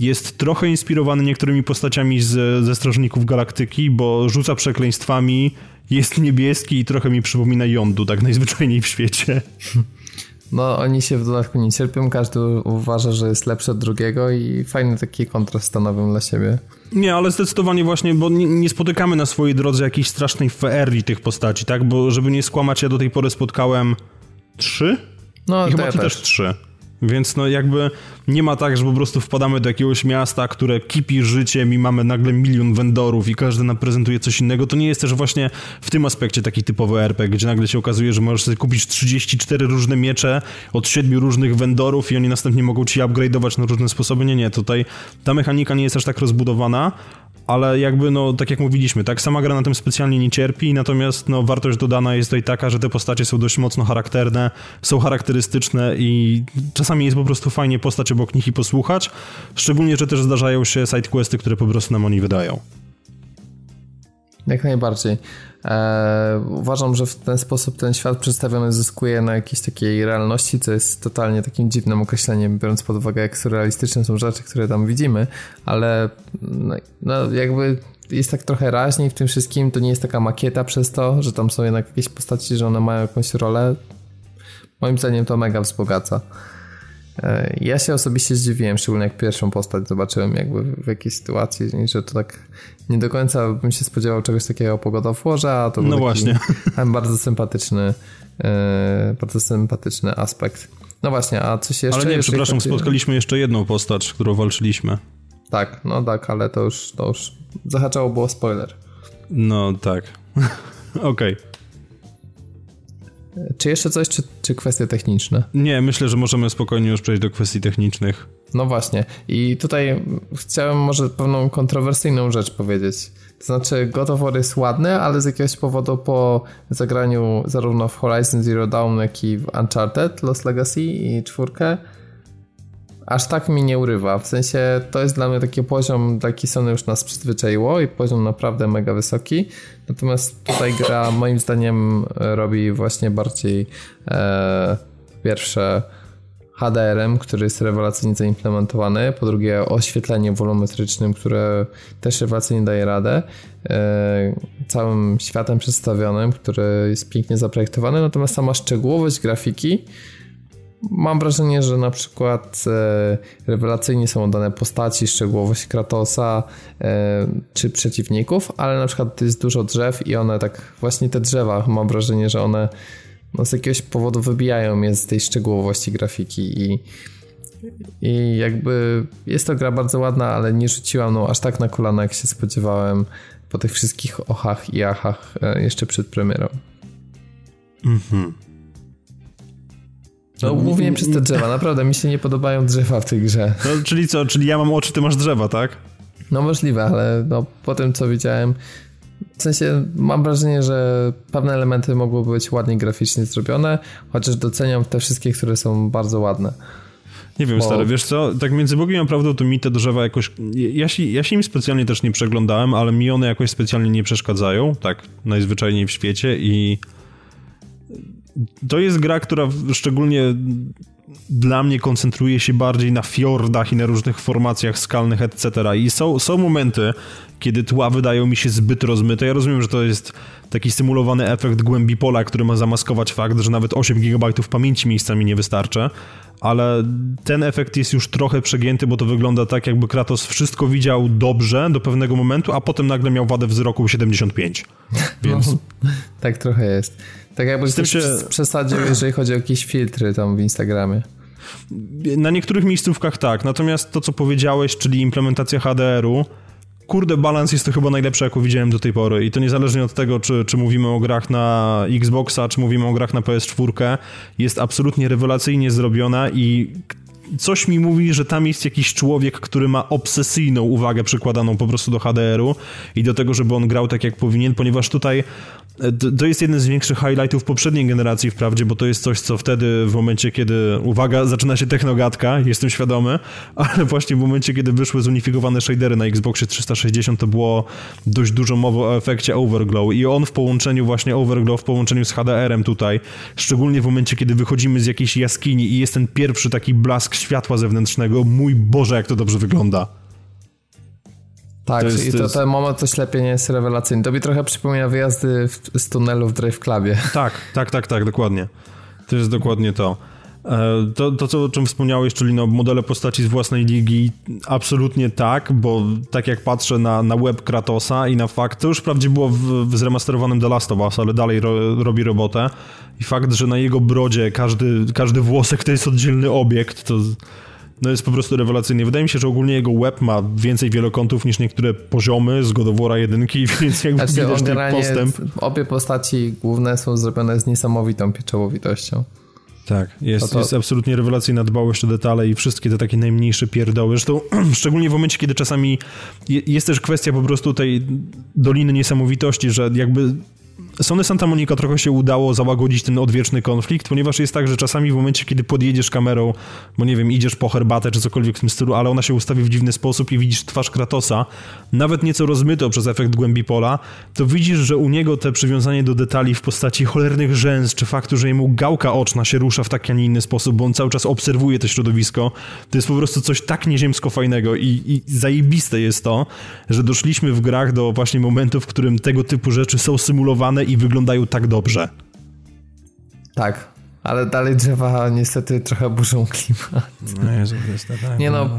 jest trochę inspirowany niektórymi postaciami z, ze Strażników Galaktyki, bo rzuca przekleństwami, jest niebieski i trochę mi przypomina jądu, tak najzwyczajniej w świecie. No, oni się w dodatku nie cierpią, każdy uważa, że jest lepszy od drugiego i fajny taki kontrast stanowią dla siebie. Nie, ale zdecydowanie właśnie, bo nie, nie spotykamy na swojej drodze jakiejś strasznej feerii tych postaci, tak? Bo żeby nie skłamać, ja do tej pory spotkałem trzy? No, I chyba ja ty też. też trzy. Więc no jakby nie ma tak, że po prostu wpadamy do jakiegoś miasta, które kipi życiem i mamy nagle milion vendorów i każdy nam prezentuje coś innego. To nie jest też właśnie w tym aspekcie taki typowy RPG, gdzie nagle się okazuje, że możesz sobie kupić 34 różne miecze od 7 różnych vendorów i oni następnie mogą ci upgrade'ować na różne sposoby. Nie, nie, tutaj ta mechanika nie jest aż tak rozbudowana, ale jakby, no, tak jak mówiliśmy, tak, sama gra na tym specjalnie nie cierpi, natomiast, no, wartość dodana jest tutaj taka, że te postacie są dość mocno charakterne, są charakterystyczne i czasami jest po prostu fajnie postać obok nich i posłuchać, szczególnie, że też zdarzają się sidequesty, które po prostu nam oni wydają. Jak najbardziej. E, uważam, że w ten sposób ten świat przedstawiony zyskuje na jakiejś takiej realności, co jest totalnie takim dziwnym określeniem, biorąc pod uwagę, jak surrealistyczne są rzeczy, które tam widzimy, ale no, no jakby jest tak trochę raźniej w tym wszystkim, to nie jest taka makieta przez to, że tam są jednak jakieś postaci, że one mają jakąś rolę. Moim zdaniem to mega wzbogaca. E, ja się osobiście zdziwiłem, szczególnie jak pierwszą postać zobaczyłem jakby w jakiej sytuacji, że to tak nie do końca bym się spodziewał czegoś takiego po God of a to był no właśnie. [LAUGHS] bardzo sympatyczny e, bardzo sympatyczny aspekt. No właśnie, a coś jeszcze... Ale nie, przepraszam, chodzi... spotkaliśmy jeszcze jedną postać, którą walczyliśmy. Tak, no tak, ale to już, to już zahaczało było spoiler. No tak. [LAUGHS] Okej. Okay. Czy jeszcze coś, czy, czy kwestie techniczne? Nie, myślę, że możemy spokojnie już przejść do kwestii technicznych. No właśnie. I tutaj chciałem może pewną kontrowersyjną rzecz powiedzieć. To znaczy, God of War jest ładny, ale z jakiegoś powodu po zagraniu zarówno w Horizon Zero Dawn, jak i w Uncharted Lost Legacy i czwórkę, aż tak mi nie urywa. W sensie to jest dla mnie taki poziom, taki Sony już nas przyzwyczaiło i poziom naprawdę mega wysoki. Natomiast tutaj gra moim zdaniem robi właśnie bardziej e, pierwsze HDR-em, który jest rewelacyjnie zaimplementowany, po drugie oświetlenie wolumetrycznym, które też rewelacyjnie daje radę, e, całym światem przedstawionym, który jest pięknie zaprojektowany, natomiast sama szczegółowość grafiki Mam wrażenie, że na przykład e, rewelacyjnie są oddane postaci, szczegółowość Kratosa e, czy przeciwników, ale na przykład jest dużo drzew i one tak, właśnie te drzewa, mam wrażenie, że one no, z jakiegoś powodu wybijają mnie z tej szczegółowości grafiki i, i jakby jest to gra bardzo ładna, ale nie rzuciłam no, aż tak na kolana, jak się spodziewałem po tych wszystkich ochach i achach e, jeszcze przed premierą. Mhm. No głównie przez te drzewa, naprawdę mi się nie podobają drzewa w tej grze. No, czyli co, czyli ja mam oczy, ty masz drzewa, tak? No możliwe, ale no, po tym co widziałem, w sensie mam wrażenie, że pewne elementy mogłyby być ładnie graficznie zrobione, chociaż doceniam te wszystkie, które są bardzo ładne. Nie wiem, Bo... stary, wiesz co, tak między Bogiem a prawdą to mi te drzewa jakoś... Ja się, ja się im specjalnie też nie przeglądałem, ale mi one jakoś specjalnie nie przeszkadzają, tak najzwyczajniej w świecie i to jest gra, która szczególnie dla mnie koncentruje się bardziej na fiordach i na różnych formacjach skalnych, etc. I są, są momenty, kiedy tła wydają mi się zbyt rozmyte. Ja rozumiem, że to jest taki symulowany efekt głębi pola, który ma zamaskować fakt, że nawet 8 GB pamięci miejscami nie wystarcza, ale ten efekt jest już trochę przegięty, bo to wygląda tak, jakby Kratos wszystko widział dobrze do pewnego momentu, a potem nagle miał wadę wzroku 75. [LAUGHS] Więc... No, tak trochę jest. Tak jakby ktoś się... przesadził, jeżeli chodzi o jakieś filtry tam w Instagramie. Na niektórych miejscówkach tak, natomiast to, co powiedziałeś, czyli implementacja HDR-u, kurde, balans jest to chyba najlepsze, jaką widziałem do tej pory. I to niezależnie od tego, czy, czy mówimy o grach na Xboxa, czy mówimy o grach na PS4, jest absolutnie rewelacyjnie zrobiona i coś mi mówi, że tam jest jakiś człowiek, który ma obsesyjną uwagę przykładaną po prostu do HDR-u i do tego, żeby on grał tak jak powinien, ponieważ tutaj to jest jeden z większych highlightów poprzedniej generacji wprawdzie, bo to jest coś, co wtedy w momencie, kiedy, uwaga, zaczyna się technogatka, jestem świadomy, [LAUGHS] ale właśnie w momencie, kiedy wyszły zunifikowane shadery na Xboxie 360, to było dość dużo mowy o efekcie Overglow i on w połączeniu właśnie Overglow, w połączeniu z HDR-em tutaj, szczególnie w momencie, kiedy wychodzimy z jakiejś jaskini i jest ten pierwszy taki blask światła zewnętrznego, mój Boże, jak to dobrze wygląda. Tak, to jest, i to, jest... ten moment to ślepienie jest rewelacyjny. To mi trochę przypomina wyjazdy w, z tunelu w Drive Clubie. [LAUGHS] Tak, tak, tak, tak, dokładnie. To jest dokładnie to. E, to, to co, o czym wspomniałeś, czyli no, modele postaci z własnej ligi, absolutnie tak, bo tak jak patrzę na, na web Kratosa i na fakt, to już wprawdzie było w, w zremasterowanym The Last of Us, ale dalej ro, robi robotę i fakt, że na jego brodzie każdy, każdy włosek to jest oddzielny obiekt, to no jest po prostu rewelacyjny. Wydaje mi się, że ogólnie jego web ma więcej wielokątów niż niektóre poziomy z Godowora jedynki, [LAUGHS] więc jakby znaczy, widać ten postęp. Obie postaci główne są zrobione z niesamowitą pieczołowitością. Tak, jest, to... jest absolutnie rewelacyjna dbałość o detale i wszystkie te takie najmniejsze pierdoły. Zresztą [CLEARS THROAT] szczególnie w momencie, kiedy czasami jest też kwestia po prostu tej doliny niesamowitości, że jakby Sony Santa Monica trochę się udało załagodzić ten odwieczny konflikt, ponieważ jest tak, że czasami w momencie, kiedy podjedziesz kamerą, bo nie wiem, idziesz po herbatę czy cokolwiek w tym stylu, ale ona się ustawi w dziwny sposób i widzisz twarz Kratosa, nawet nieco rozmyto przez efekt głębi pola, to widzisz, że u niego te przywiązanie do detali w postaci cholernych rzęs, czy faktu, że jemu gałka oczna się rusza w taki, a nie inny sposób, bo on cały czas obserwuje to środowisko, to jest po prostu coś tak nieziemsko fajnego i, i zajebiste jest to, że doszliśmy w grach do właśnie momentu, w którym tego typu rzeczy są symulowane i wyglądają tak dobrze. Tak, ale dalej drzewa niestety trochę burzą klimat. No Jezu, tak. Nie no,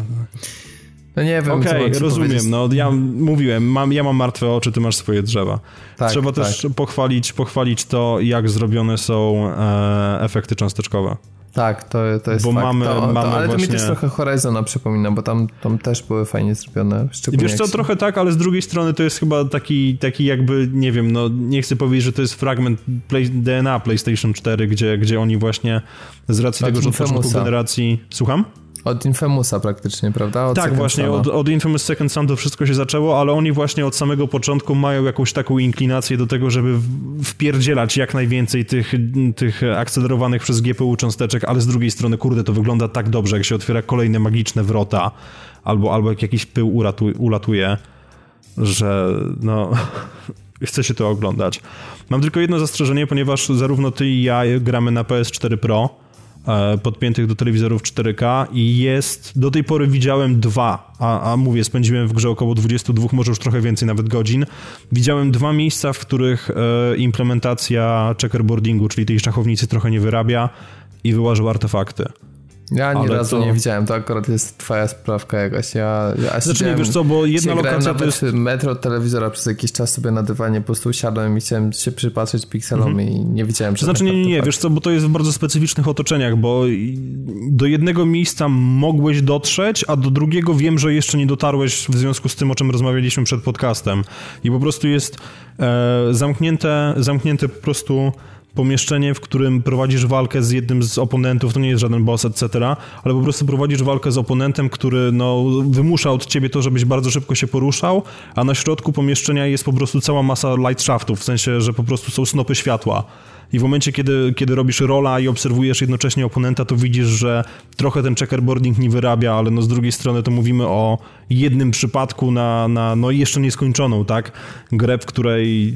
no nie wiem, Okej, okay, rozumiem. No, ja mówiłem, mam, ja mam martwe oczy, ty masz swoje drzewa. Tak, Trzeba tak. też pochwalić, pochwalić to, jak zrobione są e, efekty cząsteczkowe. Tak, to, to jest bo fakt. Mamy, to, mamy to, ale właśnie... to mi też trochę Horizona przypomina, bo tam, tam też były fajnie zrobione. Wiesz co, trochę tak, ale z drugiej strony to jest chyba taki, taki jakby, nie wiem, no nie chcę powiedzieć, że to jest fragment play, DNA PlayStation 4, gdzie, gdzie oni właśnie z racji tak, tego, że od początku generacji... Słucham? Od Infamousa praktycznie, prawda? Od tak, Second właśnie, od, od, Infamous Second Son to wszystko się zaczęło, ale oni właśnie od samego początku mają jakąś taką inklinację do tego, żeby wpierdzielać jak najwięcej tych, tych akcelerowanych przez GPU cząsteczek, ale z drugiej strony, kurde, to wygląda tak dobrze, jak się otwiera kolejne magiczne wrota, albo, albo jak jakiś pył uratuje, ulatuje, że no... [LAUGHS] chce się to oglądać. Mam tylko jedno zastrzeżenie, ponieważ zarówno ty i ja gramy na PS4 Pro, podpiętych do telewizorów 4K i jest, do tej pory widziałem dwa, a, a mówię, spędziłem w grze około 22, może już trochę więcej nawet godzin. Widziałem dwa miejsca, w których e, implementacja checkerboardingu, czyli tej szachownicy trochę nie wyrabia i wyłażył artefakty. Ja ani razu to... nie widziałem, to akurat jest twoja sprawka jakaś. Ja, ja znaczy nie, wiesz co, bo jedna lokacja to jest... metro telewizora przez jakiś czas sobie na dywanie po prostu usiadłem i chciałem się przypatrzeć pikselom mhm. i nie widziałem... To znaczy nie, nie, nie, wiesz co, bo to jest w bardzo specyficznych otoczeniach, bo do jednego miejsca mogłeś dotrzeć, a do drugiego wiem, że jeszcze nie dotarłeś w związku z tym, o czym rozmawialiśmy przed podcastem. I po prostu jest e, zamknięte, zamknięte po prostu pomieszczenie, w którym prowadzisz walkę z jednym z oponentów, to nie jest żaden boss, etc., ale po prostu prowadzisz walkę z oponentem, który no, wymusza od ciebie to, żebyś bardzo szybko się poruszał, a na środku pomieszczenia jest po prostu cała masa light shaftów, w sensie, że po prostu są snopy światła. I w momencie, kiedy, kiedy robisz rola i obserwujesz jednocześnie oponenta, to widzisz, że trochę ten checkerboarding nie wyrabia, ale no z drugiej strony to mówimy o jednym przypadku na, na no jeszcze nieskończoną, tak? Grę, w której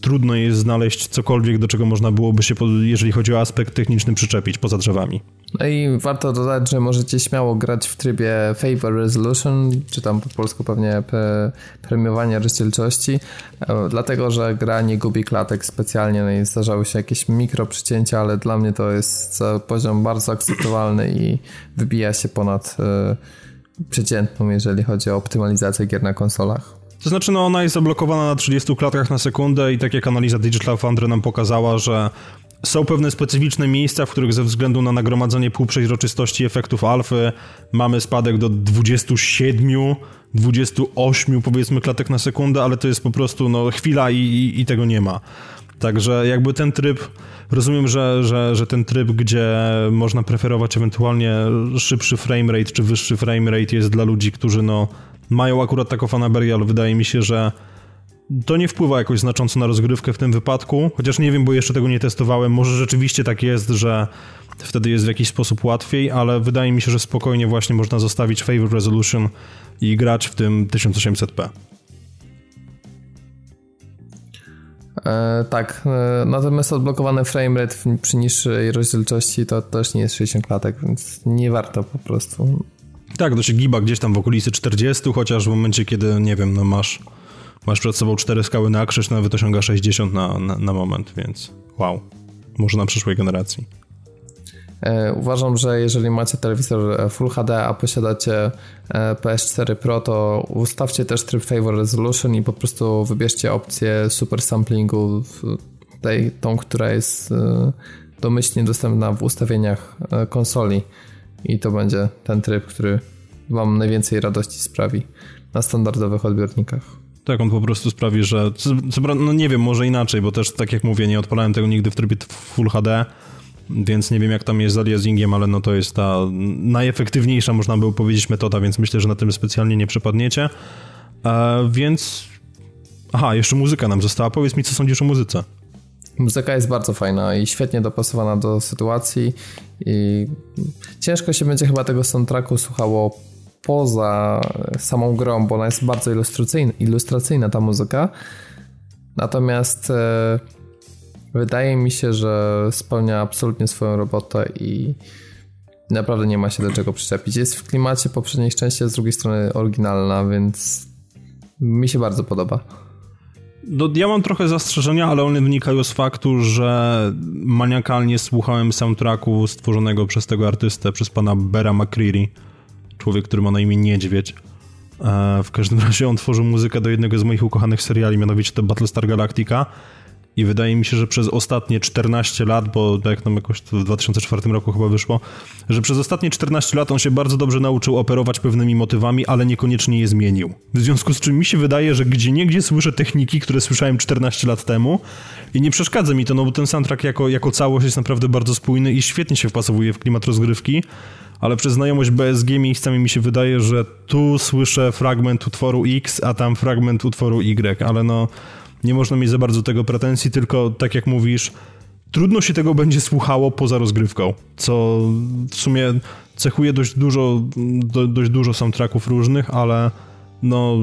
trudno jest znaleźć cokolwiek, do czego można byłoby się, jeżeli chodzi o aspekt techniczny, przyczepić poza drzewami. No i warto dodać, że możecie śmiało grać w trybie Favor Resolution, czy tam po polsku pewnie premiowanie rozdzielczości, e, dlatego, że gra nie gubi klatek specjalnie, no i zdarzały się jakieś mikro przycięcia, ale dla mnie to jest poziom bardzo akceptowalny i wybija się ponad e, przeciętną, jeżeli chodzi o optymalizację gier na konsolach. To znaczy, no ona jest zablokowana na 30 klatkach na sekundę i tak jak analiza Digital Foundry nam pokazała, że są pewne specyficzne miejsca, w których ze względu na nagromadzenie półprzeźroczystości efektów alfy mamy spadek do 27, 28 powiedzmy klatek na sekundę, ale to jest po prostu no, chwila i, i, i tego nie ma. Także jakby ten tryb, rozumiem, że, że, że ten tryb, gdzie można preferować ewentualnie szybszy framerate czy wyższy framerate jest dla ludzi, którzy no mają akurat taką fanaberię, ale wydaje mi się, że to nie wpływa jakoś znacząco na rozgrywkę w tym wypadku, chociaż nie wiem, bo jeszcze tego nie testowałem. Może rzeczywiście tak jest, że wtedy jest w jakiś sposób łatwiej, ale wydaje mi się, że spokojnie właśnie można zostawić favor resolution i grać w tym 1800p. E, tak, e, natomiast odblokowany framerate przy niższej rozdzielczości to też nie jest 60 klatek, więc nie warto po prostu. Tak, to się giba gdzieś tam w okolicy 40, chociaż w momencie, kiedy, nie wiem, no masz masz przed sobą cztery skały na krzyż, nawet osiąga 60 na, na, na moment, więc wow, może na przyszłej generacji. E, uważam, że jeżeli macie telewizor e, Full HD, a posiadacie e, PS4 Pro, to ustawcie też tryb Favor Resolution i po prostu wybierzcie opcję super samplingu, tej, tą, która jest domyślnie dostępna w ustawieniach konsoli. I to będzie ten tryb, który Wam najwięcej radości sprawi na standardowych odbiornikach. Tak, on po prostu sprawi, że. No nie wiem, może inaczej, bo też tak jak mówię, nie odpalałem tego nigdy w trybie Full HD, więc nie wiem jak tam jest z aliasingiem, ale no to jest ta najefektywniejsza, można by powiedzieć, metoda, więc myślę, że na tym specjalnie nie przepadniecie. E, więc. Aha, jeszcze muzyka nam została. Powiedz mi, co sądzisz o muzyce. Muzyka jest bardzo fajna i świetnie dopasowana do sytuacji i ciężko się będzie chyba tego soundtracku słuchało poza samą grą, bo ona jest bardzo ilustracyjna, ilustracyjna ta muzyka. Natomiast e, wydaje mi się, że spełnia absolutnie swoją robotę i naprawdę nie ma się do czego przyczepić. Jest w klimacie poprzedniej części, z drugiej strony oryginalna, więc mi się bardzo podoba. No, ja mam trochę zastrzeżenia, ale one wynikają z faktu, że maniakalnie słuchałem soundtracku stworzonego przez tego artystę, przez pana Bera McCreary człowiek, który ma na imię Niedźwiedź. E, w każdym [LAUGHS] razie on tworzył muzykę do jednego z moich ukochanych seriali, mianowicie to Battlestar Galactica. I wydaje mi się, że przez ostatnie 14 lat, bo jak nam jakoś w 2004 roku chyba wyszło, że przez ostatnie 14 lat on się bardzo dobrze nauczył operować pewnymi motywami, ale niekoniecznie je zmienił. W związku z czym mi się wydaje, że gdzie niegdzie słyszę techniki, które słyszałem 14 lat temu i nie przeszkadza mi to, no bo ten soundtrack jako, jako całość jest naprawdę bardzo spójny i świetnie się wpasowuje w klimat rozgrywki ale przez znajomość BSG miejscami mi się wydaje, że tu słyszę fragment utworu X, a tam fragment utworu Y, ale no nie można mieć za bardzo tego pretensji, tylko tak jak mówisz, trudno się tego będzie słuchało poza rozgrywką, co w sumie cechuje dość dużo, do, dość dużo soundtracków różnych, ale no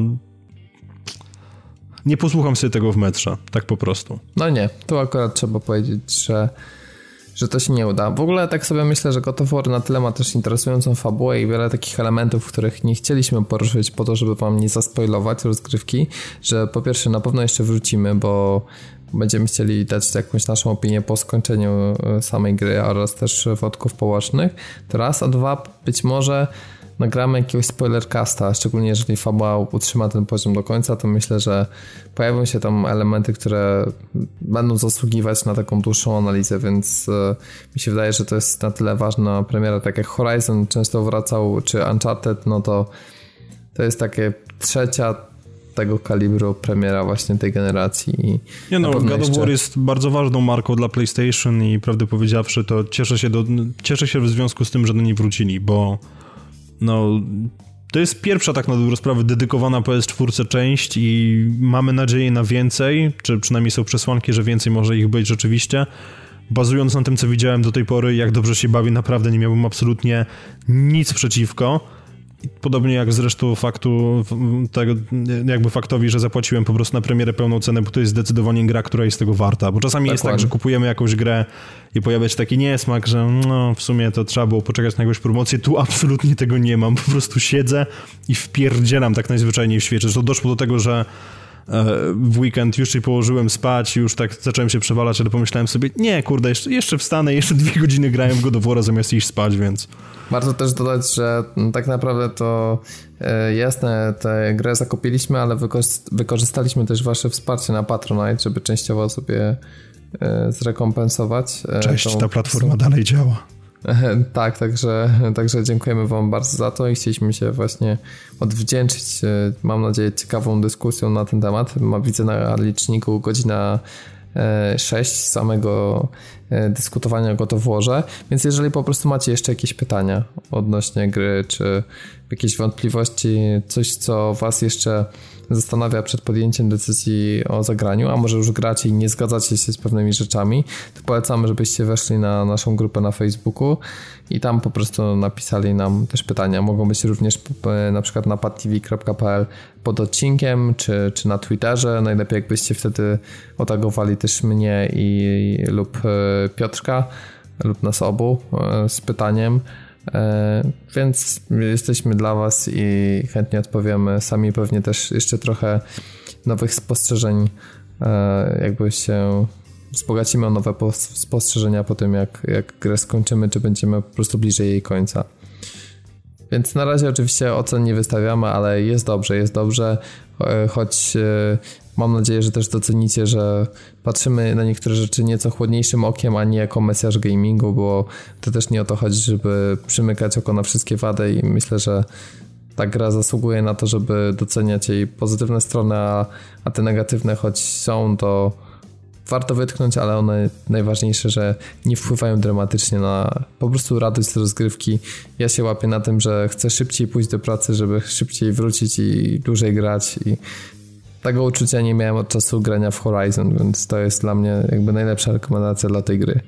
nie posłucham sobie tego w metrze, tak po prostu. No nie, tu akurat trzeba powiedzieć, że że to się nie uda. W ogóle tak sobie myślę, że God of War na tyle ma też interesującą fabułę i wiele takich elementów, których nie chcieliśmy poruszyć po to, żeby wam nie zaspoilować rozgrywki, że po pierwsze na pewno jeszcze wrócimy, bo będziemy chcieli dać jakąś naszą opinię po skończeniu e, samej gry oraz też wątków połącznych. To raz, a dwa, być może nagramy jakiegoś spoilercasta, szczególnie jeżeli fabuła utrzyma ten poziom do końca, to myślę, że pojawią się tam elementy, które będą zasługiwać na taką dłuższą analizę, więc e, mi się wydaje, że to jest na tyle ważna premiera, tak jak Horizon często wracał, czy Uncharted, no to to jest takie trzecia tego kalibru premiera właśnie tej generacji. I nie no, God of War jest bardzo ważną marką dla PlayStation i prawdę powiedziawszy to cieszę się, do, cieszę się w związku z tym, że do niej wrócili, bo no, to jest pierwsza tak na dobrą sprawę dedykowana PS4 część i mamy nadzieję na więcej, czy przynajmniej są przesłanki, że więcej może ich być rzeczywiście. Bazując na tym, co widziałem do tej pory, jak dobrze się bawi, naprawdę nie miałbym absolutnie nic przeciwko. Podobnie jak zresztą faktu, tego, jakby faktowi, że zapłaciłem po prostu na premierę pełną cenę, bo to jest zdecydowanie gra, która jest tego warta. Bo czasami Dokładnie. jest tak, że kupujemy jakąś grę i pojawia się taki niesmak, że no, w sumie to trzeba było poczekać na jakąś promocję. Tu absolutnie tego nie mam. Po prostu siedzę i wpierdzielam tak najzwyczajniej w świecie. To doszło do tego, że e, w weekend już się położyłem spać, już tak zacząłem się przewalać, ale pomyślałem sobie, nie, kurde, jeszcze, jeszcze wstanę, jeszcze dwie godziny grają w God of War, zamiast iść spać, więc... Warto też dodać, że tak naprawdę to e, jasne, tę grę zakupiliśmy, ale wykorzystaliśmy też wasze wsparcie na Patronite, żeby częściowo sobie zrekompensować. Cześć, ta platforma dalej działa. [LAUGHS] Tak, także, także dziękujemy Wam bardzo za to i chcieliśmy się właśnie odwdzięczyć, mam nadzieję, ciekawą dyskusją na ten temat. Widzę na liczniku godzina 6 samego e, dyskutowania go to włożę. Więc jeżeli po prostu macie jeszcze jakieś pytania odnośnie gry, czy jakieś wątpliwości, coś co Was jeszcze zastanawia przed podjęciem decyzji o zagraniu, a może już gracie i nie zgadzacie się z pewnymi rzeczami, to polecamy, żebyście weszli na naszą grupę na Facebooku i tam po prostu napisali nam też pytania. Mogą być również na przykład na padtv.pl pod odcinkiem, czy, czy na Twitterze. Najlepiej jakbyście wtedy otagowali też mnie i lub e, Piotrka lub nas obu e, z pytaniem. E, więc jesteśmy dla Was i chętnie odpowiemy. Sami pewnie też jeszcze trochę nowych spostrzeżeń, jakby się wzbogacimy o nowe spostrzeżenia po tym, jak, jak grę skończymy, czy będziemy po prostu bliżej jej końca. Więc na razie oczywiście ocen nie wystawiamy, ale jest dobrze, jest dobrze, e, choć e, mam nadzieję, że też docenicie, że patrzymy na niektóre rzeczy nieco chłodniejszym okiem, a nie jako mesjaż gamingu, bo to też nie o to chodzi, żeby przymykać oko na wszystkie wady i myślę, że ta gra zasługuje na to, żeby doceniać jej pozytywne strony, a, a te negatywne, choć są, to warto wytknąć, ale one najważniejsze, że nie wpływają dramatycznie na po prostu radość z rozgrywki. Ja się łapię na tym, że chcę szybciej pójść do pracy, żeby szybciej wrócić i dłużej grać i tego uczucia nie miałem od czasu grania w Horizon, więc to jest dla mnie jakby najlepsza rekomendacja dla tej gry.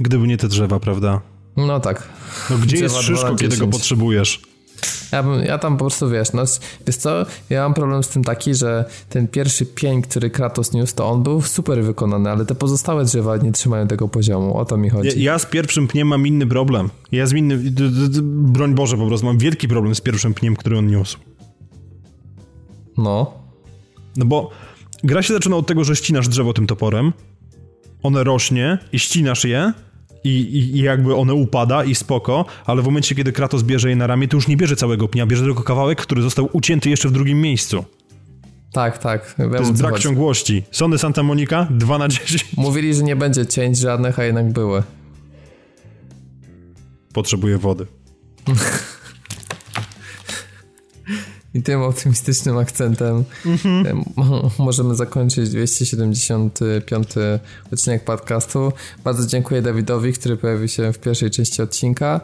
Gdyby nie te drzewa, prawda? No tak. No gdzie drzewa jest szyszko, kiedy go potrzebujesz? Ja, bym, ja tam po prostu wiesz, no wiesz co, ja mam problem z tym taki, że ten pierwszy pień, który Kratos niósł, to on był super wykonany, ale te pozostałe drzewa nie trzymają tego poziomu, o to mi chodzi. Ja, ja z pierwszym pniem mam inny problem. Ja z innym, broń Boże po prostu, mam wielki problem z pierwszym pniem, który on niósł. No. No bo gra się zaczyna od tego, że ścinasz drzewo tym toporem, one rośnie i ścinasz je, i, i, i, jakby one upada i spoko, ale w momencie, kiedy Kratos bierze je na ramię, to już nie bierze całego pnia, bierze tylko kawałek, który został ucięty jeszcze w drugim miejscu. Tak, tak. To jest brak chodzi. ciągłości. Sony Santa Monica 2 na 10. [LAUGHS] Mówili, że nie będzie cięć żadnych, a jednak były. Potrzebuję wody. [LAUGHS] I tym optymistycznym akcentem mm-hmm. [LAUGHS] możemy zakończyć 275 odcinek podcastu. Bardzo dziękuję Dawidowi, który pojawił się w pierwszej części odcinka.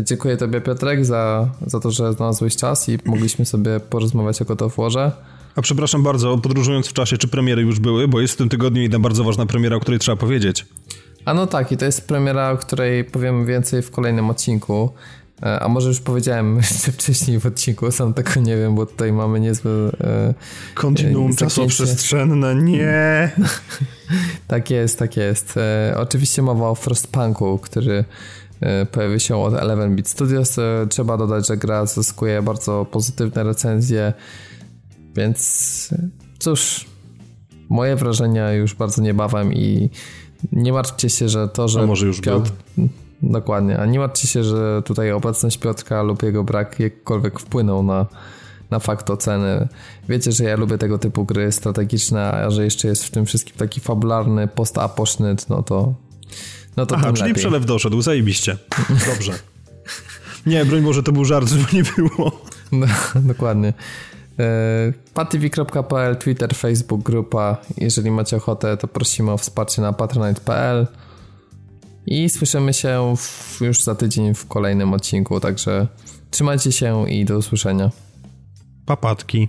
Dziękuję Tobie, Piotrek, za, za to, że znalazłeś czas i mogliśmy sobie porozmawiać o Gotowłorze. A przepraszam bardzo, podróżując w czasie, czy premiery już były? Bo jest w tym tygodniu jedna bardzo ważna premiera, o której trzeba powiedzieć. A no tak, i to jest premiera, o której powiem więcej w kolejnym odcinku. E, a może już powiedziałem [LAUGHS] jeszcze wcześniej w odcinku, sam tego nie wiem, bo tutaj mamy niezłe... E, Kontinuum e, czasoprzestrzenne, nie! [LAUGHS] tak jest, tak jest. E, oczywiście mowa o Frostpunku, który e, pojawił się od 11-bit Studios. E, trzeba dodać, że gra zyskuje bardzo pozytywne recenzje, więc cóż, moje wrażenia już bardzo niebawem i nie martwcie się, że to, że... A może już Piotr... był? Dokładnie, a nie martwcie się, że tutaj obecność Piotrka lub jego brak jakkolwiek wpłynął na, na fakt oceny. Wiecie, że ja lubię tego typu gry strategiczne, a że jeszcze jest w tym wszystkim taki fabularny, post-aposznyt, no to no to Aha, czyli lepiej. przelew doszedł, zajebiście. Dobrze. Nie, broń Boże, to był żart, żeby nie było. No, [LAUGHS] dokładnie. E, patv.pl, Twitter, Facebook, grupa. Jeżeli macie ochotę, to prosimy o wsparcie na patronite.pl. I słyszymy się w, już za tydzień w kolejnym odcinku, także trzymajcie się i do usłyszenia. Papatki.